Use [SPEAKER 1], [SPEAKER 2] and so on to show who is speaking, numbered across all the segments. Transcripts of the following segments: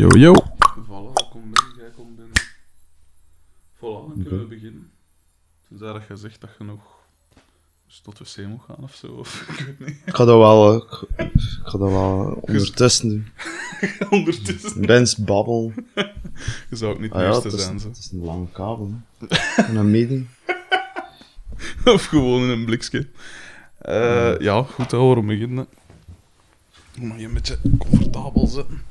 [SPEAKER 1] Yo, yo.
[SPEAKER 2] Voilà, kom binnen, jij komt binnen. Voilà, dan kunnen we beginnen. Tenzij dat je zegt dat je nog eens tot wc moet gaan of zo, of ik weet niet.
[SPEAKER 3] Ik ga dat wel, eh, ik, ik ga dat wel ondertussen doen.
[SPEAKER 2] Ondertussen.
[SPEAKER 3] Mensen babbelen.
[SPEAKER 2] Je zou ook niet
[SPEAKER 3] Ah ja, is,
[SPEAKER 2] zijn, zo.
[SPEAKER 3] het is een lange kabel. En een meeting.
[SPEAKER 2] Of gewoon in een blikje. Eh, ja, goed, te horen beginnen. Mag je een beetje comfortabel zitten.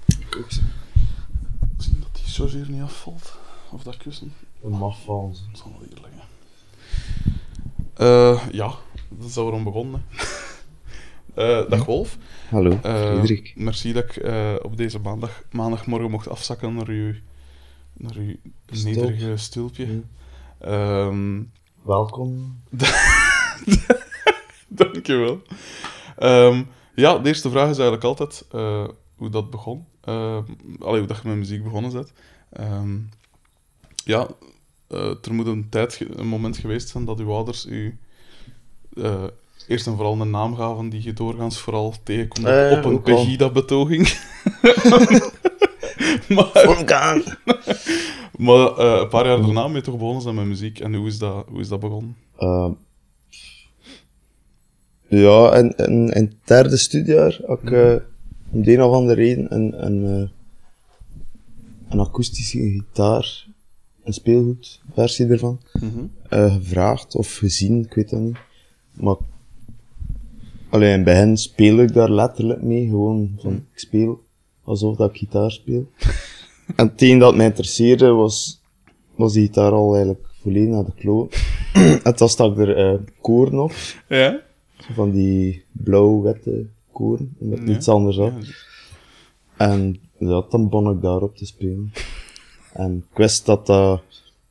[SPEAKER 2] Die chargeur niet afvalt. Of dat kussen.
[SPEAKER 3] Een mag vallen. zo.
[SPEAKER 2] Dat zal wel hier liggen. Eh, ja, dat is waarom begonnen. Eh dag Wolf.
[SPEAKER 3] Hallo, Frederik.
[SPEAKER 2] merci dat ik op deze maandag, maandagmorgen mocht afzakken naar uw, naar uw
[SPEAKER 3] Stulp.
[SPEAKER 2] nederige stulpje.
[SPEAKER 3] Hm.
[SPEAKER 2] Ehm,
[SPEAKER 3] Welkom.
[SPEAKER 2] dankjewel. Ehm ja, de eerste vraag is eigenlijk altijd hoe dat begon. Ehm allee, hoe dat je met muziek begonnen bent. Ehm, ja, eh, er moet een tijd, een moment geweest zijn dat uw ouders u eh, eerst en vooral een naam gaven die je doorgaans vooral tegenkomt op-
[SPEAKER 3] Eh,
[SPEAKER 2] op een. Pegida-betoging. maar maar een paar jaar daarna ben je toch begonnen zijn met muziek. En hoe is dat, hoe is dat begonnen?
[SPEAKER 3] Ehm, ja, en het derde studiejaar had ik eh, om de een of andere reden een, een, eh, een akoestische gitaar, een speelgoedversie ervan, eh, gevraagd of gezien, ik weet dat niet. Maar alleen het begin speel ik daar letterlijk mee, gewoon van ik speel alsof dat ik gitaar speel. en het een dat mij interesseerde was, was die gitaar al eigenlijk volledig naar de kloot. en dan stak er eh koren op,
[SPEAKER 2] Ja?
[SPEAKER 3] van die blauw-witte koren, met
[SPEAKER 2] Ja.
[SPEAKER 3] niets anders
[SPEAKER 2] Ja,
[SPEAKER 3] op. En ja, dan begon ik daarop te spelen. En ik wist dat dat,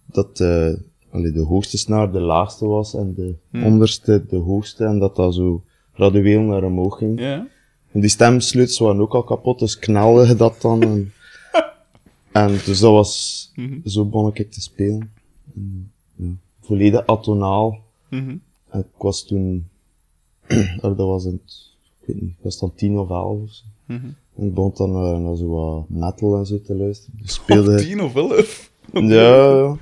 [SPEAKER 3] dat eh, allee, de hoogste snaar de laagste was en de
[SPEAKER 2] Hmm.
[SPEAKER 3] onderste de hoogste en dat dat zo gradueel naar omhoog ging.
[SPEAKER 2] ja?
[SPEAKER 3] En die stemsleutels waren ook al kapot, dus knalde je dat dan. En, en dus dat was,
[SPEAKER 2] Mhm.
[SPEAKER 3] zo begon ik te spelen. En, ja, volledig atonaal.
[SPEAKER 2] Mhm.
[SPEAKER 3] Ik was toen, oh, dat was in, het- weet niet, ik was dan tien of elf of zo.
[SPEAKER 2] Mhm.
[SPEAKER 3] En ik begon dan eh, naar zo wat metal en zo te luisteren. Dus speelde...
[SPEAKER 2] Of tien of elf?
[SPEAKER 3] Ja, ja.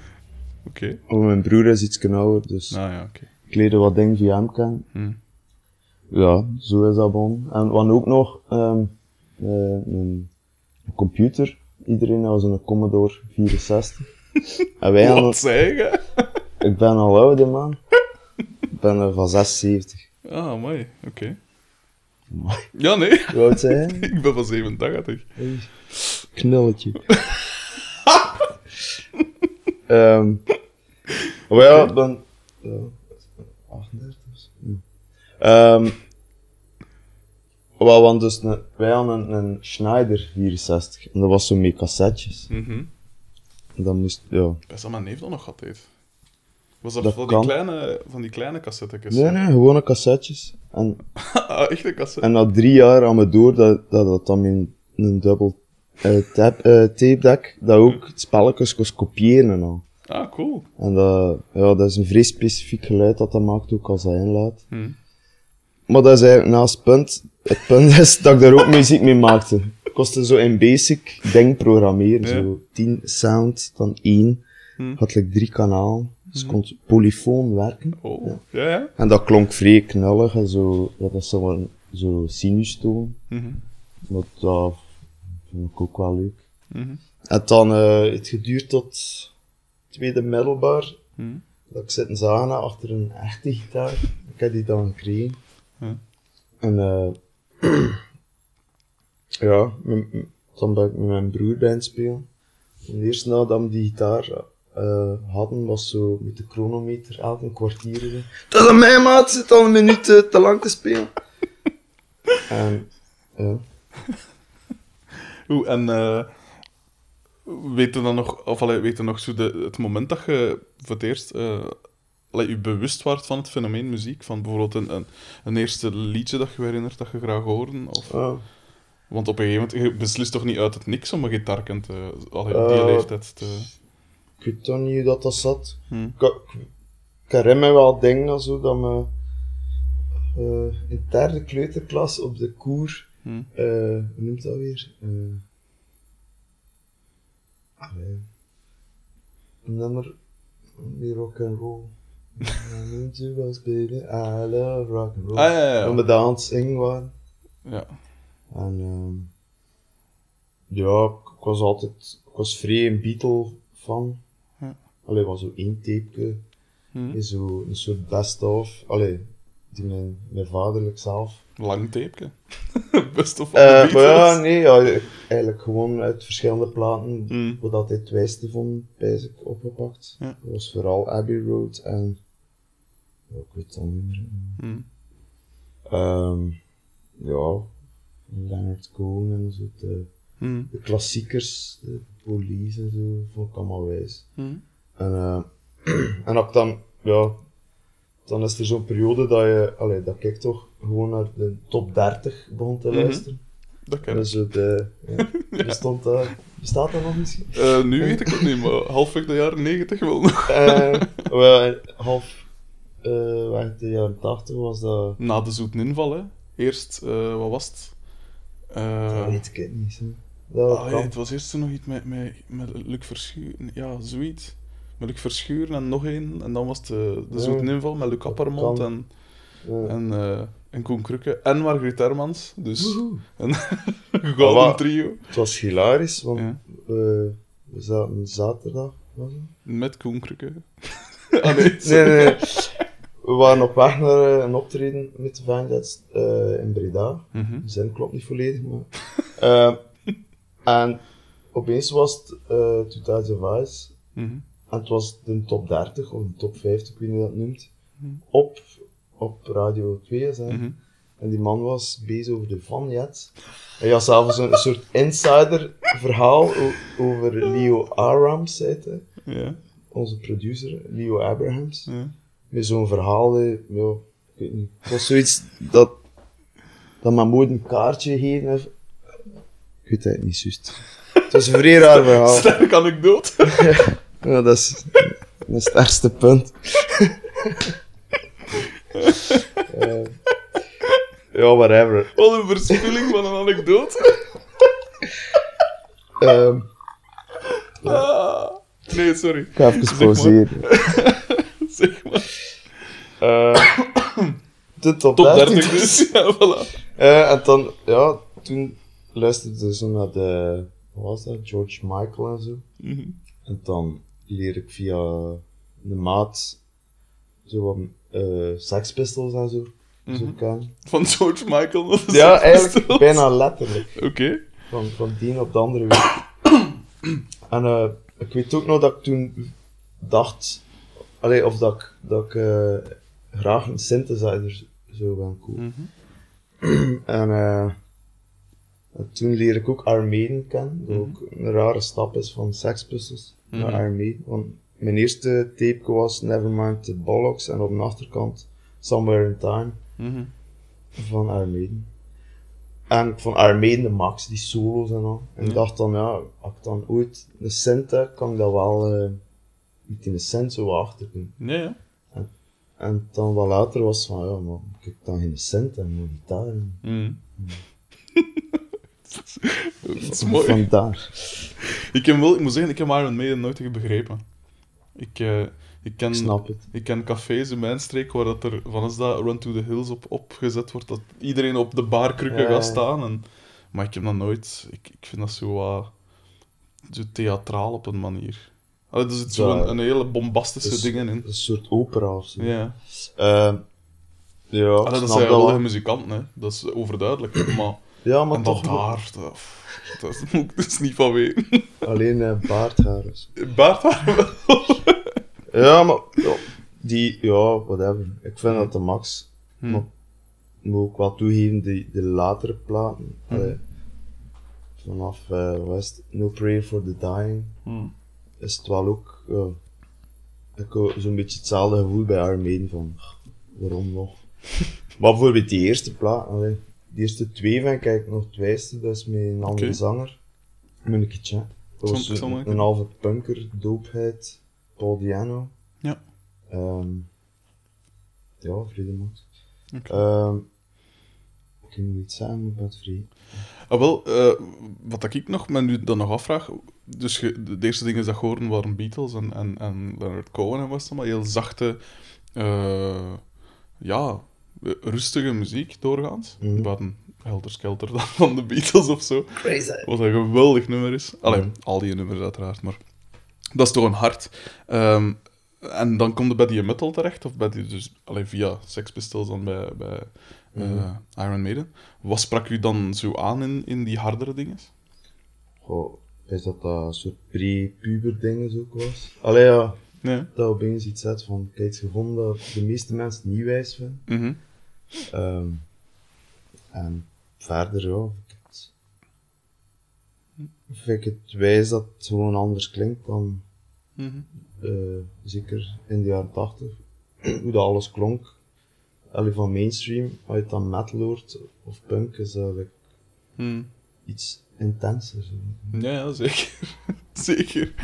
[SPEAKER 2] Oké.
[SPEAKER 3] Mijn broer is iets ouder, dus
[SPEAKER 2] Nou ja,
[SPEAKER 3] ik leerde wat dingen via hem kennen.
[SPEAKER 2] Hm.
[SPEAKER 3] Ja, zo is dat begonnen. En we ook nog ehm, eh, een, een computer. Iedereen had zo'n Commodore 64. en wij hadden...
[SPEAKER 2] Wat?
[SPEAKER 3] Ik ben al oud, hè, man. Ik ben van 76.
[SPEAKER 2] Ah, mooi. Oké. Ja, nee.
[SPEAKER 3] Hoe oud zijn?
[SPEAKER 2] Ik ben van 87.
[SPEAKER 3] Hey, Knulletje. Ehm maar ja, dan... Ja, 38 of zo. Ja. Ehm wel, want dus een, wij hadden een, een Schneider 64. En dat was zo met cassettes.
[SPEAKER 2] Mhm.
[SPEAKER 3] En dan moest... Ja.
[SPEAKER 2] Best dat mijn neef dat nog had heeft. Was dat,
[SPEAKER 3] Dat
[SPEAKER 2] van, die
[SPEAKER 3] kan.
[SPEAKER 2] kleine, van die kleine cassettekes?
[SPEAKER 3] Nee, nee, gewone cassettes. En,
[SPEAKER 2] ah, echte cassette.
[SPEAKER 3] en na drie jaar aan me door dat dat, dat dan met een dubbel tap, eh, tape deck, dat ook spelletjes kon kopiëren en al.
[SPEAKER 2] Ah, cool.
[SPEAKER 3] En dat, ja, dat is een vrij specifiek geluid dat dat maakt, ook als dat inlaat.
[SPEAKER 2] Hm.
[SPEAKER 3] Maar dat is eigenlijk naast het punt. Het punt is dat ik daar ook muziek mee maakte. Ik kostte zo in basic ding programmeren.
[SPEAKER 2] Ja.
[SPEAKER 3] Zo 10 sound, dan 1.
[SPEAKER 2] Hm.
[SPEAKER 3] Had ik drie kanalen. Dus ik kon polyfoon werken.
[SPEAKER 2] Oh, ja, ja.
[SPEAKER 3] En dat klonk vrij knullig. En zo, ja, dat is zo, een- zo sinustoon.
[SPEAKER 2] Mhm.
[SPEAKER 3] Maar dat vond ik ook wel leuk.
[SPEAKER 2] Mhm.
[SPEAKER 3] En dan eh het geduurd tot tweede middelbaar.
[SPEAKER 2] Mhm.
[SPEAKER 3] Dat ik zit in Zana achter een echte gitaar. Ik heb die dan gekregen. En eh ja, dan ben ik met mijn broer bij het spelen. En eerst nadat die gitaar eh, hadden, was zo met de chronometer elke kwartier. zo, Dat is aan mij, maat, zit al een minuut eh, te lang te spelen. en ja.
[SPEAKER 2] Oeh, en eh weet je dan nog, of allee, weet je nog zo de, het moment dat je voor het eerst eh allee, je bewust wordt van het fenomeen muziek? Van bijvoorbeeld een, een, een eerste liedje dat je herinnert dat je graag hoorde? Of. Want op een gegeven moment, je beslist toch niet uit het niks om een gitaar te, allee, op die leeftijd te...
[SPEAKER 3] Ik weet toch niet hoe dat, dat zat.
[SPEAKER 2] Hm.
[SPEAKER 3] Ik, ik, ik herinner me wel dingen en zo dat me eh, in derde kleuterklas op de koer,
[SPEAKER 2] Hm.
[SPEAKER 3] eh hoe noemt dat weer? Een nummer die rock and roll. You was baby, I love rock and roll.
[SPEAKER 2] Ah, ja, ja, ja.
[SPEAKER 3] Toen we daar aan het zingen waren.
[SPEAKER 2] Ja.
[SPEAKER 3] En ehm, ja, ik was altijd, ik was vrij een Beatle fan.
[SPEAKER 2] Ja.
[SPEAKER 3] Allee, was zo één tapeje,
[SPEAKER 2] Hm.
[SPEAKER 3] is zo een soort best-of. Allee, die mijn, mijn vaderlijk zelf.
[SPEAKER 2] Lang tapeje. Best of
[SPEAKER 3] Eh, maar ja, nee, ja, eigenlijk gewoon uit verschillende platen,
[SPEAKER 2] Mm.
[SPEAKER 3] wat dat hij het wijste vond, bijzik opgepakt.
[SPEAKER 2] Ja.
[SPEAKER 3] Dat was vooral Abbey Road en, ja, ik weet het al niet meer.
[SPEAKER 2] Hm.
[SPEAKER 3] Ehm, ja, Leonard Cohen en zo, de,
[SPEAKER 2] Hm.
[SPEAKER 3] de klassiekers, de police en zo, vond ik allemaal wijs. En, eh, en ook dan, ja, dan is er zo'n periode dat je, allee, dat ik toch gewoon naar de top 30 begon te
[SPEAKER 2] Mhm.
[SPEAKER 3] luisteren.
[SPEAKER 2] Dat ken
[SPEAKER 3] En
[SPEAKER 2] ik.
[SPEAKER 3] zo de, ja, bestond dat, bestaat dat nog misschien?
[SPEAKER 2] Eh, nu weet ik het niet, maar halfweg de jaren 90 wel nog.
[SPEAKER 3] Eh, wel, half, eh de jaren 80 was dat,
[SPEAKER 2] Na de zoete inval, hè. Eerst, eh, wat was het? Eh,
[SPEAKER 3] dat weet ik het niet. Hè. Dat
[SPEAKER 2] ah, ja, het was eerst zo nog iets met, met, met Luc Verschuren. Ja, zoiets. Met Luc Verschuren en nog één. En dan was het de, de zoete inval met Luc Appermond en, en, eh, en Koen Krukke. En Margriet Hermans. Dus
[SPEAKER 3] Woehoe.
[SPEAKER 2] een gouden trio.
[SPEAKER 3] Het was hilarisch, want
[SPEAKER 2] Ja.
[SPEAKER 3] eh, we zaten zaterdag, was het?
[SPEAKER 2] Met Koen Krukke. ah, nee.
[SPEAKER 3] Nee. We waren op weg naar eh, een optreden met de Vanjets eh in Breda. De zin klopt niet volledig, maar... Eh, en opeens was het uh, 2000 Vice.
[SPEAKER 2] Mhm.
[SPEAKER 3] En het was de top 30 of de top 50, ik weet niet hoe je dat noemt.
[SPEAKER 2] Mhm.
[SPEAKER 3] Op, op Radio 2 is, hè.
[SPEAKER 2] Mhm.
[SPEAKER 3] En die man was bezig over de Vanjet. Hij had zelfs een, een soort insider verhaal over Leo Arams, zei hij.
[SPEAKER 2] Ja.
[SPEAKER 3] Onze producer, Leo Abrahams. Met zo'n verhaal, ja, ik weet niet. Het was zoiets dat, dat mijn moeder een kaartje heeft. Ik weet het niet juist. Het was een vrij raar verhaal.
[SPEAKER 2] Sterk anekdote.
[SPEAKER 3] Ja, dat is mijn sterkste punt. Eh, ja, whatever.
[SPEAKER 2] Wat een verspilling van een anekdote.
[SPEAKER 3] Ehm,
[SPEAKER 2] Ah. Nee, sorry.
[SPEAKER 3] ik ga even pauzeren.
[SPEAKER 2] Zeg maar.
[SPEAKER 3] Eh, de top,
[SPEAKER 2] Top
[SPEAKER 3] 30
[SPEAKER 2] 30 dus. Ja, voilà.
[SPEAKER 3] Eh, en dan, ja, toen luisterde ze naar de, wat was dat, George Michael en zo.
[SPEAKER 2] Mhm.
[SPEAKER 3] En dan leer ik via de maat zo wat eh Sex Pistols en zo, zo
[SPEAKER 2] Mhm.
[SPEAKER 3] kennen.
[SPEAKER 2] Van George Michael. naar de
[SPEAKER 3] Ja,
[SPEAKER 2] Sex
[SPEAKER 3] eigenlijk bijna letterlijk.
[SPEAKER 2] Oké.
[SPEAKER 3] Van, van die ene op de andere week. en eh, ik weet ook nog dat ik toen dacht, allee, of dat ik, dat ik eh, graag een synthesizer zou gaan kopen.
[SPEAKER 2] Mhm.
[SPEAKER 3] En, en toen leer ik ook Armeen kennen, dat ook een rare stap is van Sex Pistols
[SPEAKER 2] Mhm.
[SPEAKER 3] Armeen. Want mijn eerste tape was Nevermind the Bollocks en op de achterkant Somewhere in Time
[SPEAKER 2] Mhm.
[SPEAKER 3] van Armeen. En ik vond Armeen de max, die solos en al. En ik dacht dan, ja, als ik dan ooit een synth heb, kan ik dat wel eh met een synth zo achter doen.
[SPEAKER 2] Nee, ja.
[SPEAKER 3] En dan wat later was van, ja, maar ik heb dan geen synth en een gitaar.
[SPEAKER 2] Mhm. Dat is mooi.
[SPEAKER 3] Vandaar.
[SPEAKER 2] Ik, heb wel, ik moet zeggen, ik heb Iron Maiden nooit echt begrepen. Ik, eh, ik, ken,
[SPEAKER 3] Ik snap het.
[SPEAKER 2] ik ken cafés in mijn streek waar dat er van is dat Run to the Hills op opgezet wordt, dat iedereen op de barkrukken
[SPEAKER 3] Ja,
[SPEAKER 2] gaat staan. En, maar ik heb dat nooit... Ik, ik vind dat zo wat... zo theatraal op een manier. Allee, er zit zo
[SPEAKER 3] Ja.
[SPEAKER 2] een, hele bombastische
[SPEAKER 3] Dus-
[SPEAKER 2] dingen in.
[SPEAKER 3] Een soort opera of zo.
[SPEAKER 2] Ja.
[SPEAKER 3] Ehm, ja,
[SPEAKER 2] Allee, dat zijn
[SPEAKER 3] wel.
[SPEAKER 2] muzikanten, hè. Dat is overduidelijk. Maar,
[SPEAKER 3] Ja, maar
[SPEAKER 2] en dat
[SPEAKER 3] toch
[SPEAKER 2] daar... Dat, dat moet ik dus niet van weten.
[SPEAKER 3] alleen uh, baardhaar. is-
[SPEAKER 2] Baardhaar wel.
[SPEAKER 3] Ja, maar ja, die, ja, whatever. Ik vind dat de max.
[SPEAKER 2] Hm.
[SPEAKER 3] Maar ik moet ook wel toegeven, die, de latere platen.
[SPEAKER 2] Hm.
[SPEAKER 3] allee, vanaf eh West, No Prayer for the Dying,
[SPEAKER 2] Hm.
[SPEAKER 3] is het wel ook. Ja, ik heb zo'n beetje hetzelfde gevoel bij Armeen van waarom nog? maar bijvoorbeeld die eerste plaat, allee, die eerste twee ik eigenlijk nog het wijste, dat is met een andere zanger. Munneketje. Dat was
[SPEAKER 2] maar
[SPEAKER 3] een, halve punker, doopheid, Paul Diano.
[SPEAKER 2] Ja.
[SPEAKER 3] Ehm ja, Friedemann.
[SPEAKER 2] Oké.
[SPEAKER 3] Ehm, Ik kan niet maar ben het vrij.
[SPEAKER 2] Ah, wel, eh, wat ik nog, me nu dan nog afvraag... Dus je- de, de eerste dingen dat hoorde waren Beatles en, en, en Leonard Cohen en was dat, maar heel zachte... eh, ja, eh, rustige muziek doorgaans.
[SPEAKER 3] Mhm.
[SPEAKER 2] Buiten Helter Skelter dan van de Beatles of zo.
[SPEAKER 3] Crazy.
[SPEAKER 2] Wat een geweldig nummer is. Allee,
[SPEAKER 3] Mhm.
[SPEAKER 2] al die nummers uiteraard, maar... Dat is toch een hart. Ehm, en dan kom je bij die metal terecht, of bij die, dus, allee, via Sex Pistols dan bij, bij eh,
[SPEAKER 3] Mhm.
[SPEAKER 2] Iron Maiden. Wat sprak u dan zo aan in, in die hardere dingen?
[SPEAKER 3] Goh, is dat dat een soort pre-puber ding ook was? Allee ja,
[SPEAKER 2] Nee.
[SPEAKER 3] dat opeens iets zet van, kijk, iets gevonden dat de meeste mensen niet wijs vinden.
[SPEAKER 2] Mhm.
[SPEAKER 3] Ehm, en verder, ja, vind ik het, vind ik het wijs dat het gewoon anders klinkt dan
[SPEAKER 2] Mhm.
[SPEAKER 3] eh, zeker in de jaren 80. Hoe dat alles klonk. Allee, van mainstream, als je het dan metal hoort of punk, is dat
[SPEAKER 2] Mhm.
[SPEAKER 3] iets intenser.
[SPEAKER 2] Ja, ja, zeker. zeker.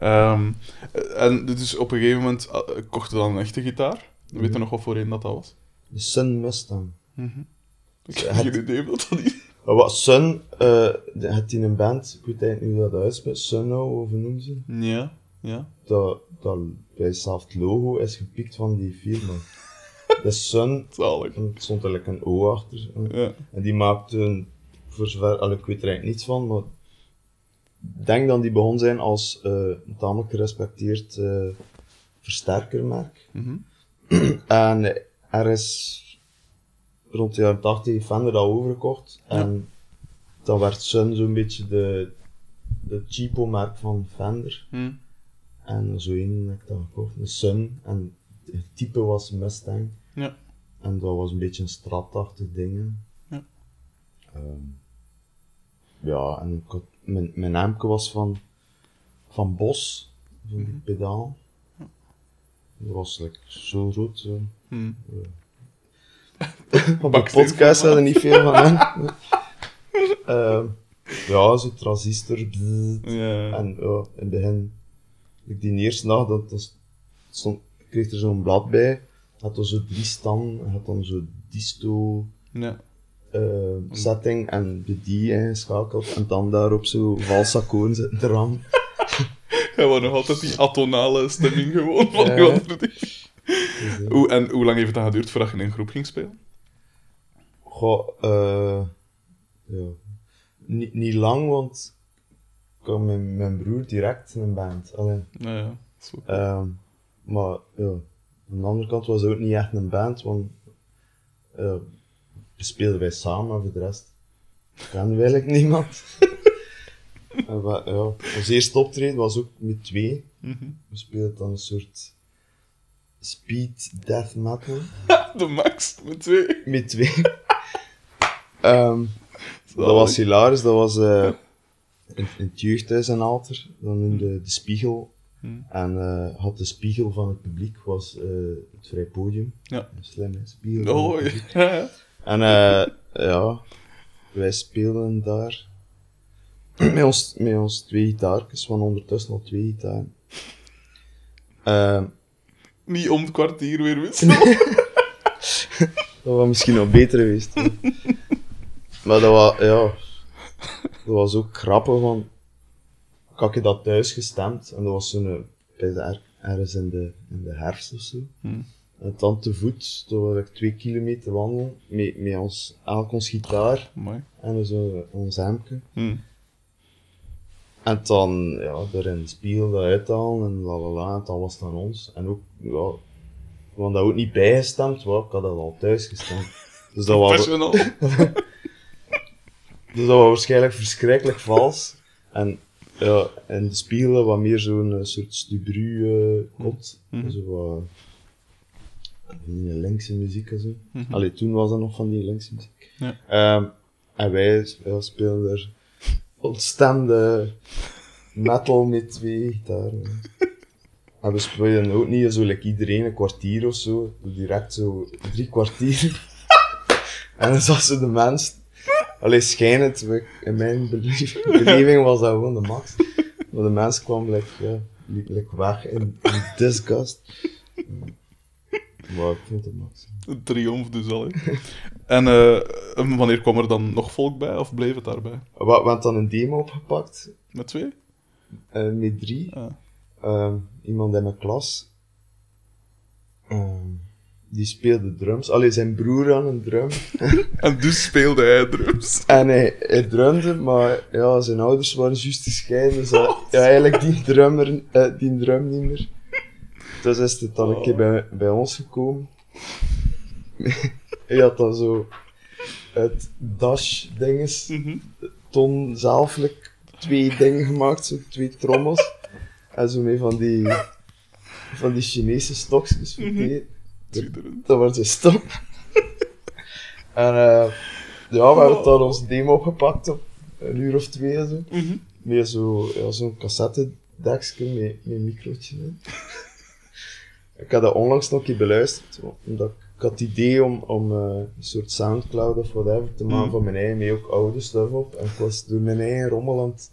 [SPEAKER 2] Ehm, en dus op een gegeven moment uh, kocht je dan een echte gitaar. Weet je nog wat voor een dat dat was?
[SPEAKER 3] De Sun Mustang.
[SPEAKER 2] Ik heb geen idee wat dat is.
[SPEAKER 3] Maar wat Sun, eh het in een band, ik weet eigenlijk niet hoe dat uitspreekt, Sunno, of hoe noemen ze?
[SPEAKER 2] Ja, ja.
[SPEAKER 3] Dat, dat bij zelf het logo is gepikt van die firma. De Sun,
[SPEAKER 2] Zalig.
[SPEAKER 3] en er stond eigenlijk een O achter.
[SPEAKER 2] Ja.
[SPEAKER 3] En die maakte, een- voor zover, allee, ik weet er eigenlijk niets van, maar ik denk dat die begon zijn als eh, een tamelijk gerespecteerd eh, versterkermerk.
[SPEAKER 2] Mhm.
[SPEAKER 3] En er is rond de jaren 80 heeft Fender dat overgekocht. En dan werd Sun zo'n beetje de, de cheapo-merk van Fender.
[SPEAKER 2] Hm.
[SPEAKER 3] En zo één heb ik dat gekocht, een Sun. En het type was Mustang.
[SPEAKER 2] Ja.
[SPEAKER 3] En dat was een beetje een stratachtig ding.
[SPEAKER 2] Ja.
[SPEAKER 3] Ehm, ja, en had, mijn, mijn naamke was van, van Bos, van die pedaal. Dat was like, zo rood. Zo.
[SPEAKER 2] Hm.
[SPEAKER 3] Op
[SPEAKER 2] Baksteen
[SPEAKER 3] podcast hadden niet veel van hem. Ehm, ja, zo transistor. En ja, in het begin, ik die eerste dag, dat, dat stond, ik kreeg er zo'n blad bij. Had dan zo drie standen, had dan zo disto
[SPEAKER 2] ja.
[SPEAKER 3] eh, setting en de die ingeschakeld. En dan daarop zo valse akkoorden zitten te rammen.
[SPEAKER 2] Hij was nog altijd die atonale stemming gewoon van
[SPEAKER 3] Ja.
[SPEAKER 2] Hoe, en hoe lang heeft het dan geduurd voordat je in een groep ging spelen?
[SPEAKER 3] Goh, eh, ja. Niet, niet lang, want ik had mijn, mijn broer direct in een band. Alleen,
[SPEAKER 2] Nou ja, zo.
[SPEAKER 3] Ehm, maar ja, aan de andere kant was het ook niet echt een band, want we speelden wij samen, maar voor de rest kenden we eigenlijk niemand. en wa- ja, ons eerste optreden was ook met twee.
[SPEAKER 2] Mhm.
[SPEAKER 3] We speelden dan een soort speed death metal
[SPEAKER 2] De max, met twee.
[SPEAKER 3] met twee. Ehm, dat was hilarisch, dat was eh in, in het jeugdhuis in Alter, dan noemde de Spiegel.
[SPEAKER 2] Hmm.
[SPEAKER 3] En eh, had de spiegel van het publiek, was eh, het vrij podium.
[SPEAKER 2] Ja.
[SPEAKER 3] Slim, hè? Spiegel
[SPEAKER 2] Oh, ja.
[SPEAKER 3] En eh, ja, wij speelden daar met ons, met ons twee gitaartjes, van ondertussen al twee gitaren. Ehm,
[SPEAKER 2] Niet om het kwartier weer wisselen.
[SPEAKER 3] Dat was misschien nog beter geweest. hè. maar dat was, ja, dat was ook grappig, want ik had je dat thuis gestemd en dat was zo'n, eh, er, ergens in de, in de herfst of zo.
[SPEAKER 2] Hmm.
[SPEAKER 3] En dan te voet, toen was ik twee kilometer wandelen, met, met ons, elk ons gitaar
[SPEAKER 2] Mooi.
[SPEAKER 3] en zo ons hemdje.
[SPEAKER 2] Hm.
[SPEAKER 3] En dan, ja, er in de spiegel dat uithalen en la la la, en dan was het aan ons. En ook, ja, we hadden dat ook niet bijgestemd, want ik had dat al thuis gestemd. Dus dat was, dus dat was waarschijnlijk verschrikkelijk vals. En ja, in de spiegel was meer zo'n eh, soort stubru eh kot.
[SPEAKER 2] Mhm.
[SPEAKER 3] Zo wat die linkse muziek en zo.
[SPEAKER 2] Mhm.
[SPEAKER 3] Allee, toen was dat nog van die linkse muziek.
[SPEAKER 2] Ja.
[SPEAKER 3] Ehm, en wij, wij speelden er ontstemde metal met twee gitaren. En we speelden ook niet zo like iedereen een kwartier of zo. Direct zo drie kwartier. en dan zag ze de mens... Allee, schijnend, we- in mijn beleving was dat gewoon de max. Maar de mens kwam like, weg in, disgust. Maar ik vond het max.
[SPEAKER 2] Een triomf dus al, hè. En eh, wanneer kwam er dan nog volk bij, of bleef het daarbij?
[SPEAKER 3] We, we hebben dan een demo opgepakt,
[SPEAKER 2] Met twee?
[SPEAKER 3] eh, met drie.
[SPEAKER 2] Ah.
[SPEAKER 3] Ehm, iemand in mijn klas. Ehm, die speelde drums. Allee, zijn broer aan een drum.
[SPEAKER 2] En dus speelde hij drums.
[SPEAKER 3] En hij, hij drumde, maar ja, zijn ouders waren juist gescheiden. Dus hij, ja, eigenlijk die drummer, eh, die drum niet meer. Dus is het dan een keer bij, bij ons gekomen. Hij had dan zo uit dash-dinges,
[SPEAKER 2] Mhm.
[SPEAKER 3] ton zelfelijk twee dingen gemaakt, zo twee trommels. En zo mee van die, van die Chinese stokjes.
[SPEAKER 2] Schitterend.
[SPEAKER 3] Dat was een stop. en eh, ja, we hebben dan ons demo opgepakt op een uur of twee en zo.
[SPEAKER 2] Mhm.
[SPEAKER 3] Met zo, ja, zo'n cassettedekje met, met een microotje in. ik had dat onlangs nog een keer beluisterd, omdat ik, ik had het idee om, om eh, een soort Soundcloud of whatever te maken
[SPEAKER 2] Mhm.
[SPEAKER 3] van mijn eigen, met ook oude stuff op. En ik was door mijn eigen rommel aan het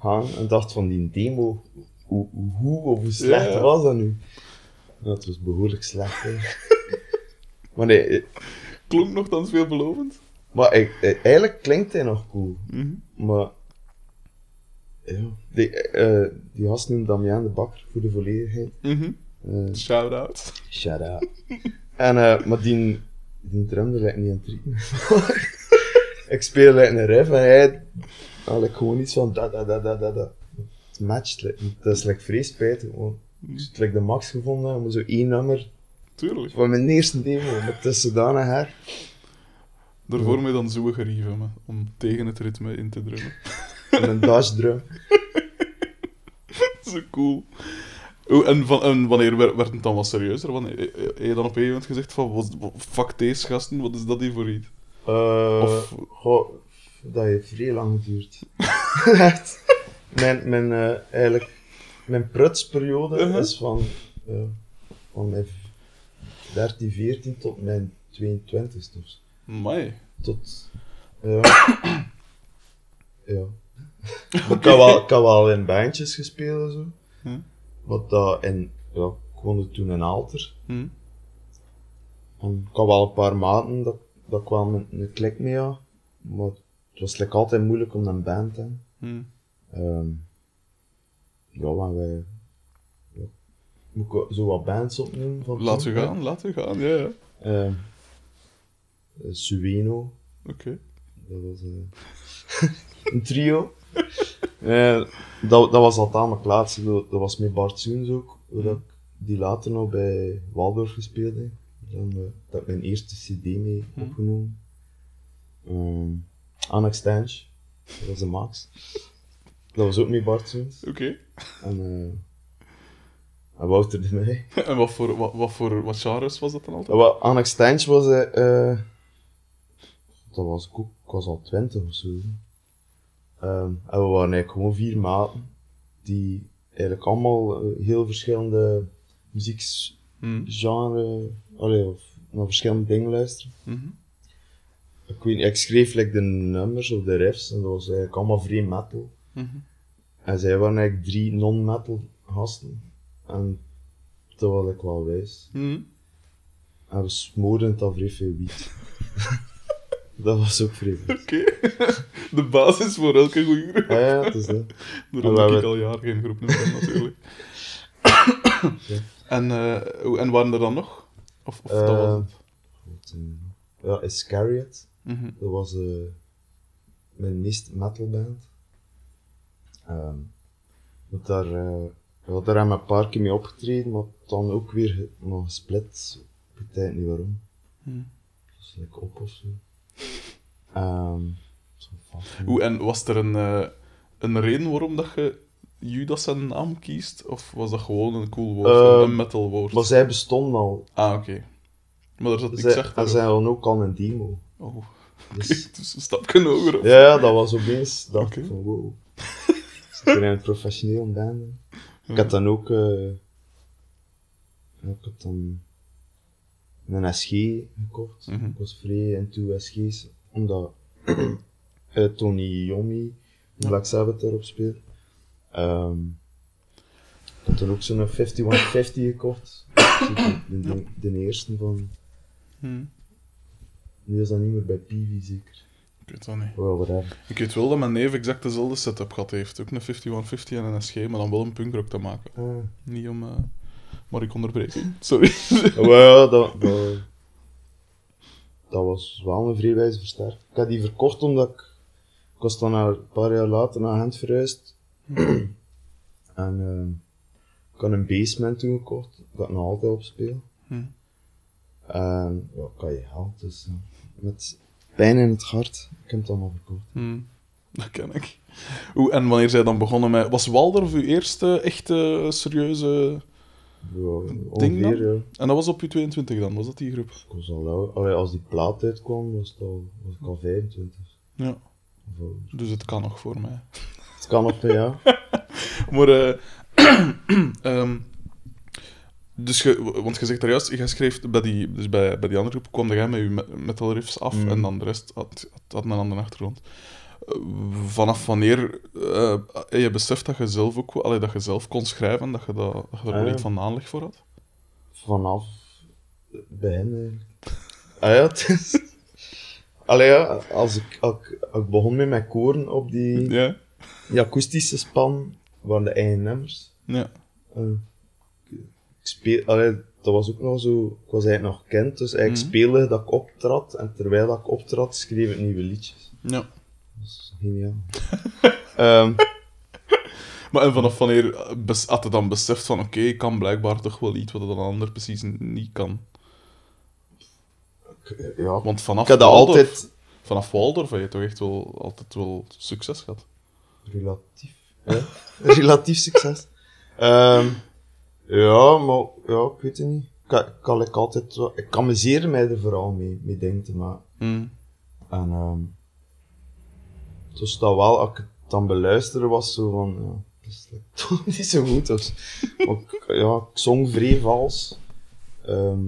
[SPEAKER 3] gaan en dacht van die demo, hoe, hoe, hoe of hoe slecht
[SPEAKER 2] Ja,
[SPEAKER 3] was dat nu? Het was behoorlijk slecht, hè. maar nee, eh,
[SPEAKER 2] Klonk nogthans veelbelovend.
[SPEAKER 3] maar ik, eh, eigenlijk klinkt hij nog cool.
[SPEAKER 2] Mhm.
[SPEAKER 3] Maar, ja, die, eh, die gast noemt Damian de Bakker voor de volledigheid.
[SPEAKER 2] Mhm.
[SPEAKER 3] Eh
[SPEAKER 2] Shout-out.
[SPEAKER 3] shout out. en, eh, maar die, die drumde lijkt niet aan het ik speel lijkt een riff en hij had ik gewoon iets van da da da da da da. Het matcht, like, niet. dat is like spijtig. want Ik like, de max gevonden, maar zo één nummer
[SPEAKER 2] Tuurlijk.
[SPEAKER 3] van mijn eerste demo, maar het is zodanig her.
[SPEAKER 2] Daarvoor je dan zo gerieven, maar, om tegen het ritme in te drummen.
[SPEAKER 3] En een dash drum.
[SPEAKER 2] Zo cool. Oh, en, van, en wanneer werd, het dan wat serieuzer? Wanneer, heb je dan op een gegeven moment gezegd van, wat, fuck deze gasten, wat is dat hier voor iets?
[SPEAKER 3] Eh,
[SPEAKER 2] Of-
[SPEAKER 3] goh, dat heeft vrij lang geduurd. Echt. Mijn, mijn, eh, eigenlijk, mijn prutsperiode
[SPEAKER 2] Uh-huh.
[SPEAKER 3] is van, ja, van mijn 13, 14 tot mijn 22 dus.
[SPEAKER 2] Mai.
[SPEAKER 3] Tot, ja. ja. Ik wel, had wel in bandjes gespeeld en zo.
[SPEAKER 2] Hm.
[SPEAKER 3] Wat dat in, ja, ik woonde toen in Alter.
[SPEAKER 2] Hm.
[SPEAKER 3] En ik had wel een paar maanden dat, dat wel een, een klik mee had. Maar het was like altijd moeilijk om een band te hebben.
[SPEAKER 2] Hm.
[SPEAKER 3] Ehm, ja, want wij... Ja, moet ik zo wat bands opnoemen? Van toen,
[SPEAKER 2] u gaan, laat u gaan, ja, ja.
[SPEAKER 3] Ehm, eh, Sueno,
[SPEAKER 2] Oké.
[SPEAKER 3] dat was eh, een trio. Eh, dat, dat was al tamelijk laatste, dat, dat was met Bart Soens ook, dat ik die later nog bij Waldorf gespeeld heb. Dan, eh, dat ik mijn eerste cd mee
[SPEAKER 2] Hm.
[SPEAKER 3] opgenomen. Ehm Annex Stanch, dat was de Max. Dat was ook met Bart Soens.
[SPEAKER 2] Oké.
[SPEAKER 3] En, eh en Wouter de Meij.
[SPEAKER 2] En wat voor, wat, wat voor wat genres was dat dan altijd?
[SPEAKER 3] Wel, Annex Stanch was... eh eh, dat was ik ook, ik was al twintig of zo. Ehm, en we waren eigenlijk gewoon vier maten, die eigenlijk allemaal eh, heel verschillende muziekgenres, of naar verschillende dingen luisteren.
[SPEAKER 2] Mhm.
[SPEAKER 3] Ik, weet, ik schreef like, de nummers of de riffs, en dat was eigenlijk allemaal vrij metal.
[SPEAKER 2] Mhm.
[SPEAKER 3] En zij waren eigenlijk drie non-metal gasten. En dat was ik wel wijs.
[SPEAKER 2] Hm.
[SPEAKER 3] En we smoorden het al vrij veel wiet. dat was ook goed.
[SPEAKER 2] Oké. De basis voor elke goede groep.
[SPEAKER 3] Ja, ja, het is dat.
[SPEAKER 2] Daarom heb ik al jaren geen groep noemen, natuurlijk. en, hoe- en waren er dan nog? Of, of dat was
[SPEAKER 3] Eh,
[SPEAKER 2] het?
[SPEAKER 3] Eh, Ja, Iscariot.
[SPEAKER 2] Mhm.
[SPEAKER 3] Dat was eh, mijn meest metal band. Ehm want daar, ja, daar hebben we een paar keer mee opgetreden, maar dan ook weer nog gesplit. Ik weet niet waarom.
[SPEAKER 2] Hm.
[SPEAKER 3] Dat is like op of zo. Ehm,
[SPEAKER 2] Hoe, en was er een, eh, een reden waarom dat je Judas zijn naam kiest? Of was dat gewoon een cool woord, een metal woord?
[SPEAKER 3] Maar zij bestonden al.
[SPEAKER 2] Ah, oké. Maar daar zat ik
[SPEAKER 3] Zij,
[SPEAKER 2] zeg
[SPEAKER 3] en zij hadden ook al een demo.
[SPEAKER 2] Oh.
[SPEAKER 3] Dus,
[SPEAKER 2] Dus een stapje hoger.
[SPEAKER 3] ja, dat was opeens. dacht
[SPEAKER 2] Oké.
[SPEAKER 3] ik van wow. Zit er een professioneel band. Ik had dan ook. ik had dan een SG gekocht.
[SPEAKER 2] Mhm.
[SPEAKER 3] Ik was vrij into SG's, omdat eh, Tony Yomi, Black Sabbath erop speelt. Ehm, ik had dan ook zo'n 5150 gekocht. De, de, de eerste van,
[SPEAKER 2] Hm.
[SPEAKER 3] Nu is dat niet meer bij Peavy, zeker.
[SPEAKER 2] Ik weet dat niet. Ik weet wel dat mijn neef exact dezelfde setup gehad heeft. Ook een 5150 en een SG, maar dan wel een punkrock te maken.
[SPEAKER 3] Ah.
[SPEAKER 2] Niet om... eh, Maar ik onderbreek u. Sorry.
[SPEAKER 3] Ja, dat, dat, dat was wel een vrij wijze versterker. Ik had die verkocht omdat ik... Ik was dan naar- een paar jaar later naar Gent verhuisd. en ehm, ik had een basement toen gekocht, dat ik nog altijd op speel.
[SPEAKER 2] Hm.
[SPEAKER 3] En ja, kan je geld, dus eh, met pijn in het hart, ik heb het allemaal verkocht.
[SPEAKER 2] Hm, dat ken ik. En wanneer zij dan begonnen met... Was Waldorf uw eerste echte serieuze... Ding dan?
[SPEAKER 3] ja.
[SPEAKER 2] En dat was op je 22 dan? Was dat die groep?
[SPEAKER 3] Ik was al. Allee, als die plaat uitkwam, was, het al, was ik al 25.
[SPEAKER 2] Ja.
[SPEAKER 3] Of.
[SPEAKER 2] Dus het kan nog voor mij.
[SPEAKER 3] Het kan nog, ja.
[SPEAKER 2] Maar... ehm, dus je, want je zegt daar juist, je schreef bij die, dus bij, bij die andere groep kwam jij met je me- metal riffs af
[SPEAKER 3] Mm.
[SPEAKER 2] en dan de rest had, had, had een andere achtergrond. Vanaf wanneer eh, je beseft dat je zelf ook, allee, dat je zelf kon schrijven, dat je, dat, dat je er wel
[SPEAKER 3] Ah,
[SPEAKER 2] iets van aanleg voor had?
[SPEAKER 3] Vanaf eigenlijk. Ah ja, het is... Allee ja, als ik, als ik, als ik begon met mijn koren op die,
[SPEAKER 2] Ja?
[SPEAKER 3] die akoestische span, waren de eigen nummers.
[SPEAKER 2] Ja.
[SPEAKER 3] Eh, ik speel, allee, dat was ook nog zo, ik was eigenlijk nog kind, dus eigenlijk
[SPEAKER 2] Mhm.
[SPEAKER 3] speelde dat ik optrad, en terwijl dat ik optrad, schreef ik nieuwe liedjes.
[SPEAKER 2] ja.
[SPEAKER 3] Geniaal. Ehm,
[SPEAKER 2] Maar en vanaf wanneer eh, had je dan beseft van, oké, ik kan blijkbaar toch wel iets wat een ander precies niet kan?
[SPEAKER 3] ik- ja,
[SPEAKER 2] Want vanaf
[SPEAKER 3] ik
[SPEAKER 2] Waldorf,
[SPEAKER 3] altijd
[SPEAKER 2] vanaf Waldorf heb je toch echt wel altijd wel succes gehad?
[SPEAKER 3] relatief, hè? relatief succes. Ehm, ja, maar ja, ik weet het niet. Ik kan, kan ik altijd wel, ik amuseer mij er vooral mee, mee dingen te maken.
[SPEAKER 2] Mm.
[SPEAKER 3] En ehm dus dat wel, als ik het dan beluisteren was, zo van, ja, dat is toch niet zo goed. Dus, maar ik, ja, ik zong vrij vals. Ehm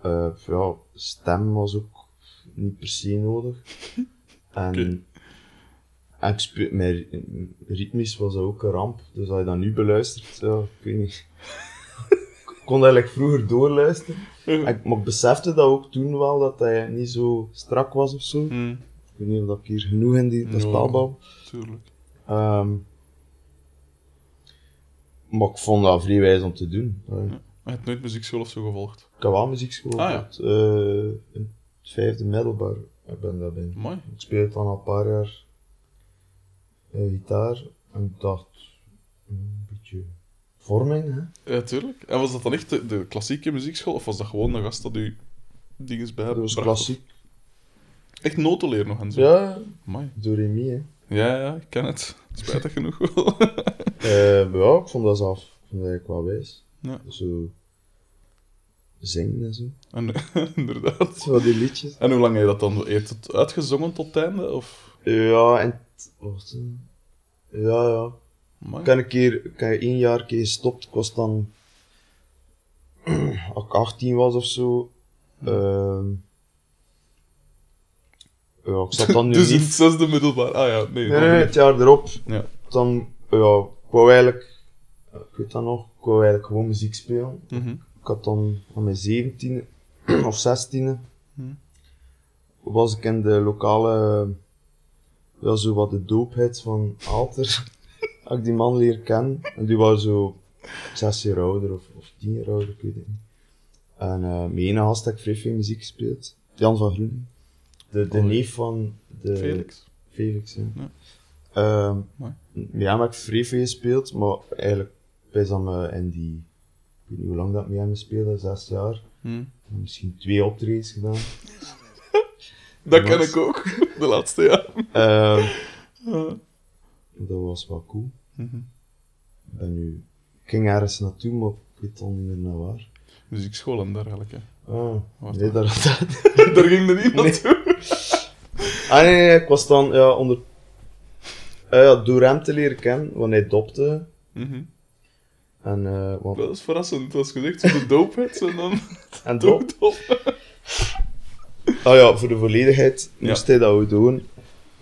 [SPEAKER 3] eh, ja, stem was ook niet per se nodig. En,
[SPEAKER 2] Oké.
[SPEAKER 3] en ik speel, mijn ri- ritmisch was dat ook een ramp. Dus als je dat nu beluistert, ja, ik weet niet. ik kon dat eigenlijk vroeger doorluisteren. En Maar ik besefte dat ook toen wel, dat hij niet zo strak was of zo.
[SPEAKER 2] Mm.
[SPEAKER 3] Ik weet niet of ik hier genoeg in die, dat
[SPEAKER 2] Ja. Tuurlijk.
[SPEAKER 3] Ehm, maar ik vond dat vrij wijs om te doen. Eh,
[SPEAKER 2] Je hebt nooit muziekschool of zo gevolgd?
[SPEAKER 3] Ik heb wel muziekschool
[SPEAKER 2] Ah, ja.
[SPEAKER 3] eh, in het vijfde middelbaar. Ik ben daarbij.
[SPEAKER 2] Mooi.
[SPEAKER 3] Ik speel dan al een paar jaar eh, gitaar. En dacht, een beetje vorming, hè.
[SPEAKER 2] Ja, tuurlijk. En was dat dan echt de, de klassieke muziekschool, of was dat gewoon een gast dat u dinges bij
[SPEAKER 3] Dat was klassiek.
[SPEAKER 2] Echt noten leren nog en zo?
[SPEAKER 3] Ja,
[SPEAKER 2] Mooi.
[SPEAKER 3] door Remy, hè.
[SPEAKER 2] Ja, ja, ik ken het. Spijtig genoeg wel.
[SPEAKER 3] Eh, maar ja, ik vond dat zelf ik vond dat wijs.
[SPEAKER 2] Ja.
[SPEAKER 3] Zo zingen en zo.
[SPEAKER 2] En, inderdaad.
[SPEAKER 3] Zo die liedjes.
[SPEAKER 2] En hoe lang heb je dat dan? Je het uitgezongen tot het einde? Of...
[SPEAKER 3] Ja, en... wacht. Ja, ja.
[SPEAKER 2] Mooi.
[SPEAKER 3] Ik heb een keer, ik heb één jaar een keer gestopt. Ik was dan... Als ik 18 was of zo... ehm, ja, ik zat dan nu
[SPEAKER 2] Dus in
[SPEAKER 3] niet...
[SPEAKER 2] het zesde middelbaar. Ah ja, nee.
[SPEAKER 3] Nee, het jaar erop.
[SPEAKER 2] Ja.
[SPEAKER 3] Dan, ja, ik wou eigenlijk... Ik weet dat nog. Ik wou eigenlijk gewoon muziek spelen.
[SPEAKER 2] Mhm.
[SPEAKER 3] Ik had dan aan mijn 17 of 16
[SPEAKER 2] Hm.
[SPEAKER 3] was ik in de lokale, ja, zo wat de doopheid van Alter. Had ik die man leren kennen. En die was zo zes jaar ouder of, of tien jaar ouder, ik weet het niet. En eh mijn ene gast heb ik vrij veel muziek gespeeld. Jan van Groen. De, de
[SPEAKER 2] Oh,
[SPEAKER 3] neef van de...
[SPEAKER 2] Felix.
[SPEAKER 3] Felix, ja.
[SPEAKER 2] Ja.
[SPEAKER 3] Ehm, met hem heb ik vrij gespeeld, maar eigenlijk bij me in die... Ik weet niet hoe lang dat ik met hem speelde, zes jaar.
[SPEAKER 2] Hm.
[SPEAKER 3] Misschien twee optredens gedaan.
[SPEAKER 2] Dat ken
[SPEAKER 3] Was-
[SPEAKER 2] ik ook. De laatste, ja.
[SPEAKER 3] Ehm,
[SPEAKER 2] Ja.
[SPEAKER 3] dat was wel cool.
[SPEAKER 2] Mhm.
[SPEAKER 3] Ik ben nu... Ik ging ergens naartoe, maar ik weet al niet meer naar waar.
[SPEAKER 2] Muziekschool en dergelijke.
[SPEAKER 3] Ah,
[SPEAKER 2] Wat
[SPEAKER 3] nee, daar, daar,
[SPEAKER 2] Daar ging er niet naartoe.
[SPEAKER 3] Ah nee, nee, ik was dan ja, onder... eh, ja, door hem te leren kennen, want hij dopte.
[SPEAKER 2] Mhm.
[SPEAKER 3] En, eh want,
[SPEAKER 2] Dat is verrassend. Als gezegd, zo de doopheads en dan
[SPEAKER 3] en dop.
[SPEAKER 2] doop.
[SPEAKER 3] Ah ja, voor de volledigheid
[SPEAKER 2] Ja.
[SPEAKER 3] moest hij dat ook doen.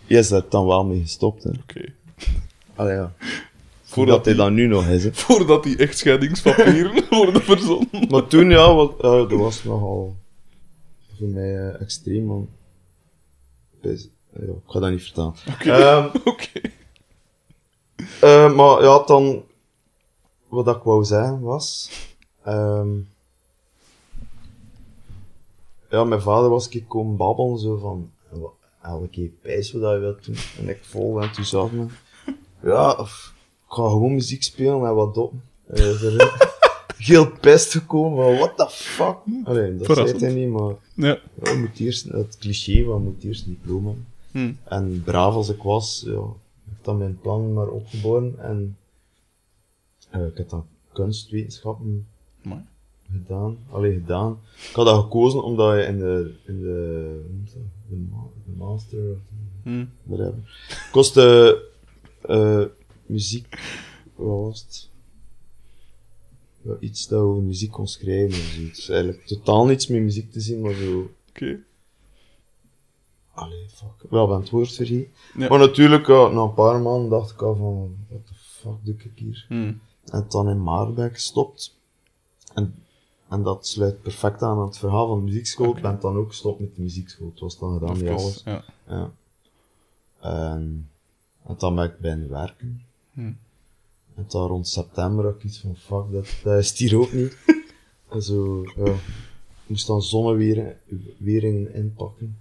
[SPEAKER 3] Hij is daar dan wel mee gestopt, hè.
[SPEAKER 2] Oké.
[SPEAKER 3] Allee, ja.
[SPEAKER 2] Voordat
[SPEAKER 3] hij dat nu nog is, hè.
[SPEAKER 2] voordat die echtscheidingspapieren worden verzonnen.
[SPEAKER 3] Maar toen, ja, wat, ja, dat was nogal voor mij eh, extreem, man. Ik ga dat niet vertellen.
[SPEAKER 2] Oké.
[SPEAKER 3] Ehm,
[SPEAKER 2] Oké.
[SPEAKER 3] Eh, maar ja, dan... Wat ik wou zeggen was... ehm, ja, mijn vader was een keer komen babbelen, zo van... "Wa- Elke keer pijs wat je wilt doen. En ik vol enthousiasme. Ja, of, ik ga gewoon muziek spelen en wat op. Uh, heel pest gekomen what the fuck? Allee, dat zei hij niet, maar...
[SPEAKER 2] Ja.
[SPEAKER 3] Ja, moet eerst, het cliché van, moet eerst een diploma hebben.
[SPEAKER 2] Hm.
[SPEAKER 3] En braaf als ik was, ja, ik heb dan mijn plan maar opgeboren en eh, ik heb dan kunstwetenschappen
[SPEAKER 2] Mooi.
[SPEAKER 3] gedaan, alleen gedaan. Ik had dat gekozen omdat je in de, in de, de, de master, of
[SPEAKER 2] Hm.
[SPEAKER 3] whatever, kostte eh muziek, wat was het? Iets dat over muziek kon schrijven of zoiets. Eigenlijk totaal niets met muziek te zien, maar zo
[SPEAKER 2] Oké.
[SPEAKER 3] Allee, fuck. Wel, ben het woord.
[SPEAKER 2] Ja.
[SPEAKER 3] Maar natuurlijk, ja, na een paar maanden dacht ik al van, what the fuck doe ik hier?
[SPEAKER 2] Hm.
[SPEAKER 3] En dan in Maarbeek gestopt. En, en dat sluit perfect aan aan het verhaal van de muziekschool. Ik ben dan ook gestopt met de muziekschool. Het was dan gedaan alles.
[SPEAKER 2] Ja.
[SPEAKER 3] Ja. En, en dan ben ik beginnen werken.
[SPEAKER 2] Hm.
[SPEAKER 3] En dan rond september had ik iets van, fuck, dat, dat is hier ook niet. en zo, ja. Ik moest dan zonnewieringen wieringen inpakken.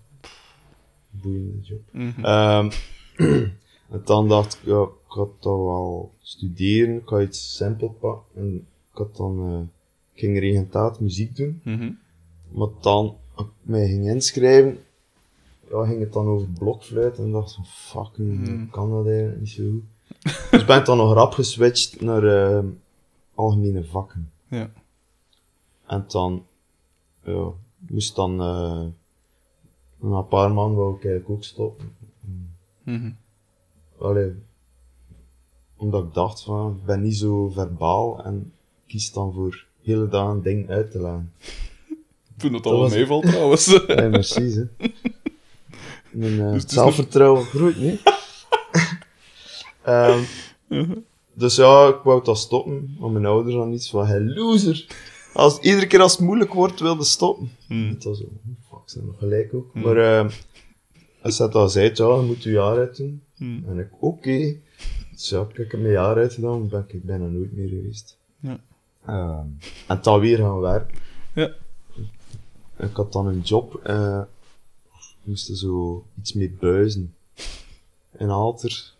[SPEAKER 3] Boeiende job. Ehm, en dan dacht ik, ja, ik ga toch wel studeren, ik ga iets simpel pakken. En ik had dan, eh, ik ging regentaat muziek doen.
[SPEAKER 2] Mhm.
[SPEAKER 3] Maar dan, als ik mij ging inschrijven, ja, ging het dan over blokfluit en dacht van, fucking,
[SPEAKER 2] Hmm.
[SPEAKER 3] ik kan dat eigenlijk niet zo goed. Dus ben ik dan nog rap geswitcht naar ehm, algemene vakken.
[SPEAKER 2] Ja.
[SPEAKER 3] En dan, ja, moest dan, na een paar maanden wou ik eigenlijk ook stoppen.
[SPEAKER 2] Mhm.
[SPEAKER 3] Allee, omdat ik dacht van, ik ben niet zo verbaal en kies dan voor hele dag een ding uit te leggen.
[SPEAKER 2] Toen het
[SPEAKER 3] Dat
[SPEAKER 2] al
[SPEAKER 3] was-
[SPEAKER 2] meevalt trouwens.
[SPEAKER 3] Ja, precies, hè. Mijn
[SPEAKER 2] Dus is
[SPEAKER 3] zelfvertrouwen groeit, niet? Ehm,
[SPEAKER 2] Mhm.
[SPEAKER 3] dus ja, ik wou dat stoppen, maar mijn ouders dan iets van, hey loser. Als, iedere keer als het moeilijk wordt, wilde stoppen.
[SPEAKER 2] Hm.
[SPEAKER 3] Het was zo, fuck, ze nog gelijk ook.
[SPEAKER 2] Hmm.
[SPEAKER 3] Maar ehm als dat zei, ja, je moet je jaar uit doen.
[SPEAKER 2] Hm.
[SPEAKER 3] En ik, oké. Dus ja, ik heb mijn jaar uitgedaan, ben ik bijna nooit meer geweest.
[SPEAKER 2] Ja.
[SPEAKER 3] Ehm, en dan weer gaan werken.
[SPEAKER 2] Ja.
[SPEAKER 3] Ik had dan een job, eh ik moest zo iets mee buizen. In Alter.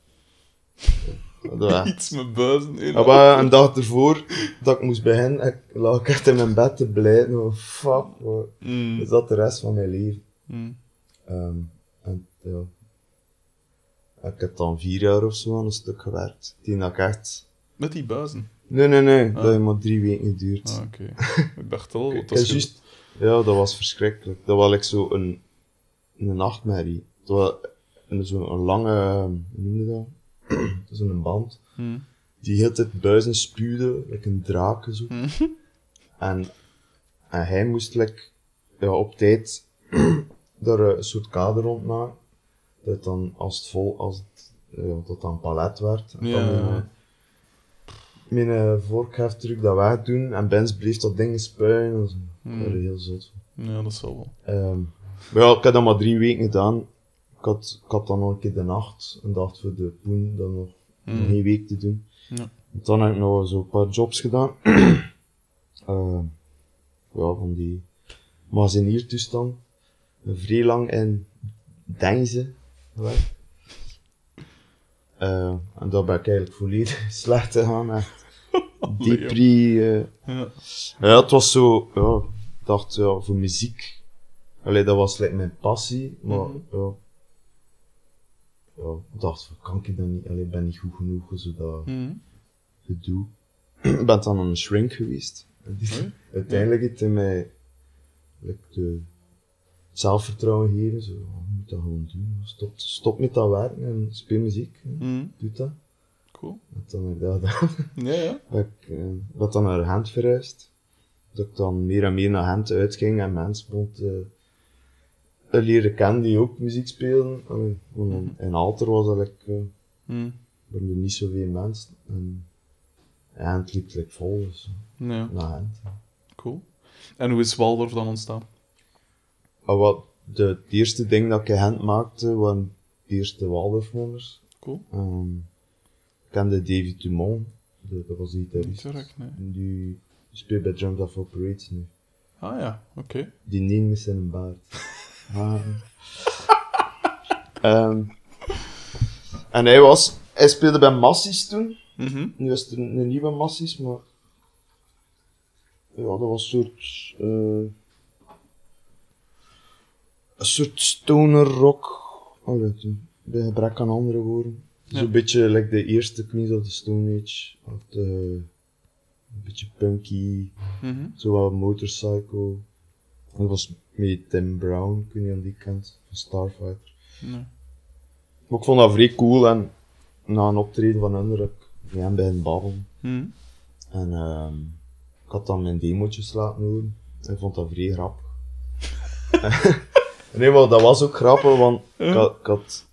[SPEAKER 3] Dat-
[SPEAKER 2] Iets met buizen in.
[SPEAKER 3] Maar een dag ervoor dat ik moest beginnen, ik, lag ik echt in mijn bed te blijven. Oh, fuck, wat
[SPEAKER 2] Hm.
[SPEAKER 3] is dat de rest van mijn leven?
[SPEAKER 2] Hm.
[SPEAKER 3] Ehm, en ja. Ik heb dan vier jaar of zo aan een stuk gewerkt. Die dat ik echt...
[SPEAKER 2] Met die buizen.
[SPEAKER 3] Nee, nee, nee.
[SPEAKER 2] Ah.
[SPEAKER 3] Dat heeft maar drie weken geduurd.
[SPEAKER 2] Ah, oké. Ik dacht al.
[SPEAKER 3] Heb
[SPEAKER 2] is
[SPEAKER 3] juist... Ja, dat was verschrikkelijk. Dat was like zo een, een nachtmerrie. Dat was een, zo een lange... Hoe noem je dat? Zo'n band.
[SPEAKER 2] Hm.
[SPEAKER 3] Die heel tijd buizen spuwde, like een draak zo.
[SPEAKER 2] Hm.
[SPEAKER 3] En, en hij moest like, ja, op tijd daar eh, een soort kader rond maken. Dat dan, als het vol, als het, ja, dat dan palet werd. En dan mijn, mijn uh, vorkheftruc dat wegdoen. En Benz bleef dat ding spuien. Dat is
[SPEAKER 2] Hmm.
[SPEAKER 3] dat is heel zot.
[SPEAKER 2] Ja, dat zal wel.
[SPEAKER 3] Ehm, maar ja, ik heb dat maar drie weken gedaan. Ik had, ik had dan nog een keer de nacht, een dag voor de poen, dan nog,
[SPEAKER 2] Hmm.
[SPEAKER 3] één week te doen.
[SPEAKER 2] Ja.
[SPEAKER 3] Dan heb ik nog zo een paar jobs gedaan. Ehm, ja, van die maziniertoestand. Vrij lang in Deinze gewerkt. Eh, en daar ben ik eigenlijk volledig slecht gegaan. Echt. Depri. eh.
[SPEAKER 2] Ja.
[SPEAKER 3] Ja, het was zo, ja, ik dacht, ja, voor muziek. Allee, dat was like, mijn passie, maar
[SPEAKER 2] Mhm.
[SPEAKER 3] ja. Ja, ik dacht, van, kan ik dat niet? Allee, ik ben niet goed genoeg, zo dat
[SPEAKER 2] Hm.
[SPEAKER 3] gedoe. Ik ben dan aan een shrink geweest. Die-. Uiteindelijk heeft hij mij like, de zelfvertrouwen gegeven. Zo, je moet dat gewoon doen. Stop, stop met dat werken en speel muziek. hè.
[SPEAKER 2] Hm.
[SPEAKER 3] Doe dat.
[SPEAKER 2] Cool.
[SPEAKER 3] En dan heb ik dat gedaan.
[SPEAKER 2] Ja, ja.
[SPEAKER 3] Dat ik eh, dat dan naar Gent verhuisd. Dat ik dan meer en meer naar Gent uitging en mensen vond eh, leren kennen die ook muziek. Allee, gewoon in, in Alter was dat like, eh,
[SPEAKER 2] Hm.
[SPEAKER 3] waren er niet zoveel mensen. En Gent liep like, vol, dus
[SPEAKER 2] Ja,
[SPEAKER 3] naar Gent.
[SPEAKER 2] cool. En hoe is Waldorf dan ontstaan?
[SPEAKER 3] Ah, wat, de, het eerste ding dat ik in Gent maakte, waren de eerste Waldorf-nummers.
[SPEAKER 2] Cool.
[SPEAKER 3] Ehm, ik kende David Dumont, de, dat was die
[SPEAKER 2] Niet
[SPEAKER 3] gitarist.
[SPEAKER 2] direct, nee.
[SPEAKER 3] Die, die speelt bij Drums of Operates nu.
[SPEAKER 2] Ah ja, oké.
[SPEAKER 3] Die neemt met zijn baard. Ah. Ehm, en hij was, hij speelde bij Massies toen.
[SPEAKER 2] Mhm.
[SPEAKER 3] Nu is het een, een nieuwe Massies, maar... Ja, dat was een soort... eh, een soort stoner rock. Allee, toen, bij gebrek aan andere woorden.
[SPEAKER 2] Ja.
[SPEAKER 3] Zo'n beetje like de eerste Queens of the Stone Age. Of de, een beetje punky.
[SPEAKER 2] Mhm.
[SPEAKER 3] Zo wat Motorcycle. Dat was met Tim Brown, weet niet of die kent, van Starfighter.
[SPEAKER 2] Nee.
[SPEAKER 3] Maar ik vond dat vrij cool en na een optreden van hun heb ik met hem bij een babbelen.
[SPEAKER 2] Mhm.
[SPEAKER 3] En ehm, ik had dan mijn demootjes laten horen. En ik vond dat vrij grappig. nee, maar dat was ook grappig, want ik had, ik had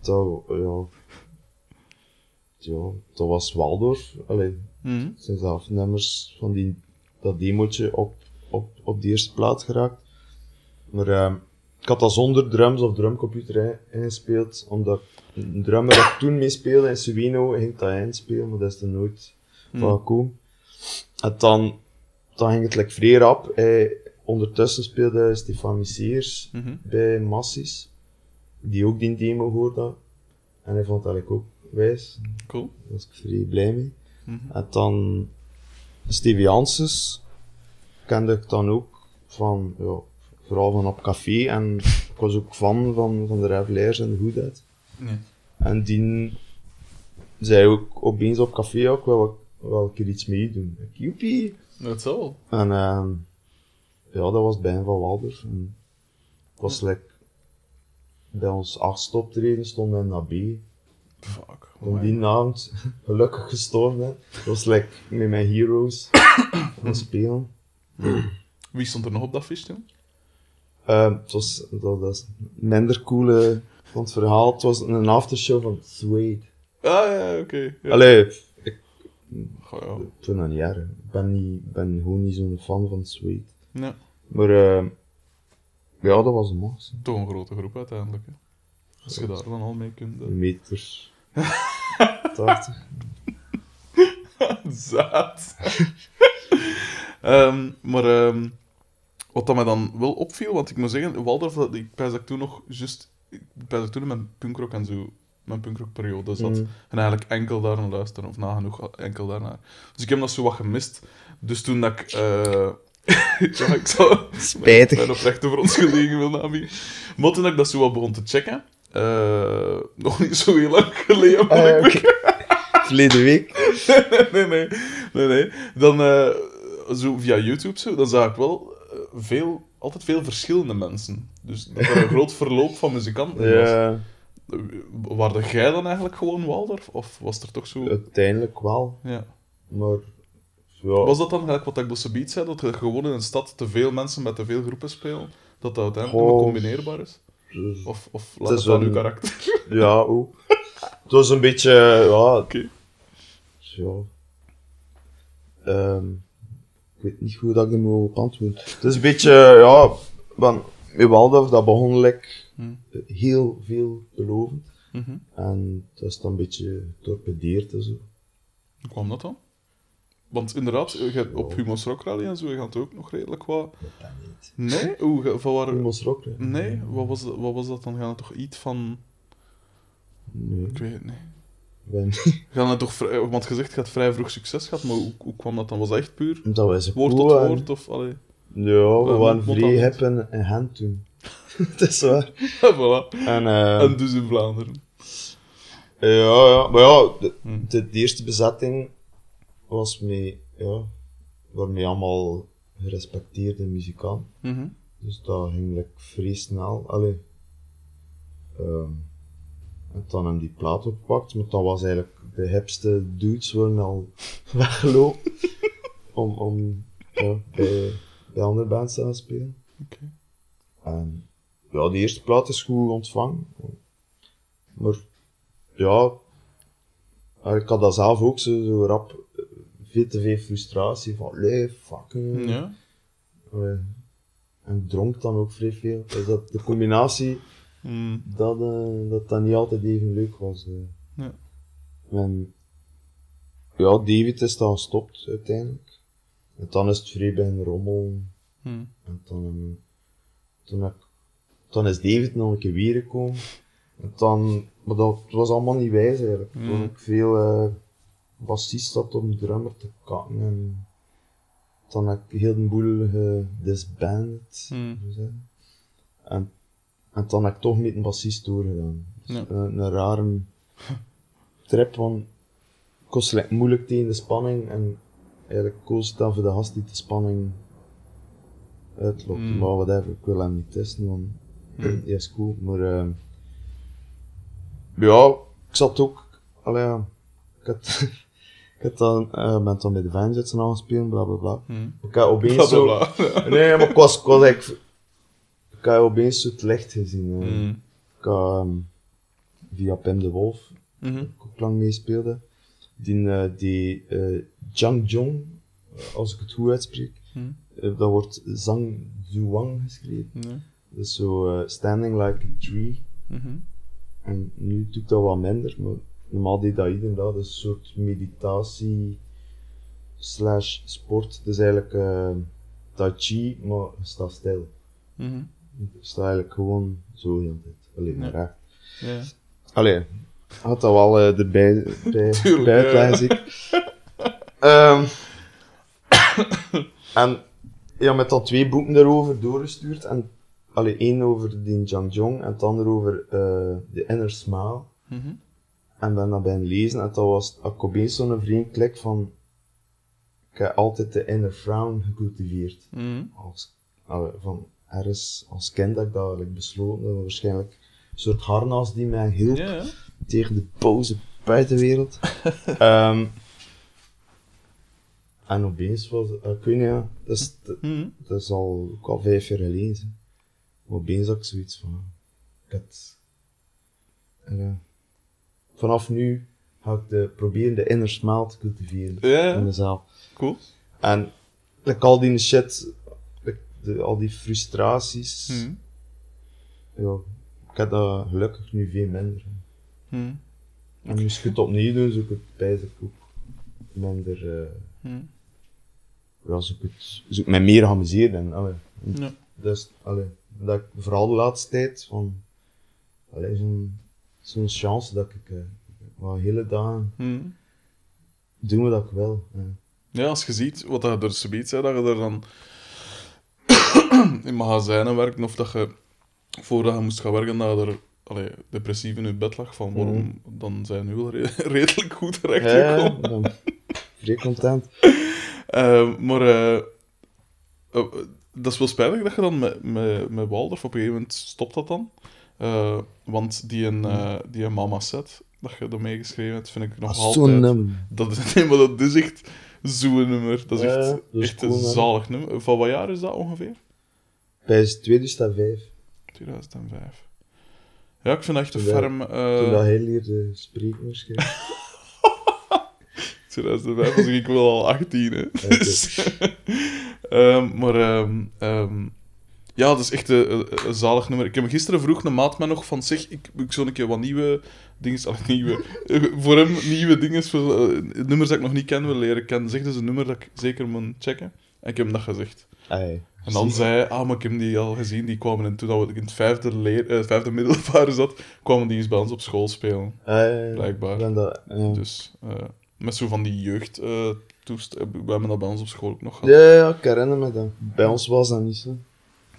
[SPEAKER 3] dat, ja, ja, dat was Waldorf. Allee,
[SPEAKER 2] Mhm.
[SPEAKER 3] het zijn zelf nummers van die, dat demootje op, op, op de eerste plaat geraakt. Maar ehm, ik had dat zonder drums of drumcomputer in- ingespeeld, omdat een drummer dat toen mee speelde in Suino ging dat inspelen, maar dat is er nooit van gekomen. En dan, dan ging het like vrij rap. Hij, ondertussen speelde Stefan Miseers
[SPEAKER 2] Mhm.
[SPEAKER 3] bij Massies, die ook die demo hoorde. En hij vond dat eigenlijk ook wijs.
[SPEAKER 2] Cool.
[SPEAKER 3] Daar was ik vrij blij mee.
[SPEAKER 2] Mhm.
[SPEAKER 3] En dan Stevie Janssens kende ik dan ook van, ja, vooral van op café. En ik was ook fan van, van de Revelaires en de.
[SPEAKER 2] Nee.
[SPEAKER 3] En die zei ook opeens op café ook wel, wel een keer iets meedoen. Joepie!
[SPEAKER 2] Dat wel.
[SPEAKER 3] En ehm, ja, dat was bij hem van Waldorf. En het was like, bij ons achtste optreden stond hij naar B.
[SPEAKER 2] Fuck.
[SPEAKER 3] Om die avond gelukkig gestorven. Dat was like met mijn heroes gaan spelen.
[SPEAKER 2] Wie stond er nog op dat feest,
[SPEAKER 3] Ehm, het was dat, dat is minder coole van het verhaal. Het was een aftershow van Suede.
[SPEAKER 2] Ah ja, oké. Ja.
[SPEAKER 3] Allee, ik
[SPEAKER 2] Goh, ja.
[SPEAKER 3] vind dat niet erg. Ik ben, niet, ben gewoon niet zo'n fan van Suede.
[SPEAKER 2] Ja.
[SPEAKER 3] Maar ehm, ja, dat was een max.
[SPEAKER 2] Toch een grote groep uiteindelijk. Hè. Als je daar dan al mee kunt.
[SPEAKER 3] Een meter 80.
[SPEAKER 2] Zaad. Ehm, maar ehm, wat dat mij dan wel opviel, want ik moet zeggen, Waldorf, dat- ik pijs dat ik toen nog juist, ik pijs dat ik toen in mijn punkrock en zo, mijn punkrock-periode zat,
[SPEAKER 3] Mm.
[SPEAKER 2] en eigenlijk enkel daar naar luisteren, of nagenoeg enkel daarnaar. Dus ik heb dat zo wat gemist. Dus toen dat ik, eh ja, ik zal
[SPEAKER 3] Spijtig.
[SPEAKER 2] mijn oprechte voor ons gelegen wil nabieden. Maar toen dat ik dat zo wat begon te checken, eh, nog niet zo heel lang geleden,
[SPEAKER 3] Ah. Verleden week.
[SPEAKER 2] nee, nee, nee, nee. Dan, eh, zo via YouTube, zo, dan zag ik wel eh, veel, altijd veel verschillende mensen. Dus dat er een groot verloop van muzikanten.
[SPEAKER 3] Ja,
[SPEAKER 2] Eh, Waarde jij dan eigenlijk gewoon Waldorf? Of was er toch zo...
[SPEAKER 3] uiteindelijk wel.
[SPEAKER 2] Ja.
[SPEAKER 3] Maar ja,
[SPEAKER 2] Was dat dan gelijk wat ik dus zoiets zei, dat er gewoon in een stad te veel mensen met te veel groepen spelen? Dat dat uiteindelijk niet combineerbaar is?
[SPEAKER 3] dus-
[SPEAKER 2] Of, of laat
[SPEAKER 3] Het
[SPEAKER 2] het aan uw
[SPEAKER 3] een-
[SPEAKER 2] karakter?
[SPEAKER 3] ja, ook. Het was een beetje, ja,
[SPEAKER 2] Oké.
[SPEAKER 3] ja. Ehm, ik weet niet goed dat ik er moet op antwoorden. Het is een beetje, ja, van, Waldorf, dat begon like,
[SPEAKER 2] Hmm.
[SPEAKER 3] heel veel belovend.
[SPEAKER 2] Mhm.
[SPEAKER 3] En dat is dan een beetje getorpedeerd en zo.
[SPEAKER 2] Hoe kwam dat dan? Want inderdaad, je hebt op Humo's Rock Rally en zo, je gaat ook nog redelijk wat...
[SPEAKER 3] Dat niet.
[SPEAKER 2] Nee? Hoe, van waar...
[SPEAKER 3] Humo's Rock?
[SPEAKER 2] Nee? Wat was, dat- wat was dat dan? Gaan het toch iets van...
[SPEAKER 3] Nee,
[SPEAKER 2] Ik weet het niet.
[SPEAKER 3] Niet.
[SPEAKER 2] Gaan het toch vrij... Want gezegd, je had vrij vroeg succes gehad, maar hoe, hoe kwam dat dan? Was dat echt puur
[SPEAKER 3] Dat was een
[SPEAKER 2] woord tot woord? Of, allee...
[SPEAKER 3] Ja, we waren vrij hip en, en hand toen. dat is waar.
[SPEAKER 2] voilà.
[SPEAKER 3] En, eh,
[SPEAKER 2] En dus in Vlaanderen.
[SPEAKER 3] ja, ja, maar ja, de, de, de eerste bezetting was mee, ja, waarmee allemaal gerespecteerde muzikanten.
[SPEAKER 2] Mhm.
[SPEAKER 3] Dus dat ging like, vrij snel. Allee. Ehm, en dan hem die plaat opgepakt, maar dan was eigenlijk de hipste dudes waren al weggelopen om, om ja, bij, bij andere bands te gaan spelen.
[SPEAKER 2] Oké.
[SPEAKER 3] En ja, de eerste plaat is goed ontvangen. Maar ja, ik had dat zelf ook zo, zo rap eh, veel te veel frustratie van, nee, fucking.
[SPEAKER 2] Ja.
[SPEAKER 3] Allee. en dronk dan ook vrij veel. Dus dat, de combinatie,
[SPEAKER 2] Mm.
[SPEAKER 3] dat, eh, dat dat niet altijd even leuk was. eh.
[SPEAKER 2] Ja.
[SPEAKER 3] En ja, David is dan gestopt uiteindelijk. En dan is het vrij bij een rommel.
[SPEAKER 2] Mm.
[SPEAKER 3] En dan, eh, toen, heb dan is David nog een keer weer gekomen. En dan, maar dat het was allemaal niet wijs eigenlijk.
[SPEAKER 2] Mm.
[SPEAKER 3] Toen ik veel uh, bassist zat om drummer te kakken. En dan heb ik heel de boel gedisbanded.
[SPEAKER 2] Mm.
[SPEAKER 3] En, en dan heb ik toch met een bassist doorgedaan. Dus,
[SPEAKER 2] Ja.
[SPEAKER 3] eh, een rare trip, want ik was moeilijk tegen de spanning. En eigenlijk koos dan voor de gast die de spanning uitloopt.
[SPEAKER 2] Mm.
[SPEAKER 3] Maar whatever, ik wil hem niet testen, want
[SPEAKER 2] Mm.
[SPEAKER 3] ja, is cool. Maar eh, ja, ik zat ook, allee, ja, ik had, ik had dan, eh, ben dan bij de Vanjets aan gespeeld, bla bla bla.
[SPEAKER 2] Mm.
[SPEAKER 3] Ik had opeens
[SPEAKER 2] Bla,
[SPEAKER 3] zo,
[SPEAKER 2] bla,
[SPEAKER 3] nee, maar ik was, ik was eigenlijk, ik had opeens het licht gezien. eh.
[SPEAKER 2] Mm.
[SPEAKER 3] Ik had ehm, via Pim de Wolf,
[SPEAKER 2] Mhm.
[SPEAKER 3] ik ook lang meespeelde, die, eh, die Jang Jong, eh, als ik het goed uitspreek,
[SPEAKER 2] Mm.
[SPEAKER 3] eh, dat wordt Zhang Zhuang geschreven. Dus zo Standing Like a Tree.
[SPEAKER 2] Mhm.
[SPEAKER 3] En nu doe ik dat wat minder, maar normaal deed dat iedereen dat. Is een soort meditatie slash sport. Is eigenlijk tai chi, maar je staat stil.
[SPEAKER 2] Mhm.
[SPEAKER 3] Staat eigenlijk gewoon zo heel tijd. Alleen maar
[SPEAKER 2] Ja.
[SPEAKER 3] recht.
[SPEAKER 2] Ja.
[SPEAKER 3] Allee, had dat wel eh, erbij bij,
[SPEAKER 2] Tuurlijk,
[SPEAKER 3] bij uitleggen, zie ik. Ehm, en ja, met dan twee boeken daarover doorgestuurd. En allee, één over die Jang Jong en het andere over eh The Inner Smile.
[SPEAKER 2] Mhm.
[SPEAKER 3] En ben dat bij een lezen en dat was ik opeens zo'n vreemd klik van ik heb altijd de inner frown gecultiveerd.
[SPEAKER 2] Mhm.
[SPEAKER 3] Als, allee, van ergens als kind dat ik dat eigenlijk besloten, dat was waarschijnlijk een soort harnas die mij hielp tegen de boze buitenwereld. Ehm, en opeens was eh, ik weet niet, ja, dat is, dat,
[SPEAKER 2] Mhm.
[SPEAKER 3] dat is al, ook al vijf jaar geleden. Maar opeens had ik zoiets van, ik had, ja, vanaf nu ga ik de, proberen de inner smile te cultiveren in mezelf.
[SPEAKER 2] Cool.
[SPEAKER 3] En like, al die shit, de, al die frustraties,
[SPEAKER 2] Mhm.
[SPEAKER 3] ja, ik heb dat gelukkig nu veel minder. hè.
[SPEAKER 2] Mhm.
[SPEAKER 3] En nu ik het opnieuw doen, zoek ik het bij ik ook minder, eh
[SPEAKER 2] Mhm.
[SPEAKER 3] ja, zoek het, zoek mij meer geamuseerd en, allee.
[SPEAKER 2] Ja.
[SPEAKER 3] Dus, allee, dat ik vooral de laatste tijd, van, allee, zo'n, zo'n chance dat ik, eh, wat hele dagen
[SPEAKER 2] Mhm.
[SPEAKER 3] doen wat ik wil. eh.
[SPEAKER 2] Ja, als je ziet wat je er zoiets zei, dat je er dan in magazijnen werkt, of dat je voordat je moest gaan werken, dat je er allee, depressief in je bed lag, van waarom, dan zijn nu wel re- redelijk goed terecht
[SPEAKER 3] Mhm. Ja,
[SPEAKER 2] gekomen.
[SPEAKER 3] ben vrij content.
[SPEAKER 2] Eh, maar eh, dat is wel spijtig dat je dan met, met, met Waldorf op een gegeven moment stopt dat dan. Want die een, eh, die een mama set dat je ermee geschreven hebt, vind ik nog
[SPEAKER 3] Als
[SPEAKER 2] altijd.
[SPEAKER 3] zo'n nummer.
[SPEAKER 2] Dat is, nee, maar dat is echt zo'n nummer. Dat is
[SPEAKER 3] Ja,
[SPEAKER 2] echt,
[SPEAKER 3] dat is
[SPEAKER 2] echt
[SPEAKER 3] cool,
[SPEAKER 2] een zalig nummer. Van wat jaar is dat ongeveer?
[SPEAKER 3] Bij 2005,
[SPEAKER 2] 2005. Ja, ik vind dat echt ferm... eh,
[SPEAKER 3] toen dat hij leerde spreken waarschijnlijk.
[SPEAKER 2] 2005 was ik wel al 18, hè. Dus, ehm, maar ehm, ehm, ja, dat is echt een, een- een zalig nummer. Ik heb gisteren vroeg een maat mij nog van zeg, ik, ik zou een keer wat nieuwe dingen, allee, nieuwe, eh, voor hem nieuwe dingen, voor, eh, nummers dat ik nog niet ken wil leren kennen. Zeg dus een nummer dat ik zeker moet checken. En ik heb hem dat gezegd. En dan zei hij, ah, maar ik heb die al gezien, die kwamen in, toen dat ik in het vijfde, leer, eh, vijfde middelbaar zat, kwamen die eens bij ons op school spelen.
[SPEAKER 3] ai,
[SPEAKER 2] Blijkbaar.
[SPEAKER 3] dat, ja.
[SPEAKER 2] Dus eh, met zo van die jeugd eh toest, we hebben dat bij ons op school ook nog gehad.
[SPEAKER 3] Ja, ja, ik herinner me dat. Bij ons was dat niet zo.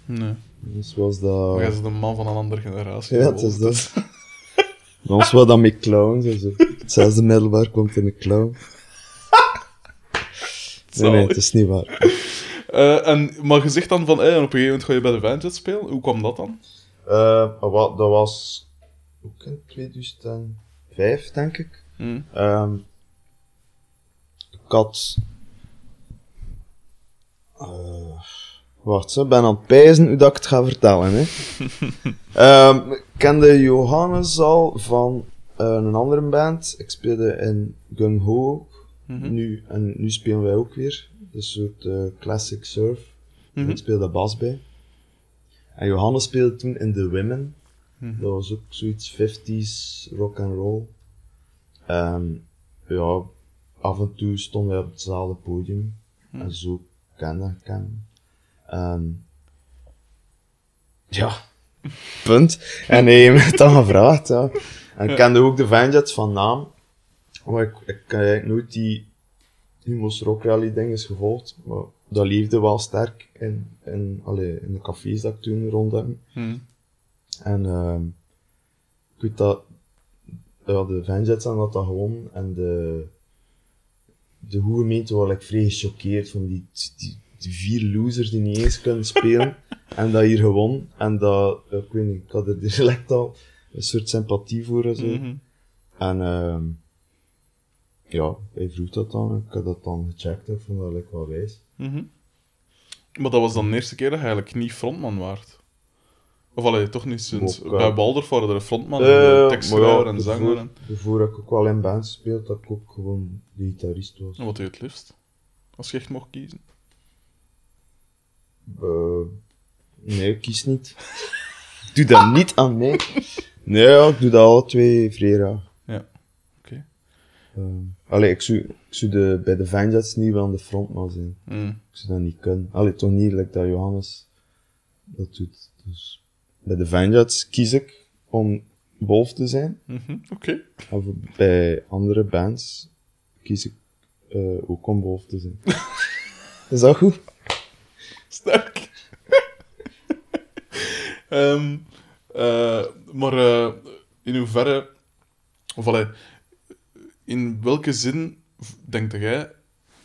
[SPEAKER 2] Nee.
[SPEAKER 3] Ons was
[SPEAKER 2] Maar jij
[SPEAKER 3] dat...
[SPEAKER 2] bent een man van een andere generatie.
[SPEAKER 3] Ja, het is dat. Bij ons was dat met clowns en zo. Het zesde middelbaar komt in een clown. Nee, nee, het is niet waar.
[SPEAKER 2] Eh, en, maar je zegt dan van, en op een gegeven moment ga je bij de Vanjet spelen. Hoe kwam dat dan?
[SPEAKER 3] Eh, wat, dat was ook in 2005, denk ik.
[SPEAKER 2] Hm.
[SPEAKER 3] Ehm, ik had. eh, wacht, ik ben aan het pijzen hoe dat ik het ga vertellen. Hè. Ehm, ik kende Johannes al van een andere band. Ik speelde in Gung Ho.
[SPEAKER 2] Mhm.
[SPEAKER 3] nu, en nu spelen wij ook weer. Een soort eh, classic surf.
[SPEAKER 2] Mhm.
[SPEAKER 3] Ik speel daar bas bij. En Johannes speelde toen in The Women.
[SPEAKER 2] Mhm.
[SPEAKER 3] Dat was ook zoiets 50s rock and roll. En ja, af en toe stonden wij op hetzelfde podium. En zo kende ik hem. Ja, punt. En hij heeft me dan gevraagd, ja. En ik kende ook de Vanjets van naam. Maar ik, ik heb eigenlijk nooit die Humos Rally dinges gevolgd. Maar dat leefde wel sterk in, in, allee, in de cafés dat ik toen rondhing.
[SPEAKER 2] Mhm.
[SPEAKER 3] En ehm ik weet dat ja, de Vanjets hadden dat gewonnen en de, de hoegemeente was like, vrij gechoqueerd van die, die, die vier losers die niet eens kunnen spelen en dat hier gewonnen. En dat, ik weet niet, ik had er direct al een soort sympathie voor en zo.
[SPEAKER 2] Mhm.
[SPEAKER 3] En ehm ja, hij vroeg dat dan, ik had dat dan gecheckt en ik vond dat like, wel wijs.
[SPEAKER 2] Mhm. Maar dat was dan de eerste keer dat je eigenlijk niet frontman waard. Of allee, toch niet sinds...
[SPEAKER 3] Ook, eh,
[SPEAKER 2] Bij Baldorf waren er frontman, en tekstschrijver en zanger. En...
[SPEAKER 3] Heb ik ook wel in bands gespeeld, dat ik ook gewoon de gitarist was.
[SPEAKER 2] En wat doe je het liefst? Als je echt mocht kiezen.
[SPEAKER 3] Eh, nee, ik kies niet. Doe dat niet aan mij. Nee, ja, ik doe dat alle twee vrij. Ehm, allee, ik zou, ik zou de, bij de Vanjets niet wel aan de frontman zijn.
[SPEAKER 2] Mm.
[SPEAKER 3] Ik zou dat niet kunnen. Allee, toch niet like dat Johannes dat doet. Dus bij de Vanjets kies ik om Wolf te zijn.
[SPEAKER 2] Mhm, Oké.
[SPEAKER 3] Of bij andere bands kies ik eh, ook om Wolf te zijn. Is dat goed?
[SPEAKER 2] Sterk. Ehm, eh, maar eh, in hoeverre, of allee, in welke zin denkt jij,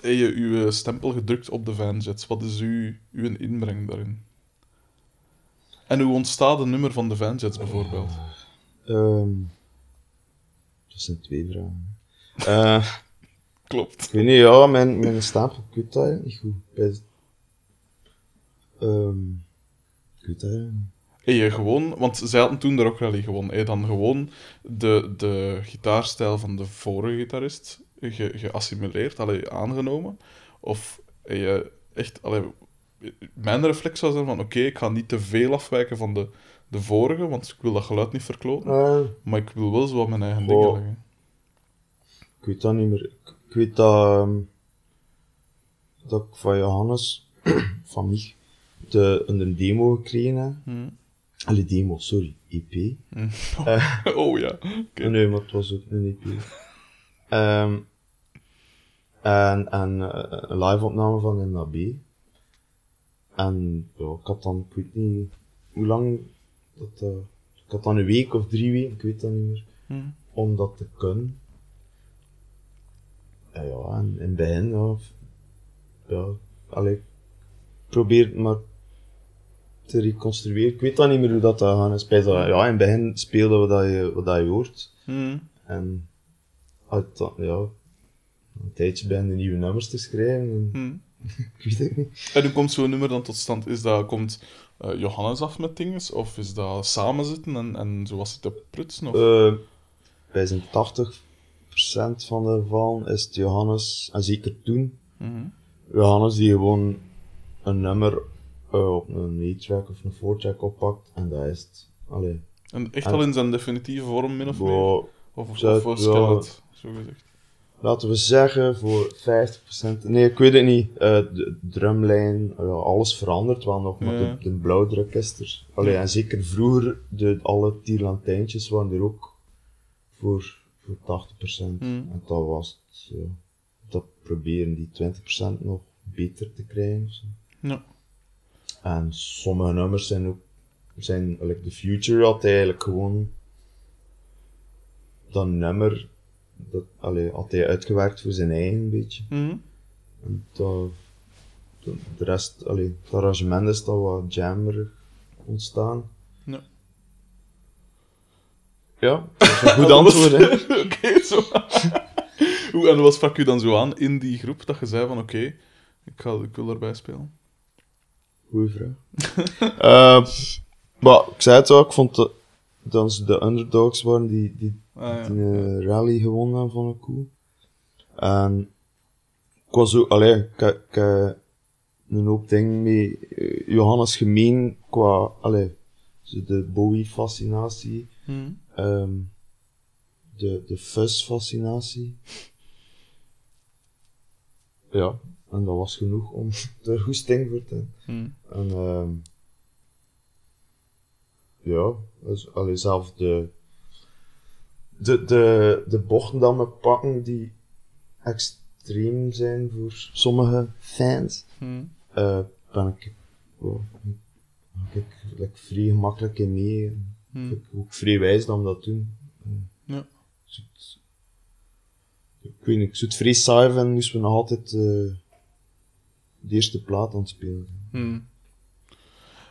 [SPEAKER 2] heb je uw stempel gedrukt op de Vanjets? Wat is uw, uw inbreng daarin? En hoe ontstaat een nummer van de Vanjets bijvoorbeeld?
[SPEAKER 3] Ehm, dat zijn twee vragen. Eh,
[SPEAKER 2] Klopt.
[SPEAKER 3] ik weet niet, ja, mijn, mijn stapel, ik weet dat eigenlijk niet goed. Ehm, ik weet dat eigenlijk niet.
[SPEAKER 2] Heb je gewoon, want zij hadden toen de Rock Rally gewonnen, je dan gewoon de, de gitaarstijl van de vorige gitarist ge, geassimileerd, allee, aangenomen? Of je echt, allee, mijn reflex zou zijn van, oké, ik ga niet te veel afwijken van de, de vorige, want ik wil dat geluid niet verkloten,
[SPEAKER 3] Eh,
[SPEAKER 2] maar ik wil wel zo wat mijn eigen dingen leggen.
[SPEAKER 3] ik weet dat niet meer. Ik, ik weet dat, ehm, dat ik van Johannes, van mij, de, een demo gekregen heb.
[SPEAKER 2] Hm.
[SPEAKER 3] Allee, demo, sorry, EP.
[SPEAKER 2] Oh ja.
[SPEAKER 3] Nee, maar het was ook een EP. Ehm, en en eh, een live-opname van NAB. En ja, ik had dan, ik weet niet hoe lang dat, eh, ik had dan een week of drie weken, ik weet dat niet meer,
[SPEAKER 2] Hm.
[SPEAKER 3] om dat te kunnen. En ja, en in het begin, ja, ja, allee, ik probeer het maar te reconstrueren. Ik weet dan niet meer hoe dat gaat. Spijt dat, ja, in het begin speelden we dat je, wat dat je hoort.
[SPEAKER 2] Hm.
[SPEAKER 3] En uit dat, ja, een tijdje ben de nieuwe nummers te schrijven. En,
[SPEAKER 2] Hm.
[SPEAKER 3] ik weet het niet.
[SPEAKER 2] En hoe komt zo'n nummer dan tot stand? Is dat, komt eh, Johannes af met dingen? Of is dat samenzitten en, en zo was het te prutsen? Of?
[SPEAKER 3] Eh, bij zijn 80% van de gevallen is het Johannes, en zeker toen,
[SPEAKER 2] Mhm.
[SPEAKER 3] Johannes die gewoon een nummer eh, op een E-track of een 4-track oppakt en dat is het. Allee,
[SPEAKER 2] En echt
[SPEAKER 3] En-
[SPEAKER 2] al in zijn definitieve vorm, min of meer? Of, of,
[SPEAKER 3] Zou-
[SPEAKER 2] of
[SPEAKER 3] ja.
[SPEAKER 2] skelet, zo gezegd.
[SPEAKER 3] laten we zeggen, voor 50%, nee ik weet het niet, eh, de drumlijn, ja, alles verandert wel nog, maar
[SPEAKER 2] Ja.
[SPEAKER 3] de, de blauwdruk is er. Allee,
[SPEAKER 2] Ja.
[SPEAKER 3] en zeker vroeger, de, alle tierlantijntjes waren er ook voor, voor 80%.
[SPEAKER 2] Hmm.
[SPEAKER 3] En dat was het, dat proberen die 20% nog beter te krijgen.
[SPEAKER 2] Ja.
[SPEAKER 3] En sommige nummers zijn ook, zijn, like The Future had eigenlijk gewoon dat nummer, dat, allee, had hij uitgewerkt voor zijn eigen een beetje.
[SPEAKER 2] Mhm.
[SPEAKER 3] En dat, de, de rest, allee, het arrangement is dat wat jammerig ontstaan.
[SPEAKER 2] Ja.
[SPEAKER 3] Ja, dat is een goed antwoord, hè.
[SPEAKER 2] Oké, zo. Hoe, en wat sprak u dan zo aan in die groep dat je zei van oké, ik, ga, ik wil erbij spelen?
[SPEAKER 3] Goeie vraag. Eh, maar ik zei het al, ik vond dat, dat ze de underdogs waren die, die,
[SPEAKER 2] Ah,
[SPEAKER 3] die eh, rally gewonnen hebben van een koe. En ik was ook, allee, ik, ik, een hoop dingen mee. eh, Johannes Gemeen qua, allee, de Bowie-fascinatie,
[SPEAKER 2] Hm.
[SPEAKER 3] ehm, de, de fuzz-fascinatie. Ja, en dat was genoeg om er goesting voor te hebben.
[SPEAKER 2] Hm.
[SPEAKER 3] En ehm ja, dus, allee, zelf de, de, de, de bochten dat we pakken die extreem zijn voor sommige fans,
[SPEAKER 2] Hm.
[SPEAKER 3] eh, ben ik, oh, ik like, vrij gemakkelijk in mee. Vind ik ook vrij wijs dat we dat doen.
[SPEAKER 2] Ja.
[SPEAKER 3] Ik zou het- Ik weet niet, ik zou het vrij saai vinden moesten we nog altijd eh, de eerste plaat aan het spelen.
[SPEAKER 2] Hmm.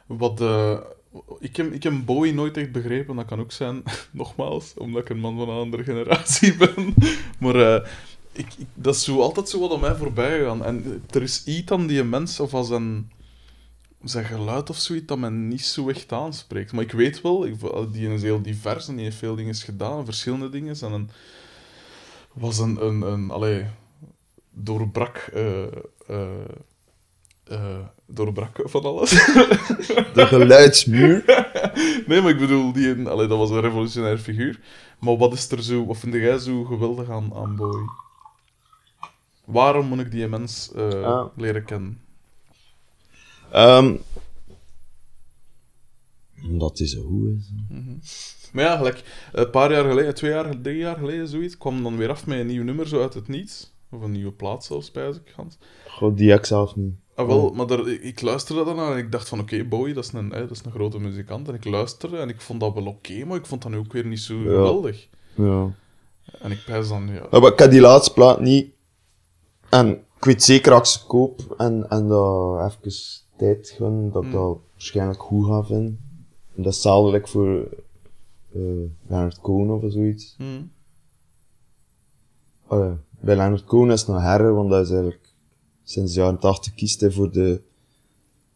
[SPEAKER 2] Wat, eh, ik, heb, ik heb Bowie nooit echt begrepen. Dat kan ook zijn, nogmaals, omdat ik een man van een andere generatie ben. Maar eh, ik, dat is zo, altijd zo wat aan mij voorbij gegaan. En er is iets aan die mens, of als een, zijn geluid of zoiets, dat mij niet zo echt aanspreekt. Maar ik weet wel, ik, die is heel divers en die heeft veel dingen gedaan, verschillende dingen. En een, was een, een, een allee, doorbrak... eh, eh, doorbrak van alles.
[SPEAKER 3] De geluidsmuur.
[SPEAKER 2] nee, maar ik bedoel, die, een- allee, dat was een revolutionair figuur. Maar wat is er zo, wat vind jij zo geweldig aan, aan Bowie? Waarom moet ik die mens eh,
[SPEAKER 3] Ah.
[SPEAKER 2] leren kennen?
[SPEAKER 3] Ehm, omdat hij zo goed is.
[SPEAKER 2] Maar ja, gelijk, een paar jaar geleden, twee jaar, drie jaar geleden, zoiets, kwam dan weer af met een nieuw nummer, zo uit het niets. Of een nieuwe plaat zelfs, spijs ik, Hans.
[SPEAKER 3] God, die ik zelf niet.
[SPEAKER 2] Ah, wel, maar daar, ik luisterde daarnaar en ik dacht van, oké, Bowie, dat is, een, hè, dat is een grote muzikant. En ik luisterde en ik vond dat wel oké, maar ik vond dat nu ook weer niet zo geweldig.
[SPEAKER 3] Ja.
[SPEAKER 2] En ik pijs dan, ja...
[SPEAKER 3] Ja, maar ik heb die laatste plaat niet. En ik weet zeker dat ik ze koop en, en dat even tijd gun, dat ik
[SPEAKER 2] Hmm.
[SPEAKER 3] dat waarschijnlijk goed ga vinden. En dat is like voor eh Leonard Cohen of zoiets.
[SPEAKER 2] Hm.
[SPEAKER 3] Allee, bij Leonard Cohen is het nog herder, want dat is eigenlijk sinds de jaren 80 kiest hij voor de,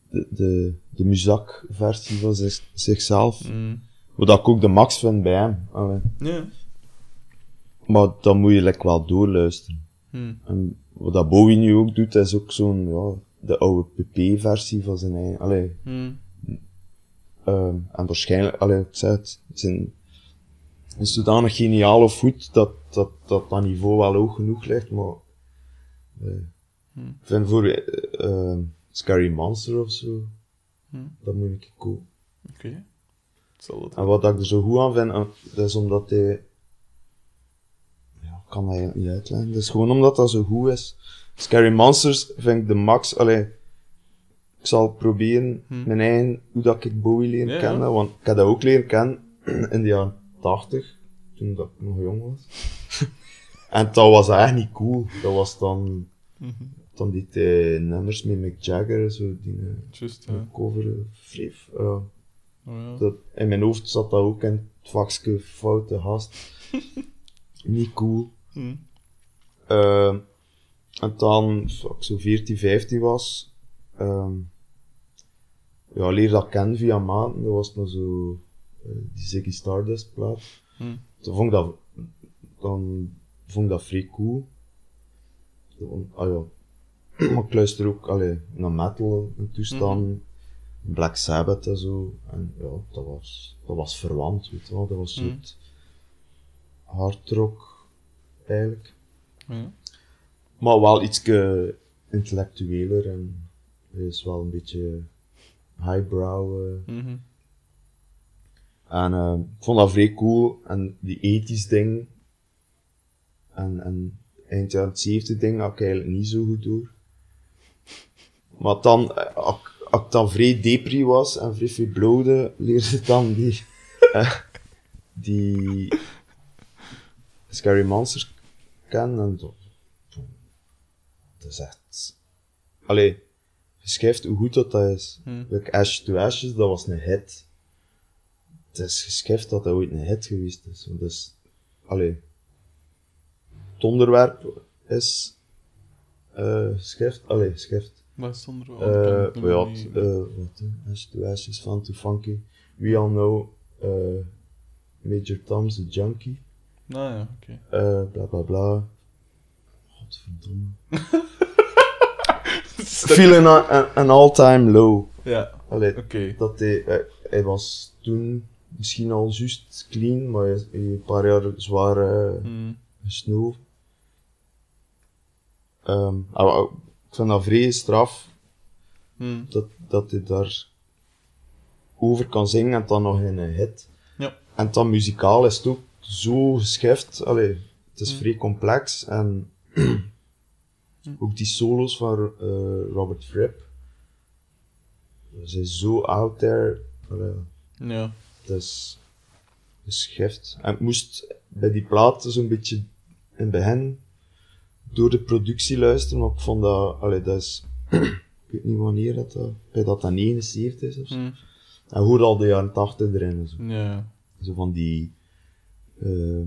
[SPEAKER 3] de, de, de muzak-versie van zich, zichzelf.
[SPEAKER 2] Hm.
[SPEAKER 3] Wat ik ook de max vind bij hem. Allee.
[SPEAKER 2] Ja.
[SPEAKER 3] Maar dan moet je like, wel doorluisteren.
[SPEAKER 2] Hm.
[SPEAKER 3] En wat dat Bowie nu ook doet, is ook zo'n, ja, de oude PP-versie van zijn eigen. Allee,
[SPEAKER 2] Hm.
[SPEAKER 3] ehm, en waarschijnlijk, allee, ik zei het, zijn, is zodanig geniaal of goed dat dat, dat, dat niveau wel hoog genoeg ligt, maar. eh,
[SPEAKER 2] Hmm.
[SPEAKER 3] Ik vind voor ehm, Scary Monster of zo,
[SPEAKER 2] Hmm.
[SPEAKER 3] dat moet ik kopen.
[SPEAKER 2] Oké. Hetzelfde.
[SPEAKER 3] En wat ik er zo goed aan vind, dat is omdat hij. Ja, ik kan dat eigenlijk niet uitleggen. Dat is gewoon omdat dat zo goed is. Scary Monsters vind ik de max. Allee, ik zal proberen
[SPEAKER 2] Hmm.
[SPEAKER 3] mijn eigen, hoe dat ik Bowie leren
[SPEAKER 2] Ja, ja.
[SPEAKER 3] kennen. Want ik heb dat ook leren kennen in de jaren 80, toen dat ik nog jong was. en dat was echt niet cool. Dat was dan, dan die eh, nummers met Mick Jagger, zo die eh,
[SPEAKER 2] Just,
[SPEAKER 3] cover, eh, Fleef. ja.
[SPEAKER 2] Oh, ja.
[SPEAKER 3] Dat, in mijn hoofd zat dat ook in het vakje foute gast. Niet cool. Ehm, en dan, toen ik zo 14, 15 was, ehm ja, leerde dat kennen via maanden. Dat was dan zo die Ziggy Stardust plaat.
[SPEAKER 2] Hm.
[SPEAKER 3] Toen vond ik dat, dan vond ik dat vrij cool. Dan, ah ja. Maar ik luister ook allee, naar metal en toestand. Black Sabbath en zo. En ja, dat was, dat was verwant, weet je wel. Dat was een
[SPEAKER 2] Mhm.
[SPEAKER 3] soort hardrock, eigenlijk.
[SPEAKER 2] Ja.
[SPEAKER 3] Maar wel iets intellectueler en is wel een beetje highbrow. eh.
[SPEAKER 2] Mhm.
[SPEAKER 3] En eh, ik vond dat vrij cool. En die ethisch ding en, en eind jaren 70 ding had ik eigenlijk niet zo goed door. Maar dan, eh, als ik- als ik dan vrij depri was en vrij veel blode, leerde ik dan die, eh, die Scary Monsters kennen. En zo. Dat is echt... Allee, geschrijft hoe goed dat, dat is.
[SPEAKER 2] Hm.
[SPEAKER 3] Like Ash to Ashes, dat was een hit. Het is geschrift dat dat ooit een hit geweest is. Want is, allee, het onderwerp is eh geschrift, allee, geschrift.
[SPEAKER 2] Wat wel?
[SPEAKER 3] Eh
[SPEAKER 2] Ik ken
[SPEAKER 3] ja,
[SPEAKER 2] het
[SPEAKER 3] het,
[SPEAKER 2] niet.
[SPEAKER 3] eh, wat, to Ashes van Too Funky. We all know Major Tom's the Junkie.
[SPEAKER 2] Nou ja, oké.
[SPEAKER 3] eh bla bla bla. Godverdomme. Feeling an, an all-time low.
[SPEAKER 2] Ja.
[SPEAKER 3] Allee,
[SPEAKER 2] Oké.
[SPEAKER 3] dat hij, hij was toen misschien al juist clean, maar heeft een paar jaar zwaar
[SPEAKER 2] Hmm.
[SPEAKER 3] Ehm, ah, ah, ik vind dat vrij straf
[SPEAKER 2] Hmm.
[SPEAKER 3] dat, dat hij daar over kan zingen en dan nog in een hit.
[SPEAKER 2] Ja.
[SPEAKER 3] En dan muzikaal is het ook zo geschift. Allee, het is
[SPEAKER 2] Mm.
[SPEAKER 3] vrij complex en ook die solos van eh, Robert Fripp. Ze zijn zo out there. Allee,
[SPEAKER 2] Ja.
[SPEAKER 3] Het is geschift. En het moest bij die plaat zo'n beetje in begin door de productie luisteren, maar ik vond dat, allee, dat is, ik weet niet wanneer dat, dat bij dat dan 79 is of zo.
[SPEAKER 2] Hmm.
[SPEAKER 3] En hoor al de jaren 80 erin en zo.
[SPEAKER 2] Ja.
[SPEAKER 3] Zo van die, eh,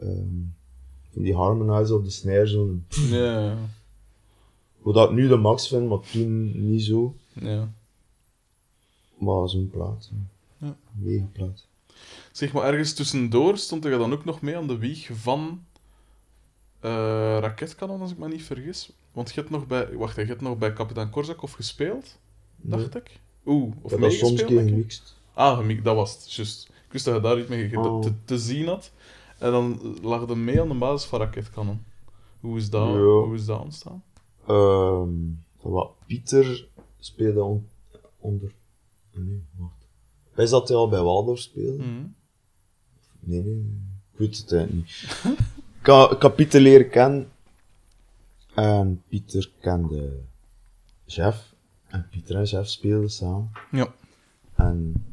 [SPEAKER 3] ehm, van die harmonizer op de snare, zo.
[SPEAKER 2] Ja.
[SPEAKER 3] Hoe dat ik nu de max vind, maar toen niet zo.
[SPEAKER 2] Ja.
[SPEAKER 3] Maar zo'n plaat.
[SPEAKER 2] Ja.
[SPEAKER 3] Ja. Plaat.
[SPEAKER 2] Zeg maar, ergens tussendoor stond hij dan ook nog mee aan de wieg van eh Raketkanon, als ik me niet vergis. Want je hebt nog bij... Wacht, je hebt nog bij Kapitein Korzakov gespeeld, dacht ik? Oeh, of
[SPEAKER 3] Ik heb dat soms
[SPEAKER 2] denk ik?
[SPEAKER 3] gemixt.
[SPEAKER 2] Ah, gemi- dat was het, juist. Ik wist dat je daar iets mee
[SPEAKER 3] Oh.
[SPEAKER 2] te, te zien had. En dan lag je mee aan de basis van Raketkanon. Hoe is dat,
[SPEAKER 3] Ja.
[SPEAKER 2] hoe is dat ontstaan?
[SPEAKER 3] Ehm, wat Pieter speelde on- onder. Nee, wacht. Wij al bij Waldorf spelen?
[SPEAKER 2] Mhm.
[SPEAKER 3] Nee, nee, nee. Ik weet het eigenlijk niet. ik, had, ik had Pieter leren kennen. En Pieter kende Jeff. En Pieter en Jeff speelden samen.
[SPEAKER 2] Ja.
[SPEAKER 3] En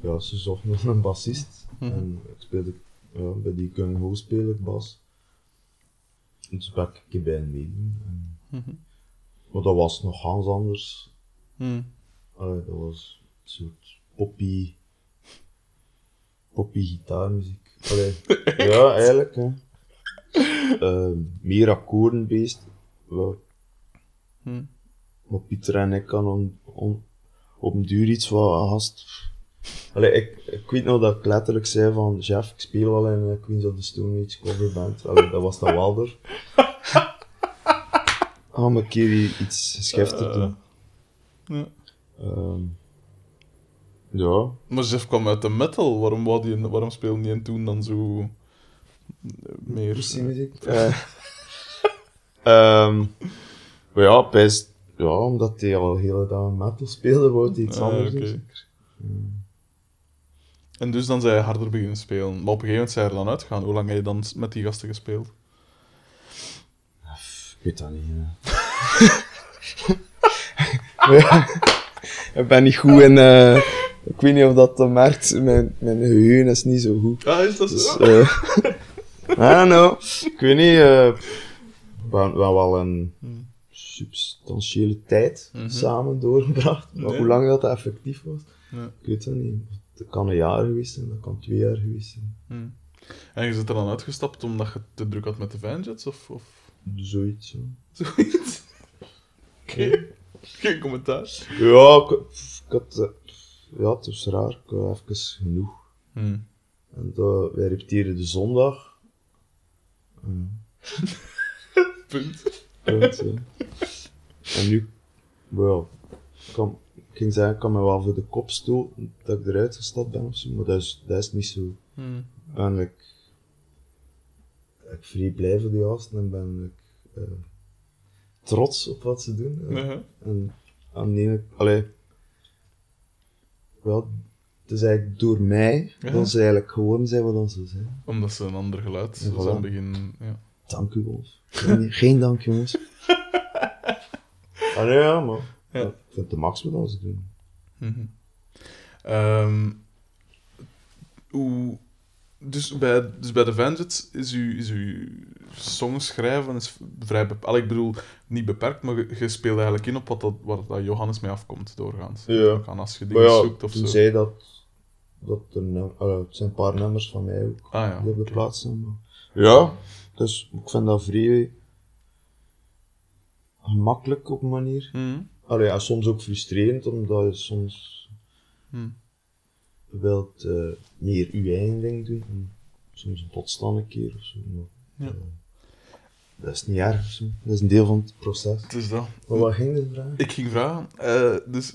[SPEAKER 3] ja, ze zochten nog een bassist.
[SPEAKER 2] Mhm.
[SPEAKER 3] En ik speelde ja, bij die Gung Ho speel ik bas. En toen ben ik een keer bij hen meedoen. En-
[SPEAKER 2] Mhm.
[SPEAKER 3] Maar dat was nog ganz anders. Allee, dat was een soort poppy, poppy gitaarmuziek. Allee, ja, eigenlijk. Hè. Ehm, meer akkoordenbeest. Wel,
[SPEAKER 2] Mhm.
[SPEAKER 3] maar Pieter en ik kan on, on- op een duur iets wat gast. Allee, ik, ik weet nog dat ik letterlijk zei van Jeff, ik speel al in een Queens of the Stone Age coverband. Allee, dat was dan Walder. Om een keer iets geschäft te doen.
[SPEAKER 2] Ja.
[SPEAKER 3] Ehm, ja,
[SPEAKER 2] Maar Jeff kwam uit de metal. Waarom, wou die, waarom speelde die toen dan zo eh, meer?
[SPEAKER 3] Ehm, maar ja, best, ja, omdat hij al hele dag metal speelde, wou hij iets
[SPEAKER 2] Ah,
[SPEAKER 3] anders zeker.
[SPEAKER 2] En dus dan zei hij harder beginnen spelen. Maar op een gegeven moment zei hij er dan uitgegaan. Hoe lang heb je dan met die gasten gespeeld?
[SPEAKER 3] Ik weet dat niet. ik ben niet goed in. eh, ik weet niet of dat te merkt. Mijn, mijn geheugen is niet zo goed.
[SPEAKER 2] Ah, is dat
[SPEAKER 3] Dus,
[SPEAKER 2] zo?
[SPEAKER 3] eh I don't know. Ik weet niet. eh, we hebben wel een substantiële tijd
[SPEAKER 2] Mhm.
[SPEAKER 3] samen doorgebracht. Maar
[SPEAKER 2] Nee.
[SPEAKER 3] hoe lang dat effectief was,
[SPEAKER 2] Ja.
[SPEAKER 3] ik weet dat niet. Dat kan een jaar geweest zijn, dat kan twee jaar geweest zijn.
[SPEAKER 2] Hm. En je zit er dan uitgestapt omdat je te druk had met de Vanjets? Of, of
[SPEAKER 3] Zoiets. Zo.
[SPEAKER 2] zoiets? Oké. Geen commentaar.
[SPEAKER 3] Ja, ik, ik had. eh, ja, het was raar. Ik had even genoeg.
[SPEAKER 2] Hm.
[SPEAKER 3] En dat, wij repeteerden de zondag.
[SPEAKER 2] Punt.
[SPEAKER 3] Punt, ja. En nu, wel, ik, kan, ik ging zeggen, ik kan me wel voor de kop stoten dat ik eruit gestapt ben of zo, maar dat is, dat is niet zo.
[SPEAKER 2] Hm.
[SPEAKER 3] En ik, ik vrij blij voor die gasten en ben ik eh, trots op wat ze doen. ja.
[SPEAKER 2] Ja.
[SPEAKER 3] En aan de ene, allee, wel, het is eigenlijk door mij
[SPEAKER 2] Ja.
[SPEAKER 3] dat ze eigenlijk geworden zijn wat dan ze zijn.
[SPEAKER 2] Omdat ze een ander geluid
[SPEAKER 3] Ja, voilà.
[SPEAKER 2] zijn begin. Ja.
[SPEAKER 3] Dank u, Wolf. Geen, geen dank, jongens. Ah, nee, ja, maar
[SPEAKER 2] Ja.
[SPEAKER 3] ik vind het de max wat ze doen.
[SPEAKER 2] Ehm, hoe, dus, bij, dus bij de Vanjets is uw, is uw songschrijven is vrij beperkt. Ik bedoel, niet beperkt, maar je, speelt eigenlijk in op wat dat, waar dat Johannes mee afkomt, doorgaans.
[SPEAKER 3] Ja.
[SPEAKER 2] Aan als je dingen
[SPEAKER 3] ja,
[SPEAKER 2] zoekt of zo.
[SPEAKER 3] zei dat, dat er, allee, het zijn een paar nummers van mij ook
[SPEAKER 2] Ah ja,
[SPEAKER 3] die op de plaats Ja, dus ik vind dat vrij gemakkelijk op een manier.
[SPEAKER 2] Mhm.
[SPEAKER 3] Allee, ja, soms ook frustrerend, omdat je soms
[SPEAKER 2] Hm.
[SPEAKER 3] Wilt eh, meer je eigen ding doen. En soms botst dan een keer of zo. Maar,
[SPEAKER 2] Ja.
[SPEAKER 3] eh, dat is niet erg of zo. Dat is een deel van het proces.
[SPEAKER 2] Het is dat.
[SPEAKER 3] Maar wat ging de vraag?
[SPEAKER 2] Ik ging vragen, eh, dus,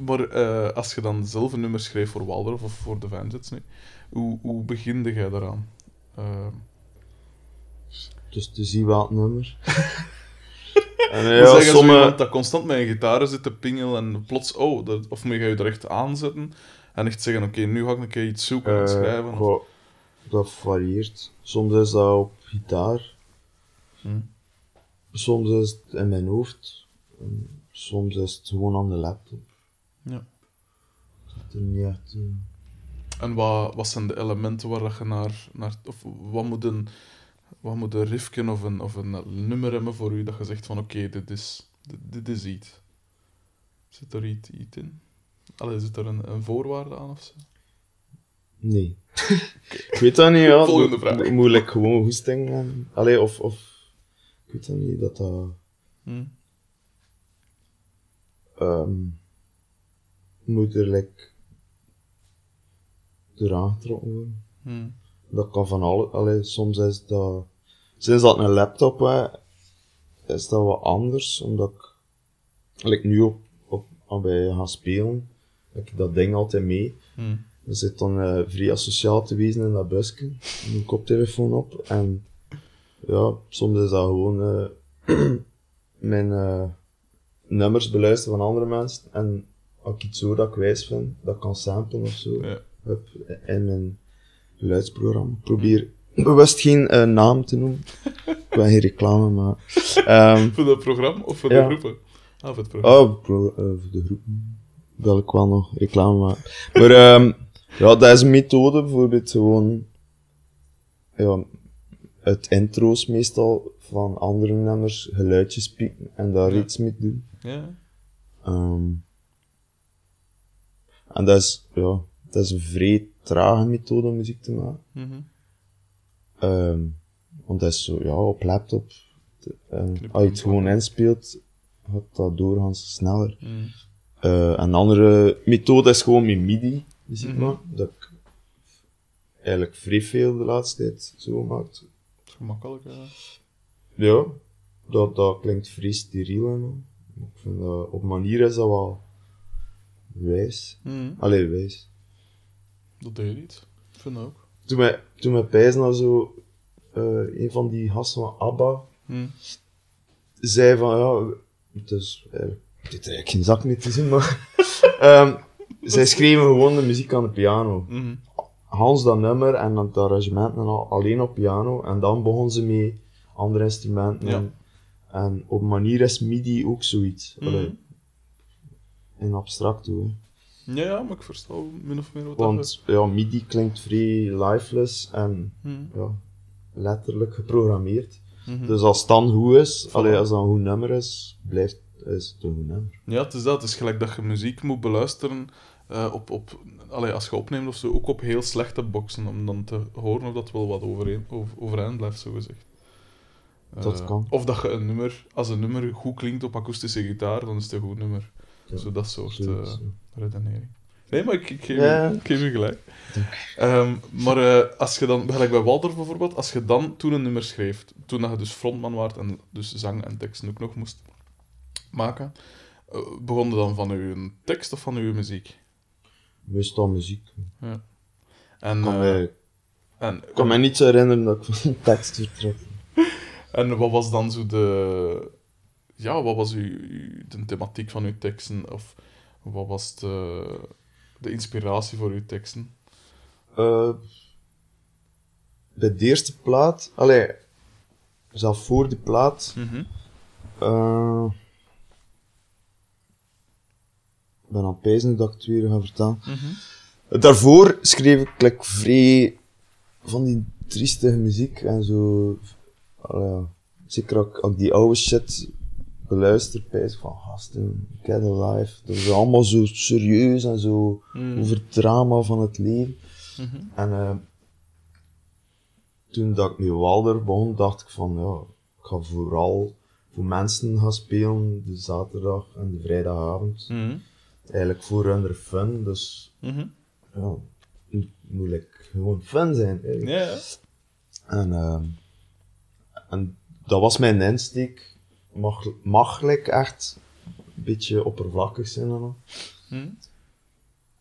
[SPEAKER 2] maar eh, als je dan zelf een nummer schreef voor Waldorf of voor de Vanjets nu, hoe, hoe beginde jij daaraan?
[SPEAKER 3] Dus te zien welk nummer. en
[SPEAKER 2] ja,
[SPEAKER 3] ja,
[SPEAKER 2] zeg je zo
[SPEAKER 3] sommige...
[SPEAKER 2] iemand dat constant met een gitaar zit te pingelen en plots, oh, dat, of moet je je er echt aanzetten en echt zeggen, oké, nu ga ik een keer iets zoeken en
[SPEAKER 3] Eh,
[SPEAKER 2] schrijven?
[SPEAKER 3] goh, dat varieert. Soms is dat op gitaar.
[SPEAKER 2] Hm.
[SPEAKER 3] Soms is het in mijn hoofd. En soms is het gewoon aan de laptop.
[SPEAKER 2] Ja.
[SPEAKER 3] Dat er niet echt... eh,
[SPEAKER 2] En wat, wat zijn de elementen waar je naar, naar of wat moet een, wat moet een riffje of een, of een nummer hebben voor u dat je zegt van oké, dit, is, dit, dit is iets. Zit er iets, iets in? Allee, zit er een, een voorwaarde aan of zo?
[SPEAKER 3] Nee. ik weet dat niet, ja.
[SPEAKER 2] Volgende vraag.
[SPEAKER 3] Mo- Moeilijk gewoon goesting. hebben. Allee, of, of... Ik weet dat niet, dat dat...
[SPEAKER 2] Hm?
[SPEAKER 3] ehm moet er like, eraan getrokken worden.
[SPEAKER 2] Hm.
[SPEAKER 3] Dat kan van alle... Allee, soms is dat... Sinds dat een laptop is, is dat wat anders, omdat ik... Like nu op, op, aan bij gaan spelen, heb ik dat ding altijd mee.
[SPEAKER 2] Hm.
[SPEAKER 3] Er zit dan eh vrij asociaal te wezen in dat busje. Een koptelefoon op. En ja, soms is dat gewoon eh, mijn eh, nummers beluisteren van andere mensen. En als ik iets hoor dat ik wijs vind, dat kan samplen of zo.
[SPEAKER 2] Ja.
[SPEAKER 3] Hup, in mijn geluidsprogramma. Ik probeer bewust geen naam te noemen. ik ben geen reclame, maar... ehm,
[SPEAKER 2] Voor dat programma of voor
[SPEAKER 3] Ja.
[SPEAKER 2] de groepen? Ah, voor het programma.
[SPEAKER 3] Oh, pro, voor de groep wil ik wel nog reclame maken. Maar ehm, ja, dat is een methode, bijvoorbeeld gewoon ja, het intro's meestal van andere nummers geluidjes pieken en daar
[SPEAKER 2] Ja.
[SPEAKER 3] iets mee doen.
[SPEAKER 2] Ja.
[SPEAKER 3] Ehm, en dat is, ja, dat is een vrij trage methode om muziek te maken.
[SPEAKER 2] Mhm.
[SPEAKER 3] Ehm, want dat is zo, ja, op laptop. ehm, als je het gewoon inspeelt, gaat dat doorgaans sneller.
[SPEAKER 2] Hm.
[SPEAKER 3] Eh, een andere methode is gewoon met MIDI, muziek
[SPEAKER 2] Mhm.
[SPEAKER 3] maken. Dat ik eigenlijk vrij veel de laatste tijd zo
[SPEAKER 2] is gemakkelijk, ja.
[SPEAKER 3] Ja, dat, dat klinkt vrij steriel en. Maar Ik vind dat, op manier is dat wel wijs. Allee, wijs.
[SPEAKER 2] Dat deed iets. Ik vind dat ook.
[SPEAKER 3] Toen wij, toen wij pijzen naar zo, eh, een van die gasten van ABBA,
[SPEAKER 2] Hm.
[SPEAKER 3] zei van, ja, het is eigenlijk, dit is eigenlijk geen zak meer te zien, maar, ehm, zij schreven gewoon de muziek aan de piano.
[SPEAKER 2] Mhm.
[SPEAKER 3] Hans dat nummer en dan het arrangement en al, alleen op piano. En dan begon ze met andere instrumenten.
[SPEAKER 2] Ja.
[SPEAKER 3] En, en op een manier is MIDI ook zoiets.
[SPEAKER 2] Mhm.
[SPEAKER 3] Allee, in abstract hoor.
[SPEAKER 2] Ja, ja, maar ik versta wel min of meer wat dat
[SPEAKER 3] Want ja, MIDI klinkt vrij lifeless en
[SPEAKER 2] is. Hm.
[SPEAKER 3] ja, letterlijk geprogrammeerd.
[SPEAKER 2] Mhm.
[SPEAKER 3] Dus als het dan goed is, allee, als dat een goed nummer is, blijft is het een goed nummer.
[SPEAKER 2] Ja, het is dat. Het is gelijk dat je muziek moet beluisteren eh, op, op, allee, als je opneemt of zo, ook op heel slechte boxen, om dan te horen of dat wel wat overeen, over, overeind blijft, zo gezegd.
[SPEAKER 3] Dat
[SPEAKER 2] Eh,
[SPEAKER 3] kan.
[SPEAKER 2] Of dat je een nummer, als een nummer goed klinkt op akoestische gitaar, dan is het een goed nummer.
[SPEAKER 3] Ja,
[SPEAKER 2] Zo dat soort
[SPEAKER 3] ja.
[SPEAKER 2] redenering. Nee, maar ik, ik, geef,
[SPEAKER 3] Ja.
[SPEAKER 2] je, ik geef je gelijk. Ehm, maar als je dan, gelijk bij Walter bijvoorbeeld, als je dan toen een nummer schreef, toen dat je dus frontman waart en dus zang en teksten ook nog moest maken, begon je dan van uw tekst of van uw muziek?
[SPEAKER 3] Meestal muziek.
[SPEAKER 2] En,
[SPEAKER 3] Ik kan,
[SPEAKER 2] eh,
[SPEAKER 3] mij,
[SPEAKER 2] en,
[SPEAKER 3] ik kan mij niet zo herinneren dat ik van een tekst vertrok.
[SPEAKER 2] en wat was dan zo de... Ja, wat was uw, de thematiek van uw teksten? Of wat was de, de inspiratie voor uw teksten?
[SPEAKER 3] Eh, bij de eerste plaat, allee, zelf voor de plaat,
[SPEAKER 2] Mhm.
[SPEAKER 3] Ben aan het dat ik het weer ga vertellen.
[SPEAKER 2] Mhm.
[SPEAKER 3] Daarvoor schreef ik like, vrij van die triestige muziek en zo. Allee, zeker als ik die oude shit beluister, pijs ik van gasten, Get Alive. Dat is allemaal zo serieus en zo
[SPEAKER 2] Mm.
[SPEAKER 3] over het drama van het leven.
[SPEAKER 2] Mhm.
[SPEAKER 3] En eh, toen dat ik met Walder begon, dacht ik van ja, ik ga vooral voor mensen gaan spelen de zaterdag en de vrijdagavond.
[SPEAKER 2] Mhm.
[SPEAKER 3] Eigenlijk voor hun fun, dus
[SPEAKER 2] Mhm.
[SPEAKER 3] ja, het moet like gewoon fun zijn. eigenlijk.
[SPEAKER 2] Ja, ja.
[SPEAKER 3] En, ehm, en dat was mijn insteek. Mag, magelijk echt een beetje oppervlakkig zijn en al.
[SPEAKER 2] Hm?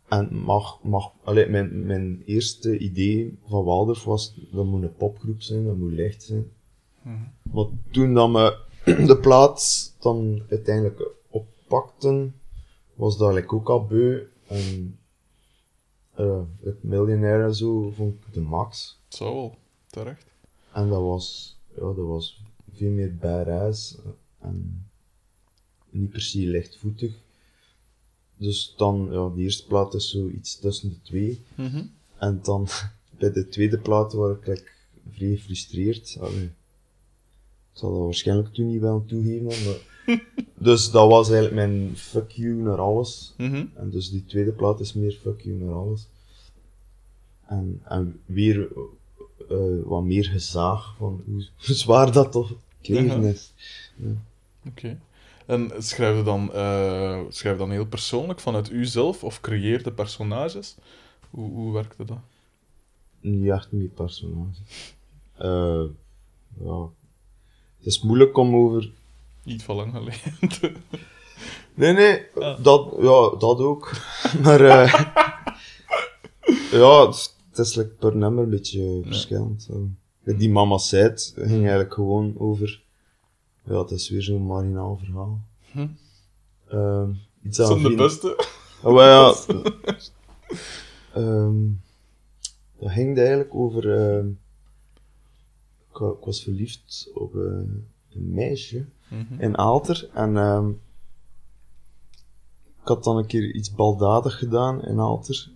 [SPEAKER 3] En mag, mag, allee, mijn, mijn eerste idee van Waldorf was, dat moet een popgroep zijn, dat moet licht zijn. Maar toen dat we de plaat dan uiteindelijk oppakten, was dat like ook al beu. En eh, het miljonair en zo vond ik de max.
[SPEAKER 2] Zou wel, terecht.
[SPEAKER 3] En dat was, ja, dat was veel meer badass en niet per se lichtvoetig. Dus dan, ja, de eerste plaat is zo iets tussen de twee.
[SPEAKER 2] Mhm.
[SPEAKER 3] En dan bij de tweede plaat was ik like, vrij gefrustreerd. Allee, ik zal dat waarschijnlijk toen niet wel toegeven, maar... dus dat was eigenlijk mijn fuck you naar alles.
[SPEAKER 2] Mhm.
[SPEAKER 3] En dus die tweede plaat is meer fuck you naar alles. En, en weer eh, wat meer gezaag van hoe, zwaar dat toch leven
[SPEAKER 2] Ja.
[SPEAKER 3] is.
[SPEAKER 2] Oké. En schrijf je dan, eh, schrijf je dan heel persoonlijk vanuit uzelf of creëer de personages? Hoe, hoe werkte dat?
[SPEAKER 3] Niet echt meer personage. Eh, ja. Het is moeilijk om over
[SPEAKER 2] Iets van lang geleden.
[SPEAKER 3] Nee, nee, dat, ja, dat ook. maar eh, ja, het is- het is like per nummer een beetje verschillend. Die mama zei het, ging eigenlijk gewoon over, ja, het is weer zo'n marginaal verhaal.
[SPEAKER 2] Hm.
[SPEAKER 3] Ehm, iets aan
[SPEAKER 2] de beste.
[SPEAKER 3] Oh, maar ja. Ehm, dat ging eigenlijk over. ehm, ik, wa- ik was verliefd op eh, een meisje
[SPEAKER 2] Mhm.
[SPEAKER 3] in Aalter. En ehm, ik had dan een keer iets baldadig gedaan in Aalter.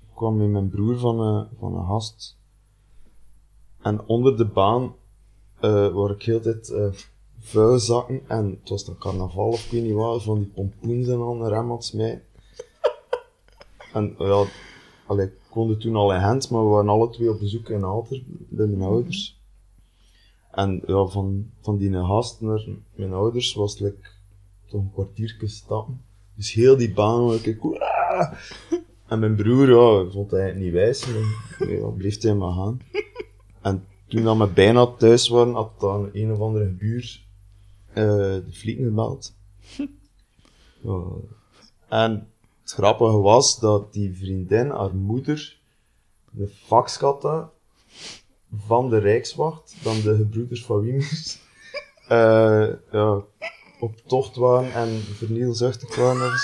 [SPEAKER 3] Ik kwam met mijn broer van, een van een gast. En onder de baan eh waar ik heel tijd eh vuilzakken. En het was dan carnaval of ik weet niet wat, van die pompoens en al, een rem had smijten. En ja, allee, ik toen al in Gent, maar we waren alle twee op bezoek in Alter, bij mijn ouders. En ja, van, van die gast naar mijn ouders was het like, toch een kwartiertje stappen. Dus heel die baan was ik! En mijn broer, ja, vond hij het niet wijs. En, ja, bleef hij maar gaan. En toen we bijna thuis waren, had dan een of andere buur eh, de flieken gebeld. Ja. En het grappige was dat die vriendin, haar moeder, de fax had van de Rijkswacht, dan de gebroeders van Wiemers, eh, ja, op tocht waren en vernielzuchtig waren.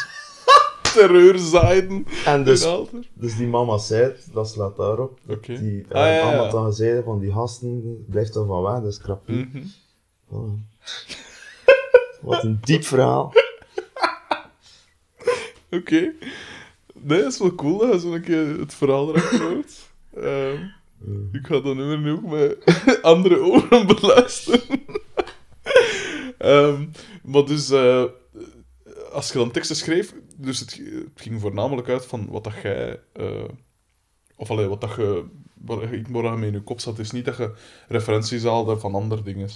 [SPEAKER 2] Terreurzaaiden.
[SPEAKER 3] En dus, dus die mama zei dat slaat daarop. Die
[SPEAKER 2] Ah, ja,
[SPEAKER 3] mama dan gezegd van die gasten, blijf er van weg, dat is krap.
[SPEAKER 2] Mhm.
[SPEAKER 3] Wat een diep verhaal.
[SPEAKER 2] Oké. Nee, dat is wel cool dat je keer het verhaal erachter hoort. Ehm, ik ga dat nummer nu ook met andere oren beluisteren. Ehm, maar dus, eh, als je dan teksten schreef, dus het, het ging voornamelijk uit van wat dat jij, eh, of allee, wat dat je, waar je mee in je kop zat, is niet dat je referenties haalde van andere dingen.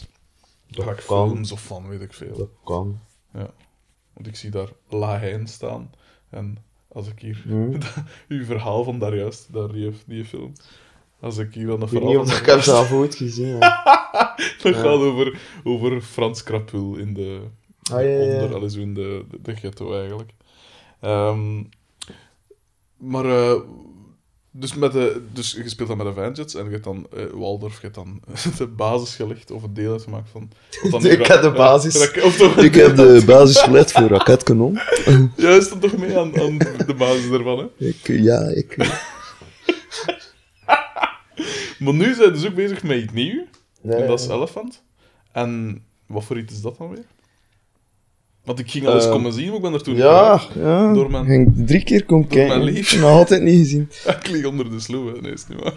[SPEAKER 3] Dat
[SPEAKER 2] Gelijk
[SPEAKER 3] kan.
[SPEAKER 2] films of van weet ik veel.
[SPEAKER 3] Dat kan.
[SPEAKER 2] Ja. Want ik zie daar La Haine staan. En als ik hier...
[SPEAKER 3] Hmm.
[SPEAKER 2] uw verhaal van daarjuist, daar die, die film. Als ik hier dan een
[SPEAKER 3] Ik weet
[SPEAKER 2] verhaal
[SPEAKER 3] niet ik heb
[SPEAKER 2] daarjuist...
[SPEAKER 3] dat ooit gezien heb.
[SPEAKER 2] Dat
[SPEAKER 3] Ja.
[SPEAKER 2] gaat over, over Frans Krapul in de...
[SPEAKER 3] Ah, ja, ja, ja.
[SPEAKER 2] Onder, allee, zo in de, de, de ghetto eigenlijk. Ehm, maar... eh, dus, met de, dus je speelt dan met Avengers en je hebt dan eh, Waldorf, je hebt dan de basis gelegd of het deel uitgemaakt van... dan
[SPEAKER 3] Ik heb de
[SPEAKER 2] ja,
[SPEAKER 3] basis.
[SPEAKER 2] of toch,
[SPEAKER 3] Ik heb de basis gelet voor raketkanon.
[SPEAKER 2] Ja, is er toch mee aan, aan de basis ervan, hè?
[SPEAKER 3] Ik, ja, ik...
[SPEAKER 2] Maar nu zijn we dus ook bezig met iets nieuws.
[SPEAKER 3] Nee,
[SPEAKER 2] En dat is Elephant. En wat voor iets is dat dan weer? Want ik ging al eens
[SPEAKER 3] Eh,
[SPEAKER 2] komen zien, maar ik ben er toen
[SPEAKER 3] Ja,
[SPEAKER 2] niet
[SPEAKER 3] ja.
[SPEAKER 2] Door mijn-
[SPEAKER 3] Ging drie keer komen
[SPEAKER 2] door mijn
[SPEAKER 3] kijken.
[SPEAKER 2] lief.
[SPEAKER 3] Nog altijd niet gezien.
[SPEAKER 2] Ik lig onder de sloe, hè. nee, is niet waar.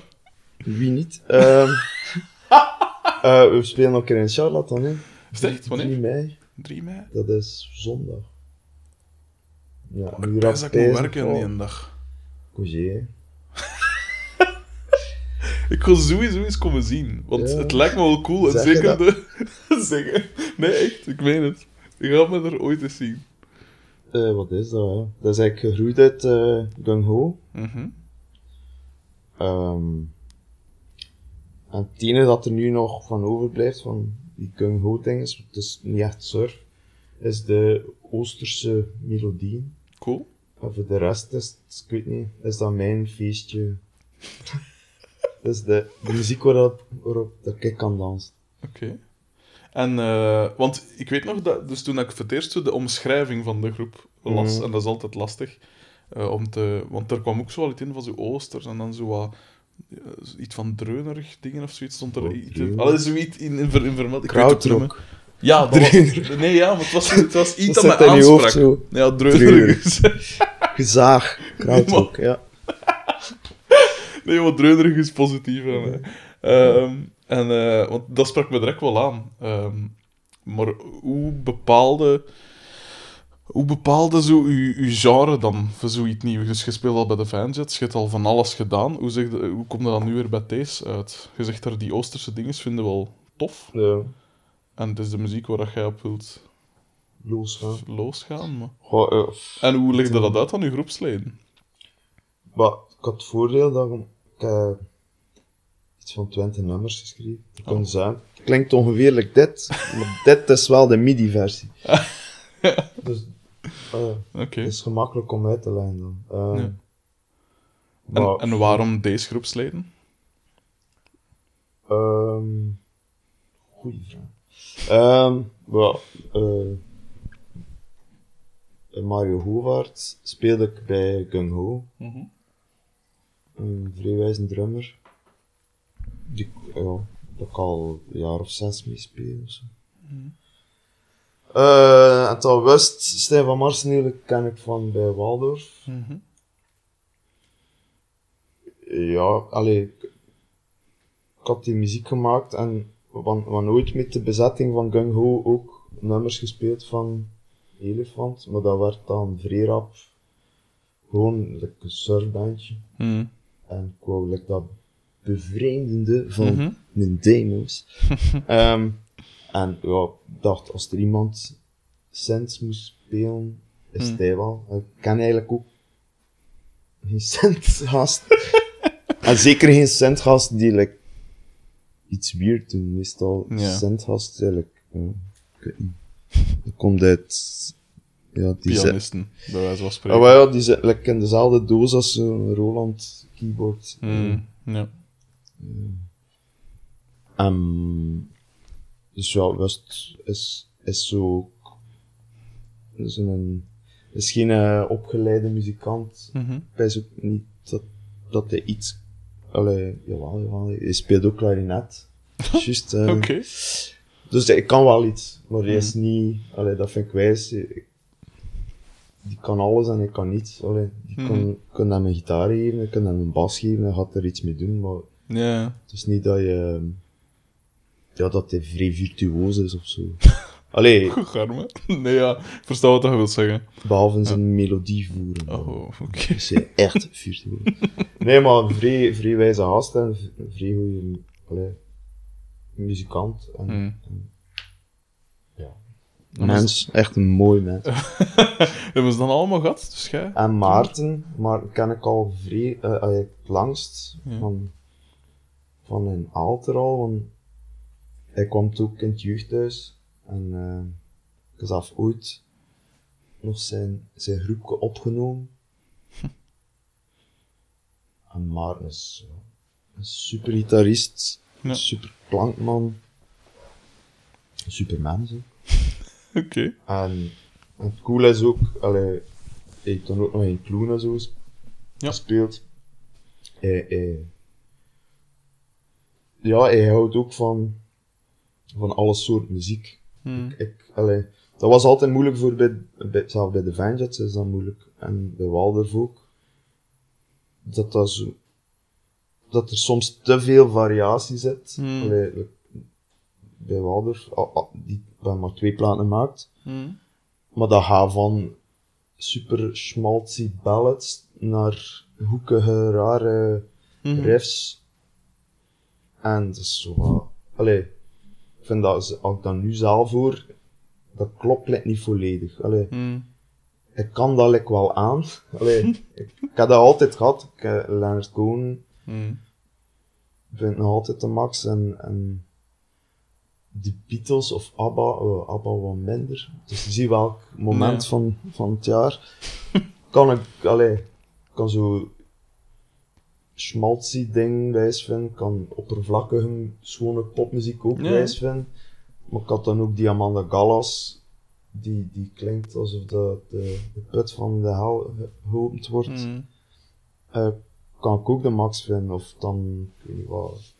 [SPEAKER 3] Wie niet? Ehm eh, we spelen nog een keer in Charlatan, hè.
[SPEAKER 2] Is het echt?
[SPEAKER 3] 3
[SPEAKER 2] Wanneer?
[SPEAKER 3] mei.
[SPEAKER 2] 3 mei?
[SPEAKER 3] Dat is zondag. Ja,
[SPEAKER 2] Maar ik ben dat ik moet werken die een dag.
[SPEAKER 3] Hè.
[SPEAKER 2] Ik ga sowieso eens komen zien. Want
[SPEAKER 3] Ja.
[SPEAKER 2] het lijkt me wel cool. En zeker de... zeggen. Nee, echt. Ik meen het. Je gaat me er ooit eens zien.
[SPEAKER 3] Eh, wat is dat, hè? Dat is eigenlijk gegroeid uit eh Gung Ho.
[SPEAKER 2] Mhm.
[SPEAKER 3] Ehm, en het ene dat er nu nog van overblijft van die gung ho dinges, het is niet echt surf, is de Oosterse melodieën.
[SPEAKER 2] Cool.
[SPEAKER 3] En voor de rest is het, ik weet niet, is dat mijn feestje. dat is de, de muziek waarop, waarop dat ik kan dansen.
[SPEAKER 2] Oké. En, eh, want ik weet nog dat, dus toen ik voor het eerst de omschrijving van de groep las,
[SPEAKER 3] Mhm.
[SPEAKER 2] en dat is altijd lastig, eh, om te, want er kwam ook zo iets in van zo oosters en dan zo wat, eh, iets van dreunerig dingen of zoiets stond er.
[SPEAKER 3] Wat
[SPEAKER 2] iets,
[SPEAKER 3] dreunerig?
[SPEAKER 2] allee, zoiets in, in, in vermeld. Ik
[SPEAKER 3] Krautrock.
[SPEAKER 2] Ja, dat was, nee, ja, maar het was, het was iets
[SPEAKER 3] Dat
[SPEAKER 2] dat, mij
[SPEAKER 3] hoofd
[SPEAKER 2] aansprak.
[SPEAKER 3] zo.
[SPEAKER 2] Ja, dreunerig.
[SPEAKER 3] Gezaag. Krautrock, ja.
[SPEAKER 2] Nee, wat dreunerig is positief. Ehm, en, eh, want dat sprak me direct wel aan. Ehm, maar hoe bepaalde, hoe bepaalde zo uw, uw genre dan voor zoiets nieuws? Dus je speelt al bij de Vanjets, je hebt al van alles gedaan. Hoe, zeg hoe komt dat dan nu weer bij deze uit? Je zegt er die Oosterse dingen vinden wel tof.
[SPEAKER 3] Ja,
[SPEAKER 2] En het is de muziek waar dat jij op wilt
[SPEAKER 3] losgaan.
[SPEAKER 2] losgaan. Maar...
[SPEAKER 3] Eh,
[SPEAKER 2] En hoe legde dat uit aan uw groepsleden?
[SPEAKER 3] maar ik had het voordeel dat heb iets van 20 nummers geschreven. Kon
[SPEAKER 2] Oh.
[SPEAKER 3] zijn. Klinkt ongeveer like dit, maar dit is wel de MIDI-versie. Dus eh,
[SPEAKER 2] Oké.
[SPEAKER 3] het is gemakkelijk om uit te leggen dan. Eh,
[SPEAKER 2] Ja.
[SPEAKER 3] maar,
[SPEAKER 2] En, en waarom deze groepsleden?
[SPEAKER 3] ehm, goeie vraag. Ehm, wel, eh, Mario Hovaert speelde ik bij Gung Ho. Een vrijwijze drummer. Die, ja, dat ik al een jaar of zes mee speel of zo. Eh, en toen wist Stijn van Marseneel ken ik van bij Waldorf.
[SPEAKER 2] Mhm.
[SPEAKER 3] Ja, allee, ik, had die muziek gemaakt en van, van ooit met de bezetting van Gung Ho ook nummers gespeeld van Elefant, maar dat werd dan vrij rap gewoon like een surfbandje.
[SPEAKER 2] Mhm.
[SPEAKER 3] En ik wou like, dat bevreemdende van
[SPEAKER 2] Mhm.
[SPEAKER 3] mijn demo's. Ehm, en ja, ik dacht, als er iemand synths moest spelen, is
[SPEAKER 2] Mm.
[SPEAKER 3] hij wel. Ik ken eigenlijk ook geen synthgast. en zeker geen synthgast die like, iets weird doen. Meestal
[SPEAKER 2] Ja.
[SPEAKER 3] synthgast eigenlijk, ik weet niet. Dat komt uit, ja, die zijn,
[SPEAKER 2] Pianisten, bij wijze van spreken.
[SPEAKER 3] Ah, ja, die zijn like, in dezelfde doos als zo'n Roland keyboard.
[SPEAKER 2] Mhm. Ja.
[SPEAKER 3] Ehm, dus ja, West is, is zo. Is, een, is geen eh, opgeleide muzikant.
[SPEAKER 2] Mhm.
[SPEAKER 3] Ik ook niet dat, dat hij iets. Allee, jawel, jawel. Hij speelt ook klarinet. Juist. eh,
[SPEAKER 2] Oké.
[SPEAKER 3] Dus ik kan wel iets, maar hij is niet. Allee, dat vind ik wijs. Ik- Die kan alles en ik kan niets. Allee, die
[SPEAKER 2] Mhm.
[SPEAKER 3] kan, kan hem een gitaar geven, ik kan hem een bas geven en gaat er iets mee doen, maar
[SPEAKER 2] Ja.
[SPEAKER 3] het is niet dat je. Ja, dat hij vrij virtuoos is of zo. Allee,
[SPEAKER 2] Goed, Garme. Nee, ja. Ik versta wat je wilt zeggen.
[SPEAKER 3] behalve zijn melodie voeren.
[SPEAKER 2] Oh, oké.
[SPEAKER 3] Is hij echt virtuoos. Nee, maar vrij, vrij wijze gast en vrij goede allee, muzikant. En,
[SPEAKER 2] Mhm.
[SPEAKER 3] en- ja. Mens, echt een mooi mens.
[SPEAKER 2] Hebben ze dan allemaal gehad? Dus jij?
[SPEAKER 3] En Maarten, maar ken ik al vrij, eh, het langst
[SPEAKER 2] Ja.
[SPEAKER 3] van, van een alter al, want hij kwam toen ook in het jeugdhuis en eh, ik heb ooit nog zijn, zijn groepje opgenomen. en Maarten is ja, een super gitarist,
[SPEAKER 2] Ja.
[SPEAKER 3] super klankman, super mens.
[SPEAKER 2] Oké.
[SPEAKER 3] En, en het cool is ook, allee, hij heeft dan ook nog in Kloen en zo ges-
[SPEAKER 2] Ja.
[SPEAKER 3] gespeeld. Hij, hij, ja, hij houdt ook van, van alle soort muziek.
[SPEAKER 2] Mhm.
[SPEAKER 3] Ik, allee, dat was altijd moeilijk voor bij, bij, zelfs bij de Vanjets is dat moeilijk. En bij Waldorf ook. Dat, dat, zo, dat er soms te veel variatie zit.
[SPEAKER 2] Hmm.
[SPEAKER 3] Allee, bij Waldorf, al- al- die dan maar twee platen maakt.
[SPEAKER 2] Mhm.
[SPEAKER 3] Maar dat gaat van super schmaltzy ballads naar hoekige, rare
[SPEAKER 2] Mhm.
[SPEAKER 3] riffs. En dat is zo wat... Allee, ik vind dat, als ik dat nu zelf hoor, dat klopt niet volledig. Allee,
[SPEAKER 2] Mhm.
[SPEAKER 3] ik kan dat like, wel aan. Allee, ik, ik heb dat altijd gehad. Ik, eh, Leonard Cohen
[SPEAKER 2] Mhm.
[SPEAKER 3] vind nog altijd de max. En, en de Beatles of ABBA, oh, ABBA wat minder. Dus je ziet welk moment
[SPEAKER 2] Ja.
[SPEAKER 3] van, van het jaar. kan ik, allee, kan zo schmaltzy ding wijs vinden, kan oppervlakkige, schone popmuziek ook
[SPEAKER 2] Ja.
[SPEAKER 3] wijs vinden. Maar ik had dan ook die Amanda Gallas, die, die klinkt alsof de, de, de put van de hel ge- geopend wordt.
[SPEAKER 2] Mm.
[SPEAKER 3] Eh, kan ik ook de max vinden, of dan, ik weet niet wat.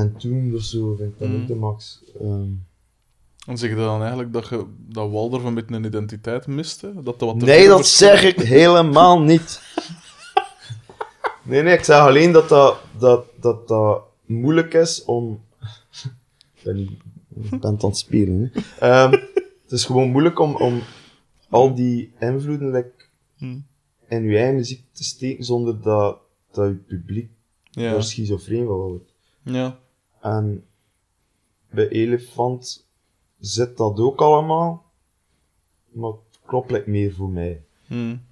[SPEAKER 3] En toen of zo vind ik dan
[SPEAKER 2] Mm.
[SPEAKER 3] ook de max. Ehm,
[SPEAKER 2] En zeg je dan eigenlijk dat, je, dat Waldorf een beetje een identiteit miste? Dat dat wat
[SPEAKER 3] nee, dat zeg ik helemaal niet. Nee, nee, ik zeg alleen dat dat, dat, dat, dat moeilijk is om. Ik ben, ik ben het aan het spelen. Hè. Ehm, het is gewoon moeilijk om, om al die invloeden like,
[SPEAKER 2] Hmm.
[SPEAKER 3] in je eigen muziek te steken zonder dat, dat je publiek
[SPEAKER 2] Ja.
[SPEAKER 3] schizofreen van wordt.
[SPEAKER 2] ja.
[SPEAKER 3] En bij Elefant zit dat ook allemaal, maar het klopt like meer voor mij.
[SPEAKER 2] Mm.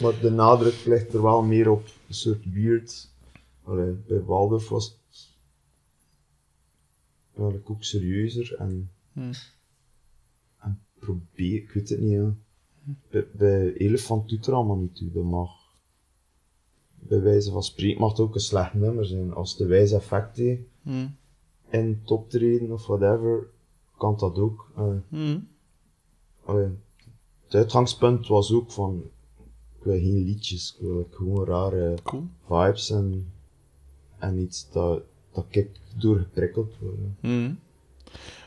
[SPEAKER 3] Maar de nadruk ligt er wel meer op een soort weird. Allee, bij Waldorf was het eigenlijk ook serieuzer en,
[SPEAKER 2] Hmm.
[SPEAKER 3] en probeer, ik weet het niet. Ja. Bij, bij Elefant doet er allemaal niet toe. Dat mag, bij wijze van spreken mag het ook een slecht nummer zijn. Als de wijze effect heeft
[SPEAKER 2] Mm.
[SPEAKER 3] in het optreden of whatever, kan dat ook. Eh,
[SPEAKER 2] Mm.
[SPEAKER 3] het uitgangspunt was ook van, ik wil geen liedjes, ik wil gewoon rare
[SPEAKER 2] Cool.
[SPEAKER 3] vibes en, en iets dat, dat ik door geprikkeld word. hè.
[SPEAKER 2] Mm.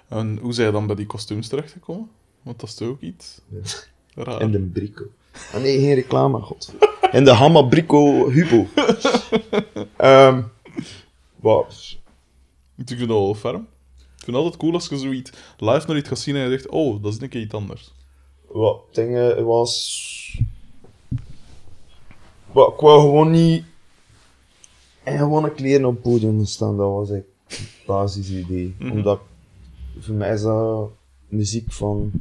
[SPEAKER 2] En hoe zijn je dan bij die kostuums terechtgekomen? Want dat is toch ook iets raar.
[SPEAKER 3] In de brico. Ah nee, geen reclame, god. In de Hamma Brico Hubo. Ehm wat?
[SPEAKER 2] Ik vind dat wel ferm. Ik vind het altijd cool als je zoiets live naar iets gaat zien en je zegt, oh, dat is een keer iets anders.
[SPEAKER 3] Wat dingen was. Wat, ik wou gewoon niet. En gewoon een kleren op het podium staan, dat was echt het basisidee.
[SPEAKER 2] Mhm.
[SPEAKER 3] Omdat voor mij is dat muziek van.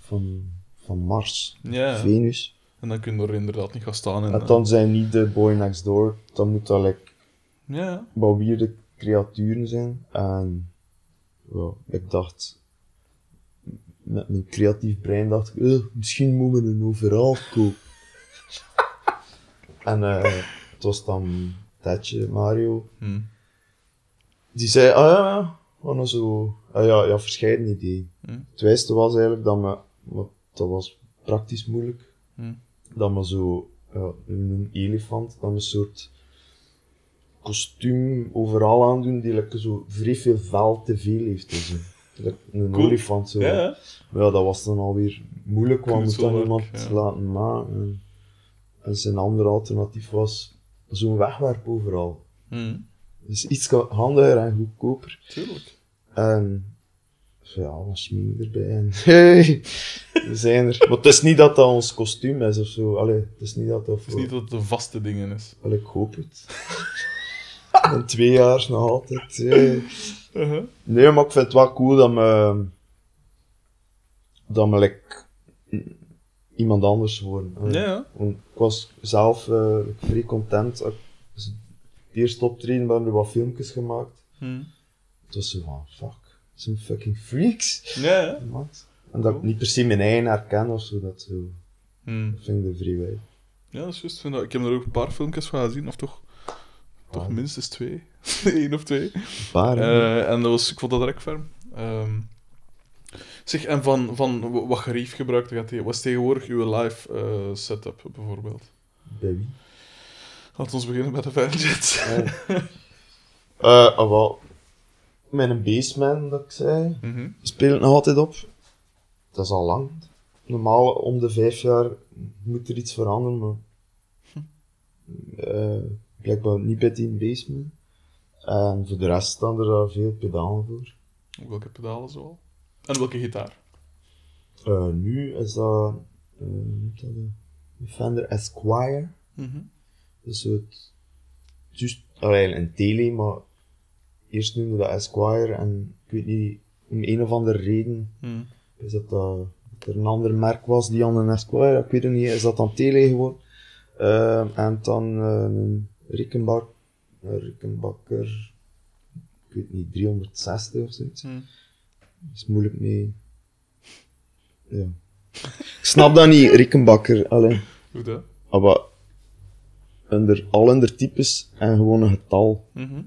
[SPEAKER 3] van, van Mars, Venus.
[SPEAKER 2] en dan kun je er inderdaad niet gaan staan. En,
[SPEAKER 3] En dan zijn niet de boy next door, dan moet dat like,
[SPEAKER 2] Ja,
[SPEAKER 3] wat weirde creaturen zijn. En ik dacht, met mijn creatief brein dacht ik, "Eh, misschien moeten we een overal kopen. en eh, het was dan Tetje, Mario,
[SPEAKER 2] hm.
[SPEAKER 3] die zei, ah ja, ja, nou zo, ah ja, ja, verscheiden ideeën.
[SPEAKER 2] Hm.
[SPEAKER 3] Het wijste was eigenlijk dat me, want dat was praktisch moeilijk,
[SPEAKER 2] Hm.
[SPEAKER 3] dat me zo, ja, een elefant, dat me een soort kostuum overal aandoen die like, zo vrij veel vel te veel heeft. Dus, like een
[SPEAKER 2] Cool.
[SPEAKER 3] olifant zo.
[SPEAKER 2] ja, ja.
[SPEAKER 3] Maar ja, dat was dan alweer moeilijk, want moet dan iemand
[SPEAKER 2] ja.
[SPEAKER 3] laten maken. En, zijn andere alternatief was zo'n wegwerp overal.
[SPEAKER 2] Hm.
[SPEAKER 3] Dus iets handiger en goedkoper.
[SPEAKER 2] Tuurlijk.
[SPEAKER 3] En ja, wat schmink erbij. En, hey, we zijn er. Maar het is niet dat dat ons kostuum is of zo. Allee, het is niet dat dat
[SPEAKER 2] Het is
[SPEAKER 3] voor...
[SPEAKER 2] niet dat het een vaste dingen is.
[SPEAKER 3] Allee, ik hoop het. In twee jaar nog altijd.
[SPEAKER 2] Uh-huh.
[SPEAKER 3] Nee, maar ik vind het wel cool dat me... Dat me like, iemand anders word. Allee.
[SPEAKER 2] Ja.
[SPEAKER 3] Want ik was zelf eh, vrij content. Dus het eerste optreden hebben er wat filmpjes gemaakt.
[SPEAKER 2] Hm.
[SPEAKER 3] Het was zo van, fuck, zijn fucking freaks.
[SPEAKER 2] Ja, ja.
[SPEAKER 3] En dat ik niet per se mijn eigen herken of zo, dat zo, dat vind ik de vrij wijd.
[SPEAKER 2] Ja, dat is juist. Ik heb er ook een paar filmpjes van gezien, of toch, toch minstens twee. Eén of twee.
[SPEAKER 3] Paar.
[SPEAKER 2] Eh, en dat was, ik vond dat direct ferm. Ehm, zeg, en van, van wat gerief gebruikte gaat is tegenwoordig uw live eh, setup, bijvoorbeeld?
[SPEAKER 3] Bij wie?
[SPEAKER 2] Laten we beginnen met de Fanjet.
[SPEAKER 3] Eh, ah, wel, met een bassman, dat ik zei,
[SPEAKER 2] Mhm.
[SPEAKER 3] speelt nog altijd op. Dat is al lang. Normaal, om de vijf jaar moet er iets veranderen, maar eh, blijkbaar niet bij die bassman. En voor de rest staan er daar veel pedalen voor.
[SPEAKER 2] Welke pedalen zoal? En welke gitaar?
[SPEAKER 3] Eh, nu is dat, eh, dat, eh, een Fender Esquire.
[SPEAKER 2] Mhm.
[SPEAKER 3] Is zo het, juist, allee, een tele, maar eerst noemde dat Esquire en ik weet niet, om een of andere reden
[SPEAKER 2] Hm.
[SPEAKER 3] is dat, dat er een ander merk was die aan een Esquire, ik weet het niet, is dat dan tele geworden. Eh, en dan eh, een Rickenbach, een Rickenbacker ik weet niet, 360 of zoiets.
[SPEAKER 2] Hm.
[SPEAKER 3] is moeilijk mee. Ja. Ik snap dat niet, Rickenbacker. Alleen.
[SPEAKER 2] Hoe dat?
[SPEAKER 3] Maar onder, al onder types en gewoon een getal.
[SPEAKER 2] Mhm.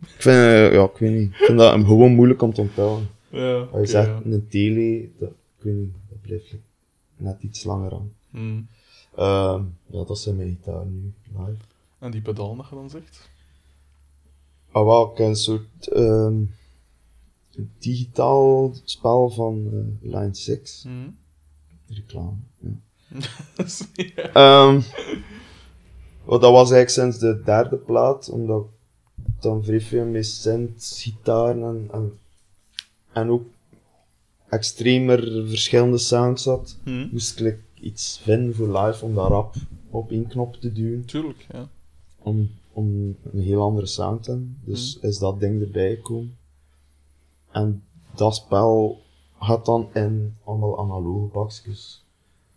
[SPEAKER 3] Ik vind, eh, ja, ik weet niet. Ik vind dat hem gewoon moeilijk om te onthouden.
[SPEAKER 2] Ja,
[SPEAKER 3] Als je zegt
[SPEAKER 2] ja.
[SPEAKER 3] een tele, dat, ik weet niet, dat blijft net iets langer aan.
[SPEAKER 2] Hm.
[SPEAKER 3] Ehm, ja, dat zijn mijn gitaar nu, live.
[SPEAKER 2] En die pedaal dat je dan zegt?
[SPEAKER 3] Ah, wel, ik een soort ehm, digitaal spel van eh, Line 6.
[SPEAKER 2] Hm.
[SPEAKER 3] Reclame. Ja.
[SPEAKER 2] ja.
[SPEAKER 3] Ehm, wat dat was eigenlijk sinds de derde plaat, omdat ik dan vrij veel met synth, gitaar en, en, en ook extremer verschillende sounds had,
[SPEAKER 2] Hm.
[SPEAKER 3] moest ik iets vinden voor live om daar rap op één knop te duwen,
[SPEAKER 2] Tuurlijk, ja.
[SPEAKER 3] om, om een heel andere sound te hebben. Dus is dat ding erbij gekomen. En dat spel had dan in allemaal analoge bakjes.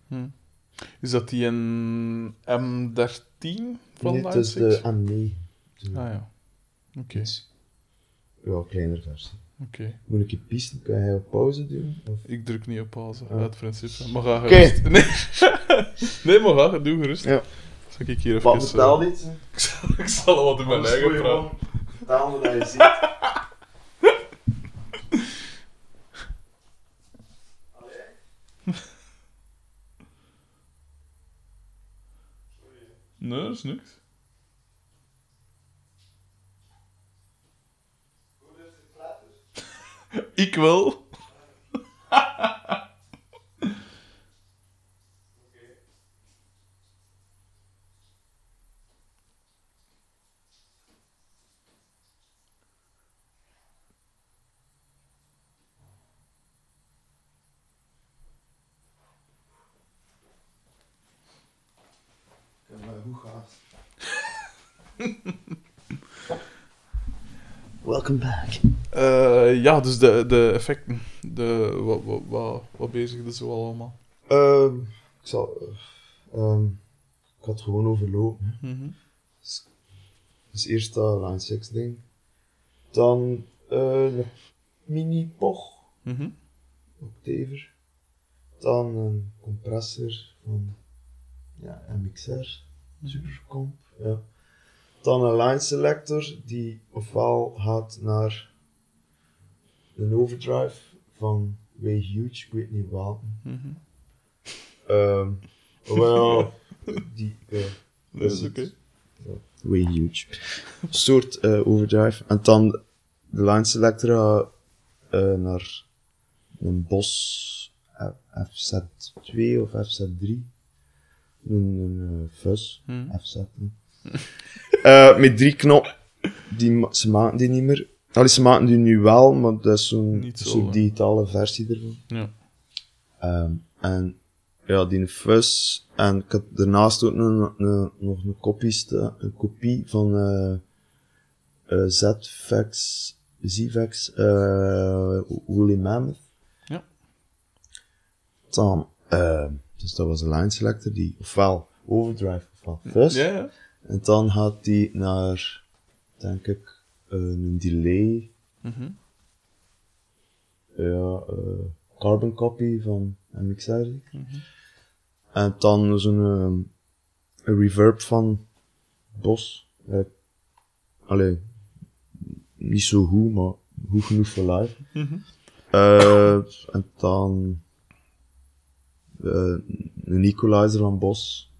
[SPEAKER 2] Hm. Is dat die een M13 van
[SPEAKER 3] Nee, het is
[SPEAKER 2] 6?
[SPEAKER 3] de M9.
[SPEAKER 2] Ah ja. Oké,
[SPEAKER 3] Ja, kleinere versie.
[SPEAKER 2] Oké.
[SPEAKER 3] Moet ik je piesten? Kan jij op pauze doen? Of?
[SPEAKER 2] Ik druk niet op pauze,
[SPEAKER 3] Ah.
[SPEAKER 2] uit principe. Maar ga gerust. Nee. nee, maar ga, doe gerust.
[SPEAKER 3] Ja.
[SPEAKER 2] Zal ik hier even...
[SPEAKER 3] Wat vertel
[SPEAKER 2] eh,
[SPEAKER 3] dit?
[SPEAKER 2] ik, zal, ik zal al wat in mijn eigen praten.
[SPEAKER 3] Vertel me dat je ziet.
[SPEAKER 2] Nee, dat is niks. Ik wel.
[SPEAKER 3] Hoe gaat Welcome back.
[SPEAKER 2] Eh, ja, dus de, de effecten. De, wat, wat, wat, wat bezigde ze wel allemaal?
[SPEAKER 3] Ehm, ik zal... ehm, ik had gewoon overlopen.
[SPEAKER 2] Mhm.
[SPEAKER 3] Dus eerst dat Line 6 ding. Dan eh, een mini poch
[SPEAKER 2] Mhm.
[SPEAKER 3] octaver. Dan een compressor van ja, MXR, Supercomp. Ja. Dan een line selector die ofwel gaat naar een overdrive van Way Huge, ik weet niet wat. Ehm wel, die,
[SPEAKER 2] Dat is oké.
[SPEAKER 3] Way Huge. Een soort eh, overdrive. En dan de line selector gaat eh, naar een Boss FZ2 of FZ3. Een, een eh, fuzz.
[SPEAKER 2] Mhm.
[SPEAKER 3] FZ. Eh, met drie knop. Die, ze maken die niet meer. Allee, ze maken die nu wel, maar dat is zo'n
[SPEAKER 2] zo,
[SPEAKER 3] soort digitale versie ervan.
[SPEAKER 2] Ja.
[SPEAKER 3] Ehm, en ja, die fuzz. En ik had daarnaast ook nog een, nog een kopie, een kopie van eh eh, ZVEX, ZVEX, eh Woolly Mammoth.
[SPEAKER 2] Ja.
[SPEAKER 3] Dan, eh, dus dat was een line selector die ofwel overdrive ofwel fuzz.
[SPEAKER 2] Ja, ja.
[SPEAKER 3] En dan gaat die naar, denk ik, een delay
[SPEAKER 2] Mhm.
[SPEAKER 3] ja, eh, carbon copy van MXR.
[SPEAKER 2] Mhm.
[SPEAKER 3] En dan zo'n ehm, een reverb van Bos. Eh, allee, niet zo goed, maar goed genoeg voor live.
[SPEAKER 2] Mhm.
[SPEAKER 3] Eh, en dan eh, een equalizer van Bos.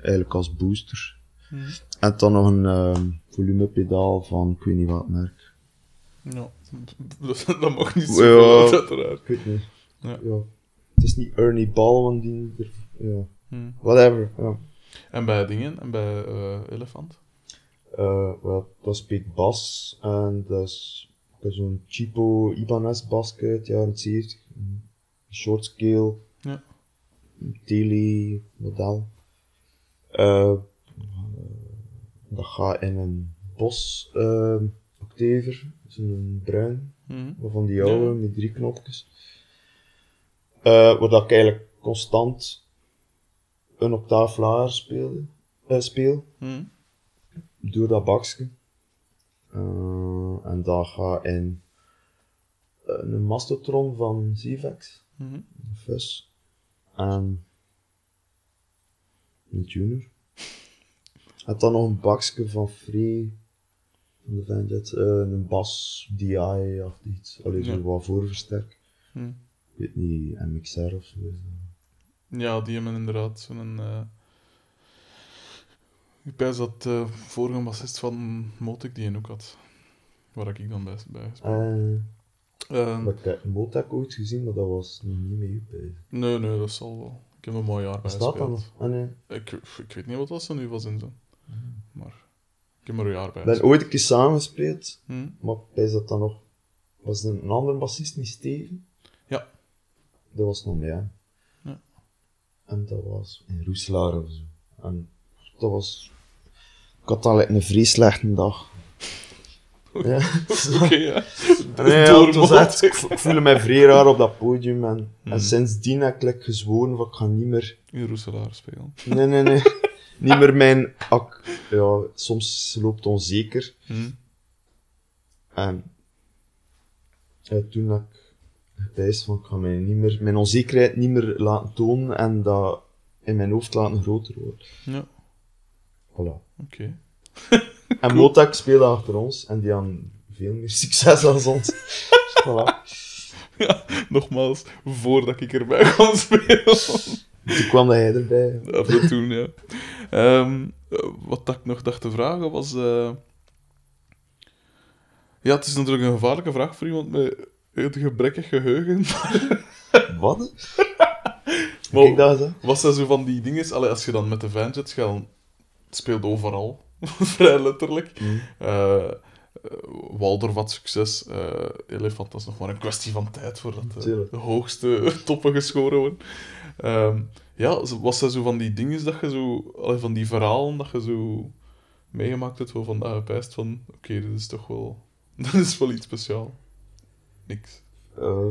[SPEAKER 3] Eigenlijk als booster.
[SPEAKER 2] Mhm.
[SPEAKER 3] En dan nog een ehm, volumepedaal van ik weet niet wat merk.
[SPEAKER 2] Ja. Dat, dat mag niet
[SPEAKER 3] Ja.
[SPEAKER 2] zo veel, uiteraard.
[SPEAKER 3] Ik weet niet.
[SPEAKER 2] Ja.
[SPEAKER 3] Ja. Het is niet Ernie Ball, want die... er- Ja.
[SPEAKER 2] Mhm.
[SPEAKER 3] Whatever. Ja.
[SPEAKER 2] En bij dingen? En bij eh, Elefant?
[SPEAKER 3] Eh, wel, dat speelt bas en dat is zo'n cheapo Ibanez basket uit de jaren 70. Een short scale,
[SPEAKER 2] Ja.
[SPEAKER 3] tele model. Eh, dat gaat in een bos uh, octaver, zo'n bruin,
[SPEAKER 2] Mhm.
[SPEAKER 3] maar van die oude
[SPEAKER 2] Ja.
[SPEAKER 3] met drie knopjes. Eh waar dat ik eigenlijk constant een octaaf lager speelde, eh, speel
[SPEAKER 2] Mhm.
[SPEAKER 3] door dat bakje. En dat gaat in eh, een mastotron van Zivex,
[SPEAKER 2] Mhm.
[SPEAKER 3] een fus. En een tuner. En dan nog een bakje van Free, van de Vanjet, eh, een bas DI of iets. Allee, zo
[SPEAKER 2] Ja.
[SPEAKER 3] wat voorversterk.
[SPEAKER 2] Hm.
[SPEAKER 3] Ik weet niet, MXR of zo. is dat.
[SPEAKER 2] Ja, die hebben inderdaad zo'n... eh Ik pijs dat de vorige bassist van Motic die een ook had. Waar ik dan bij, bij speelde.
[SPEAKER 3] Eh,
[SPEAKER 2] Ehm,
[SPEAKER 3] ik heb ooit gezien, maar dat was niet mee op. bezig.
[SPEAKER 2] nee, nee, dat zal wel. Ik heb een mooi jaar bij
[SPEAKER 3] Bestaat dat
[SPEAKER 2] gespeeld.
[SPEAKER 3] nog? Ah, nee.
[SPEAKER 2] Ik, ik weet niet wat dat ze nu was in zijn. Maar ik heb er een jaar bij
[SPEAKER 3] Ik ben ooit een keer samengespeeld,
[SPEAKER 2] Hm.
[SPEAKER 3] maar is dat dan nog... Was een andere bassist niet Steven?
[SPEAKER 2] Ja.
[SPEAKER 3] Dat was nog mij.
[SPEAKER 2] Ja.
[SPEAKER 3] En dat was in Roeselaar of zo. En dat was... Ik had al een vrij slechte dag. ja.
[SPEAKER 2] Oké, ja.
[SPEAKER 3] Nee, ja,
[SPEAKER 2] Door
[SPEAKER 3] het was echt, ik vo- ik voelde mij vrij raar op dat podium. En,
[SPEAKER 2] Hmm.
[SPEAKER 3] en sindsdien heb ik like, gezworen van ik ga niet meer...
[SPEAKER 2] In Roeselaar spelen.
[SPEAKER 3] Nee, nee, nee. Niet meer mijn... Ak, ja, soms loopt het onzeker.
[SPEAKER 2] Hm.
[SPEAKER 3] En ja, toen had ik gepijst van ik ga mij niet meer, mijn onzekerheid niet meer laten tonen en dat in mijn hoofd laten groter worden.
[SPEAKER 2] Ja,
[SPEAKER 3] Voilà.
[SPEAKER 2] oké.
[SPEAKER 3] En Motak speelde achter ons en die hadden veel meer succes dan ons. voilà.
[SPEAKER 2] Nogmaals, voordat ik erbij kon spelen.
[SPEAKER 3] Toen kwam dat hij erbij.
[SPEAKER 2] Af en toe, ja. Ehm, eh, wat dat ik nog dacht te vragen was... eh, Ja, het is natuurlijk een gevaarlijke vraag voor iemand met een gebrekkig geheugen.
[SPEAKER 3] Wat?
[SPEAKER 2] Maar
[SPEAKER 3] dat eens.
[SPEAKER 2] was dat zo van die dingen... Allee, als je dan met de Vanjet gaat, het speelt overal. Vrij letterlijk.
[SPEAKER 3] Mm.
[SPEAKER 2] Eh, eh, Waldorf had succes. eh Elefant, dat is nog maar een kwestie van tijd voordat
[SPEAKER 3] Tuurlijk.
[SPEAKER 2] de hoogste toppen geschoren worden. Ehm, ja, was dat zo van die dingen dat je zo... Allee, van die verhalen dat je zo meegemaakt hebt, wel vandaag gepijst van... Oké, dit is toch wel... Dat is wel iets speciaals. Niks.
[SPEAKER 3] Eh,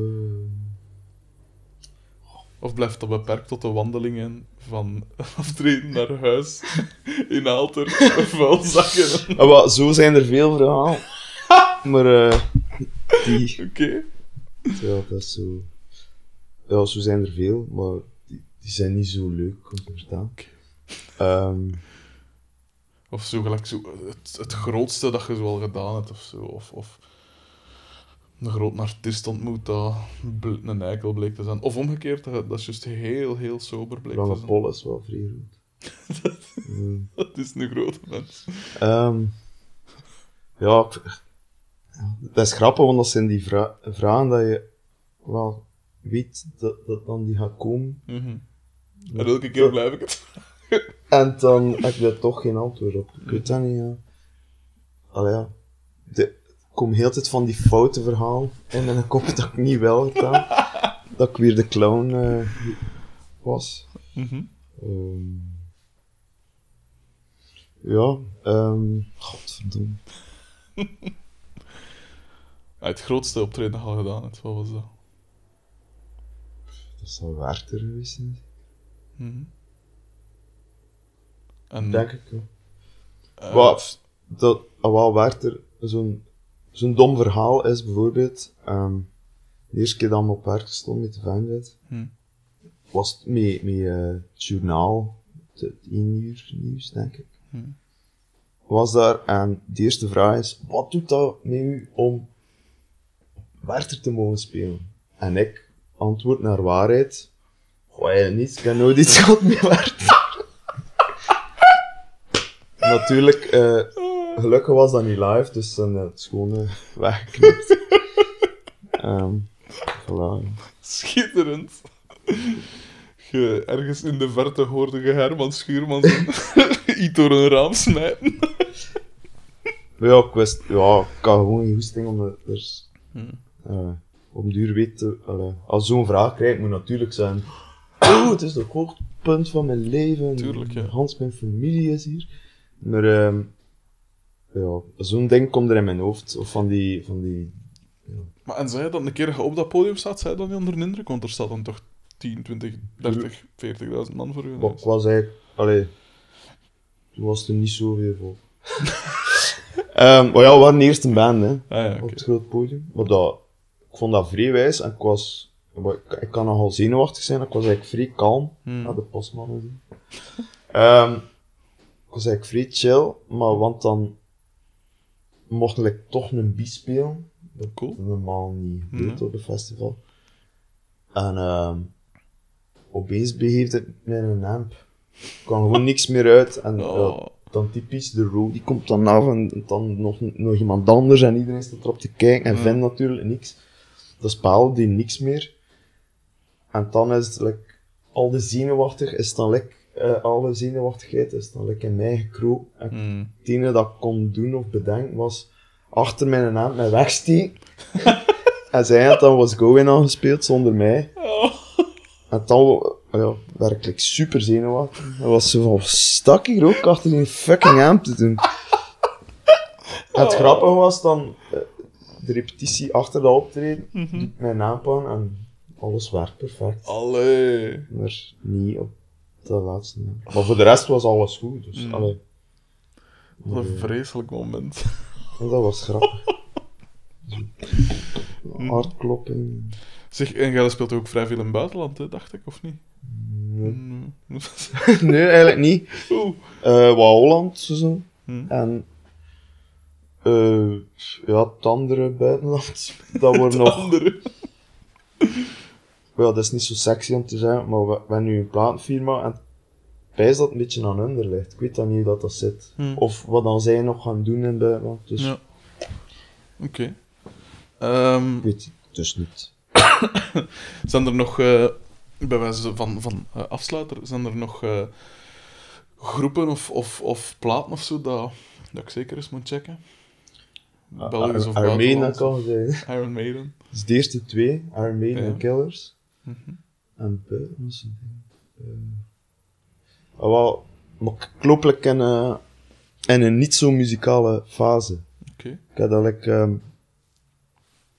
[SPEAKER 2] Of blijft dat beperkt tot de wandelingen van aftreden naar huis in Aalter, vuilzakken?
[SPEAKER 3] ah, wel, zo zijn er veel verhalen. maar eh, die...
[SPEAKER 2] Oké.
[SPEAKER 3] Ja, dat is zo... Ja, zo zijn er veel, maar die, die zijn niet zo leuk om te. Ehm,
[SPEAKER 2] Of zo gelijk zo het, het grootste dat je zo al gedaan hebt, of zo. Of, of een groot artiest ontmoet dat bl- een eikel bleek te zijn. Of omgekeerd, dat, dat is juist heel, heel sober bleek te zijn.
[SPEAKER 3] Pol is wel vrij goed. Mm.
[SPEAKER 2] Dat is een grote mens.
[SPEAKER 3] Ehm, ja, ik- ja, dat is grappig, want dat zijn die vra- vragen dat je wel weet dat, dat dan die gaat komen.
[SPEAKER 2] Mhm. En elke keer blijf ik het.
[SPEAKER 3] En dan heb je daar toch geen antwoord op. Ik weet dat niet, ja. Allee, ja. De, ik kom heel tijd van die foute verhalen in en dan kom ik dat ik niet wel gedaan. dat ik weer de clown eh, was.
[SPEAKER 2] Mhm.
[SPEAKER 3] Ehm, ja, ehm godverdomme.
[SPEAKER 2] Ja, het grootste optreden dat al gedaan hebt, wat was dat?
[SPEAKER 3] Dat zou Werchter geweest zijn,
[SPEAKER 2] Mhm. En,
[SPEAKER 3] denk ik. Ja.
[SPEAKER 2] eh,
[SPEAKER 3] Wat, dat, ah, wel Werchter zo'n zo'n dom verhaal is bijvoorbeeld. ehm, de eerste keer dat we op werk stond met de Vanguard,
[SPEAKER 2] hm.
[SPEAKER 3] was het met, met eh, het journaal, het, het 1 uur nieuws, denk ik.
[SPEAKER 2] Hm.
[SPEAKER 3] Was daar en de eerste vraag is: wat doet dat met u om Werchter te mogen spelen? En ik antwoord naar waarheid: Goh, eigenlijk niet, ik heb nooit iets gehad met Werchter. Natuurlijk, eh, gelukkig was dat niet live, dus dan eh, het gewoon eh, weggeknipt. Ehm voilà.
[SPEAKER 2] Schitterend. Je, ergens in de verte hoorde je Herman Schuurman iets door een raam smijten.
[SPEAKER 3] Ja, ik wist, ja, ik had gewoon geen goesting om het er,
[SPEAKER 2] Hm.
[SPEAKER 3] Om duur weten. allee, als zo'n vraag krijgt, moet natuurlijk zijn. Oh, het is het hoogtepunt van mijn leven.
[SPEAKER 2] Tuurlijk, ja.
[SPEAKER 3] Hans, mijn familie is hier. Maar, ehm, ja, zo'n ding komt er in mijn hoofd. Of van die, van die
[SPEAKER 2] Maar en zei je dat een keer op dat podium staat, zei je dan niet onder de indruk? Want er staat dan toch 10, 20, 30, 40.000 man voor je
[SPEAKER 3] wat ik was eigenlijk, allee, toen was er niet zoveel voor. Ehm, maar ja, we waren de eerste band, hè.
[SPEAKER 2] Ah ja,
[SPEAKER 3] op het groot podium. Maar dat, ik vond dat vrij wijs en ik was, ik, ik kan nogal zenuwachtig zijn, ik was eigenlijk vrij kalm.
[SPEAKER 2] Hmm.
[SPEAKER 3] Ja, de postman. Ehm, ik was eigenlijk vrij chill, maar want dan mocht ik toch een bi spelen. Dat
[SPEAKER 2] Cool.
[SPEAKER 3] normaal niet gebeurd
[SPEAKER 2] Nee.
[SPEAKER 3] op een festival. En ehm opeens begeeft het met een amp. Er kwam gewoon niks meer uit. En
[SPEAKER 2] Oh.
[SPEAKER 3] dan typisch, de road die komt dan af en dan nog, nog iemand anders en iedereen staat erop te kijken en
[SPEAKER 2] Ja.
[SPEAKER 3] vindt natuurlijk niks. Dat spel die niks meer. En dan is het like, al de zenuwachtig is dan like, eh, alle zenuwachtigheid is dan like in mij gekropen. En
[SPEAKER 2] Hmm.
[SPEAKER 3] het enige dat ik kon doen of bedenken was achter mijn naam mij wegsteken. en zij had dan was Going aangespeeld zonder mij.
[SPEAKER 2] Oh.
[SPEAKER 3] En dan ja, werd ik super zenuwachtig. Dat was zo van, stak hier ook achter die fucking amp te doen. En het grappige was dan, de repetitie achter dat optreden,
[SPEAKER 2] Mhm.
[SPEAKER 3] doet mijn naam aan en alles werkt perfect.
[SPEAKER 2] Allee.
[SPEAKER 3] Maar niet op de laatste. Maar voor de rest was alles goed, dus
[SPEAKER 2] Mm.
[SPEAKER 3] allee.
[SPEAKER 2] Wat een
[SPEAKER 3] Maar,
[SPEAKER 2] vreselijk moment.
[SPEAKER 3] eh, dat was grappig. Hartklopping.
[SPEAKER 2] Zeg, en jij speelt ook vrij veel in het buitenland, hè, dacht ik, of niet?
[SPEAKER 3] Nee,
[SPEAKER 2] Mm.
[SPEAKER 3] nee eigenlijk niet.
[SPEAKER 2] Oeh.
[SPEAKER 3] Eh wat Holland, zo.
[SPEAKER 2] Hm.
[SPEAKER 3] En eh ja, het andere buitenland, dat wordt nog...
[SPEAKER 2] Andere.
[SPEAKER 3] Ja, dat is niet zo sexy om te zeggen, maar we, we hebben nu een platenfirma en wijs dat een beetje aan hun ligt. Ik weet dan niet hoe dat, dat zit.
[SPEAKER 2] Hm.
[SPEAKER 3] Of wat dan zij nog gaan doen in het buitenland. Dus
[SPEAKER 2] Ja. Oké. Ehm,
[SPEAKER 3] ik weet het dus niet.
[SPEAKER 2] zijn er nog, eh, bij wijze van, van eh, afsluiter, zijn er nog groepen of, of, of platen of zo dat, dat ik zeker eens moet checken? Belgisch of
[SPEAKER 3] dat
[SPEAKER 2] buitenland?
[SPEAKER 3] kan zijn.
[SPEAKER 2] Iron Maiden.
[SPEAKER 3] Dus de eerste twee, Iron Maiden
[SPEAKER 2] Ja.
[SPEAKER 3] en Killers.
[SPEAKER 2] Mhm.
[SPEAKER 3] En buiten was ding. Eh, ah, wel, maar ik loop like in, eh, in een niet zo muzikale fase.
[SPEAKER 2] Oké.
[SPEAKER 3] Ik heb dat like, ehm,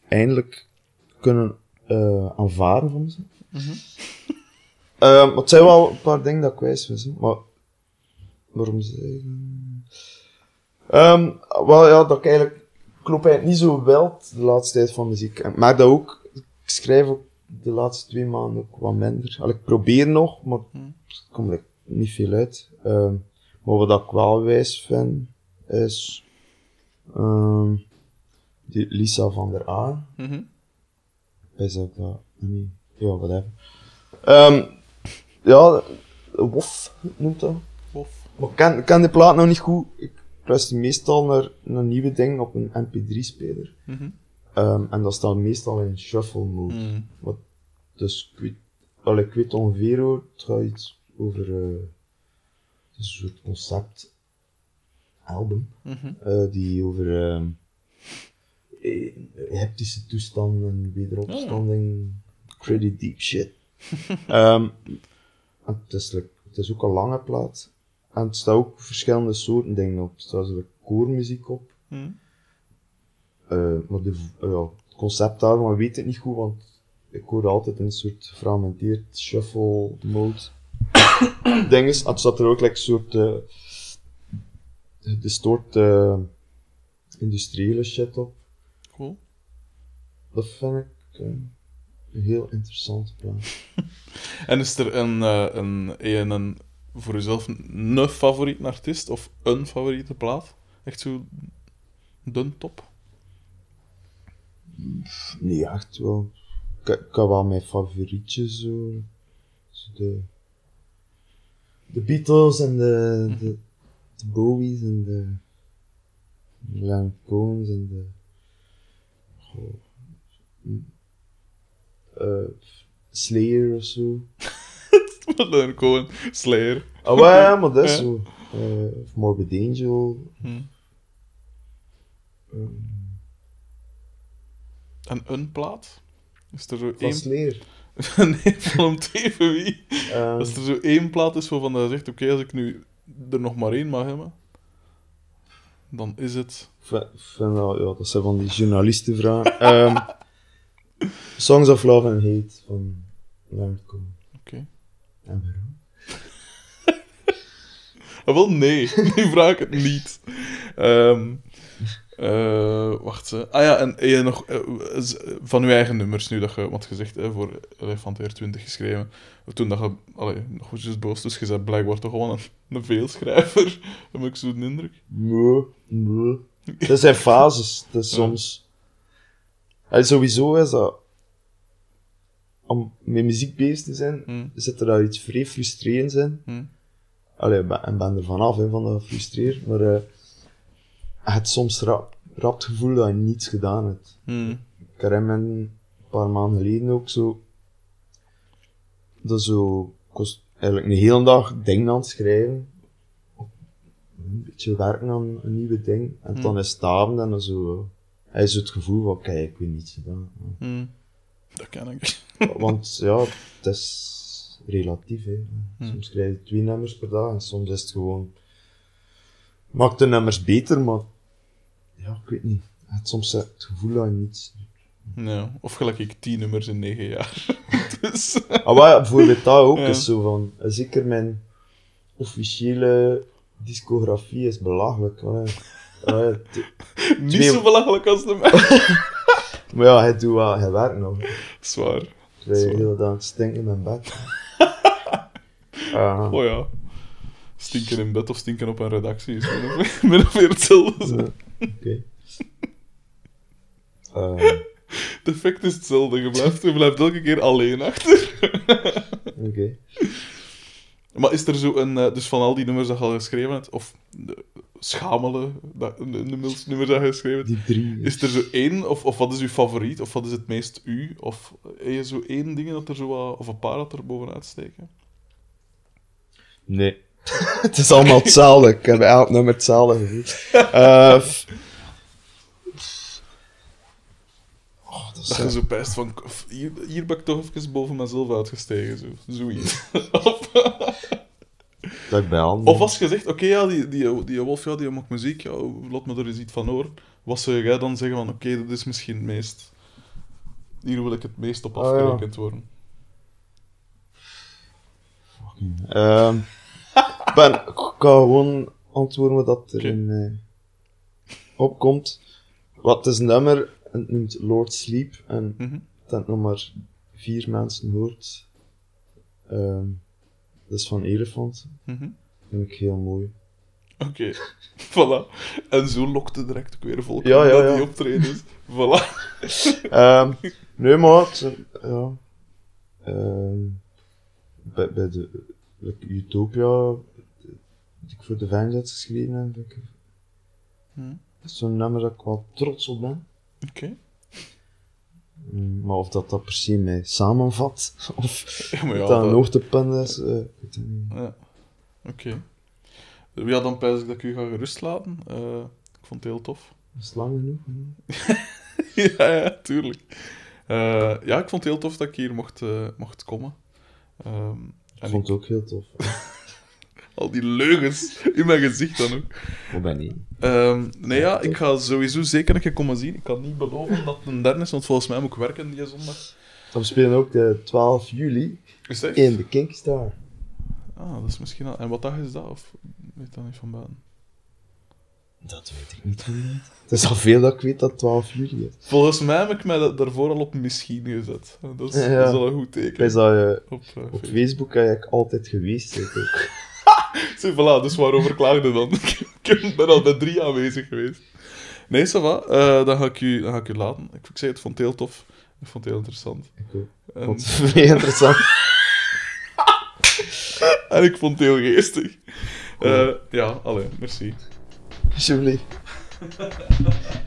[SPEAKER 3] eindelijk kunnen eh, aanvaarden van mezelf.
[SPEAKER 2] Mhm.
[SPEAKER 3] Eh, maar het zijn wel een paar dingen dat ik wijs was. hè. Maar waarom zeggen? Ehm wel ja, dat ik eigenlijk. Ik loop eigenlijk niet zo wild de laatste tijd van muziek. Ik merk dat ook. Ik schrijf ook de laatste twee maanden ook wat minder. Ik probeer nog, maar
[SPEAKER 2] Hm.
[SPEAKER 3] er komt niet veel uit. Ehm, maar wat ik wel wijs vind, is. ehm, die Lisa van der A.
[SPEAKER 2] Mhm.
[SPEAKER 3] Is dat dat? Nee. Ja, whatever. Ehm ja, WOF noemt dat.
[SPEAKER 2] Wof.
[SPEAKER 3] Maar ik ken, de plaat nog niet goed. Ik luister meestal naar, naar nieuwe dingen op een MP3-speler.
[SPEAKER 2] Mhm.
[SPEAKER 3] Ehm, en dat staat meestal in shuffle mode.
[SPEAKER 2] Mm.
[SPEAKER 3] Wat, dus ik weet, allee, ik weet ongeveer hoor, het gaat iets over eh, het is een soort concept album.
[SPEAKER 2] Mhm.
[SPEAKER 3] eh, die over ehm, eh, hectische toestanden en wederopstanding, pretty deep shit. Ehm, het, is, like- het is ook een lange plaat. En het staat ook verschillende soorten dingen op. Er staat zo like koormuziek op.
[SPEAKER 2] Mhm.
[SPEAKER 3] Eh, maar de, v- ja, het concept daarvan weet ik niet goed, want ik hoorde altijd een soort gefragmenteerd shuffle mode dinges. En het staat er ook like, een soort uh, distort eh, industriële shit op.
[SPEAKER 2] Cool.
[SPEAKER 3] Dat vind ik eh, een heel interessante plaat.
[SPEAKER 2] En is er een, eh, een, een, een voor jezelf een favoriete artiest of een favoriete plaat? Echt zo dun top?
[SPEAKER 3] Nee, echt wel. Ik, ik wel mijn favorietjes zo. De, de Beatles en de, de, de Bowies en de Leonard en de. Goh, eh, Slayer of zo.
[SPEAKER 2] Leonard Cohen, Slayer.
[SPEAKER 3] Ah, wel, ja, maar dat is zo. Eh, of Morbid Angel.
[SPEAKER 2] Hm.
[SPEAKER 3] ehm,
[SPEAKER 2] En een plaat? Is er zo één...
[SPEAKER 3] Slayer.
[SPEAKER 2] nee, van om te even wie.
[SPEAKER 3] Ehm,
[SPEAKER 2] Als er zo één plaat is waarvan hij zegt, oké, als ik nu er nog maar één mag hebben, dan is het...
[SPEAKER 3] Ja, dat zijn van die journalistenvragen. Ehm Songs of Love and Hate van Leonard Cohen. En waarom?
[SPEAKER 2] Ah, wel, nee. Nu vraag ik het niet. Ehm, Eh, wacht. hè. Ah ja, en heb je nog eh, van je eigen nummers nu dat je, wat gezegd hè, voor Elefant Air 20 geschreven. Toen dat je, allee, nog goed boos, dus je bent blijkbaar toch gewoon een, een veelschrijver. Heb ik zo'n indruk.
[SPEAKER 3] Nee, nee. Dat zijn fases. Dat is
[SPEAKER 2] Ja.
[SPEAKER 3] soms... En sowieso is dat... Om met muziek bezig te zijn,
[SPEAKER 2] Hm,
[SPEAKER 3] zit er daar iets vrij frustrerends in.
[SPEAKER 2] hm,
[SPEAKER 3] Allee, ik ben, ik ben er vanaf, hè, van dat frustreert. Maar eh je hebt soms rap, rap het gevoel dat je niets gedaan hebt.
[SPEAKER 2] hm,
[SPEAKER 3] Ik herinner me een paar maanden geleden ook zo... Dat zo... Ik was eigenlijk een hele dag dingen aan het schrijven. Een beetje werken aan een nieuwe ding. En
[SPEAKER 2] Hmm.
[SPEAKER 3] dan is het avond en dan zo... Hij is het gevoel van, kijk, ik weet niets gedaan.
[SPEAKER 2] Hm. Dat ken ik.
[SPEAKER 3] Want ja, het is relatief. Hè.
[SPEAKER 2] Hmm.
[SPEAKER 3] Soms krijg je twee nummers per dag en soms is het gewoon. Maakt de nummers beter, maar. Ja, ik weet niet. Je hebt soms het gevoel dat je niets.
[SPEAKER 2] Ja, of gelijk ik tien nummers in negen jaar. dus,
[SPEAKER 3] Ah, maar bijvoorbeeld dat ook
[SPEAKER 2] Ja.
[SPEAKER 3] is zo van. Zeker mijn officiële discografie is belachelijk. Allee. Allee, t-
[SPEAKER 2] niet
[SPEAKER 3] Twee-
[SPEAKER 2] zo belachelijk als de mij.
[SPEAKER 3] maar ja, hij doet wel, hij werkt nog.
[SPEAKER 2] Zwaar.
[SPEAKER 3] De hele dag stinken in mijn bed. Ah.
[SPEAKER 2] Oh ja. Stinken in bed of stinken op een redactie is min of, meer hetzelfde.
[SPEAKER 3] Ja, Oké. Ehm,
[SPEAKER 2] Het effect is hetzelfde. Je blijft, je blijft elke keer alleen achter.
[SPEAKER 3] Oké.
[SPEAKER 2] Maar is er zo een... eh, Dus van al die nummers dat je al geschreven hebt, of de schamele dat, de dat je geschreven hebt,
[SPEAKER 3] Die drie.
[SPEAKER 2] is er zo één, of, of wat is uw favoriet, of wat is het meest u, of heb je zo één ding dat er zo wat, of een paar dat er bovenuit steken?
[SPEAKER 3] Nee. het is allemaal hetzelfde. Ik heb elk nummer hetzelfde. Eh, f- oh, dat is
[SPEAKER 2] Dat je zo van, hier, hier ben ik toch even boven mezelf uitgestegen, zo. Zoiets. of,
[SPEAKER 3] dat bij
[SPEAKER 2] of als je zegt, oké, ja, die, die, die Wolf, ja, die maakt muziek, ja, laat me er eens iets van horen. Wat zou jij dan zeggen van, oké, dat is misschien het meest... Hier wil ik het meest op
[SPEAKER 3] Ah,
[SPEAKER 2] afgerekend worden.
[SPEAKER 3] Ehm, ik ben, ik kan gewoon antwoorden wat dat er
[SPEAKER 2] Oké.
[SPEAKER 3] in mij opkomt. Wat is een nummer? Het noemt Lord Sleep. En
[SPEAKER 2] Mhm.
[SPEAKER 3] dat nog maar vier mensen hoort. Ehm, dat is van Elephant.
[SPEAKER 2] Mhm.
[SPEAKER 3] Dat vind ik heel mooi.
[SPEAKER 2] Oké, voilà. En zo lokte direct ook weer volk
[SPEAKER 3] Ja, ja,
[SPEAKER 2] die optredens. Voilà.
[SPEAKER 3] Ehm, nee, maar het ja. Ehm, bij, bij de like Utopia, die ik voor de Vanguard geschreven heb, ik, dat is zo'n nummer dat ik wel trots op ben.
[SPEAKER 2] Oké.
[SPEAKER 3] Mm, Maar of dat, dat per se mij samenvat, of
[SPEAKER 2] Ja, ja,
[SPEAKER 3] dat een hoogtepunt is, eh, ik weet niet.
[SPEAKER 2] Ja. Oké. Ja, dan pijs ik dat ik u ga gerust laten. Eh, ik vond het heel tof.
[SPEAKER 3] Dat is lang genoeg.
[SPEAKER 2] ja, ja, tuurlijk. Eh, ja, ik vond het heel tof dat ik hier mocht, mocht komen. Ehm,
[SPEAKER 3] Ik vond
[SPEAKER 2] ik-
[SPEAKER 3] het ook heel tof.
[SPEAKER 2] al die leugens in mijn gezicht dan ook.
[SPEAKER 3] Hoe ben je?
[SPEAKER 2] Ehm, nee, ja, ik ga sowieso zeker een keer komen zien. Ik kan niet beloven dat het een derde is, want volgens mij moet ik werken die zondag.
[SPEAKER 3] We spelen ook de 12 juli
[SPEAKER 2] Is dat echt?
[SPEAKER 3] in de Kinkstar.
[SPEAKER 2] Ah, dat is misschien al... En wat dag is dat? Of weet dat niet van buiten?
[SPEAKER 3] Dat weet ik niet. Het is al veel dat ik weet dat het 12 juli is.
[SPEAKER 2] Volgens mij heb ik mij dat daarvoor al op misschien gezet. Dat is,
[SPEAKER 3] Ja.
[SPEAKER 2] dat is al een goed
[SPEAKER 3] Ik
[SPEAKER 2] teken.
[SPEAKER 3] dat je
[SPEAKER 2] Op, eh,
[SPEAKER 3] op
[SPEAKER 2] Facebook.
[SPEAKER 3] Facebook eigenlijk altijd geweest ook.
[SPEAKER 2] Zie, voilà, dus waarover klaagde dan? ik ben al bij drie aanwezig geweest. Nee, ça va. Eh, dan, ga ik u, dan ga ik u laten. Ik, ik zei, het vond het heel tof. Ik vond het heel interessant.
[SPEAKER 3] Ik
[SPEAKER 2] En,
[SPEAKER 3] vond het vrij interessant.
[SPEAKER 2] en ik vond het heel geestig. Eh, ja, allee, merci.
[SPEAKER 3] Alsjeblieft.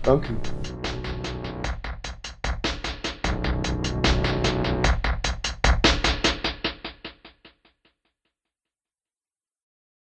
[SPEAKER 3] Dank u.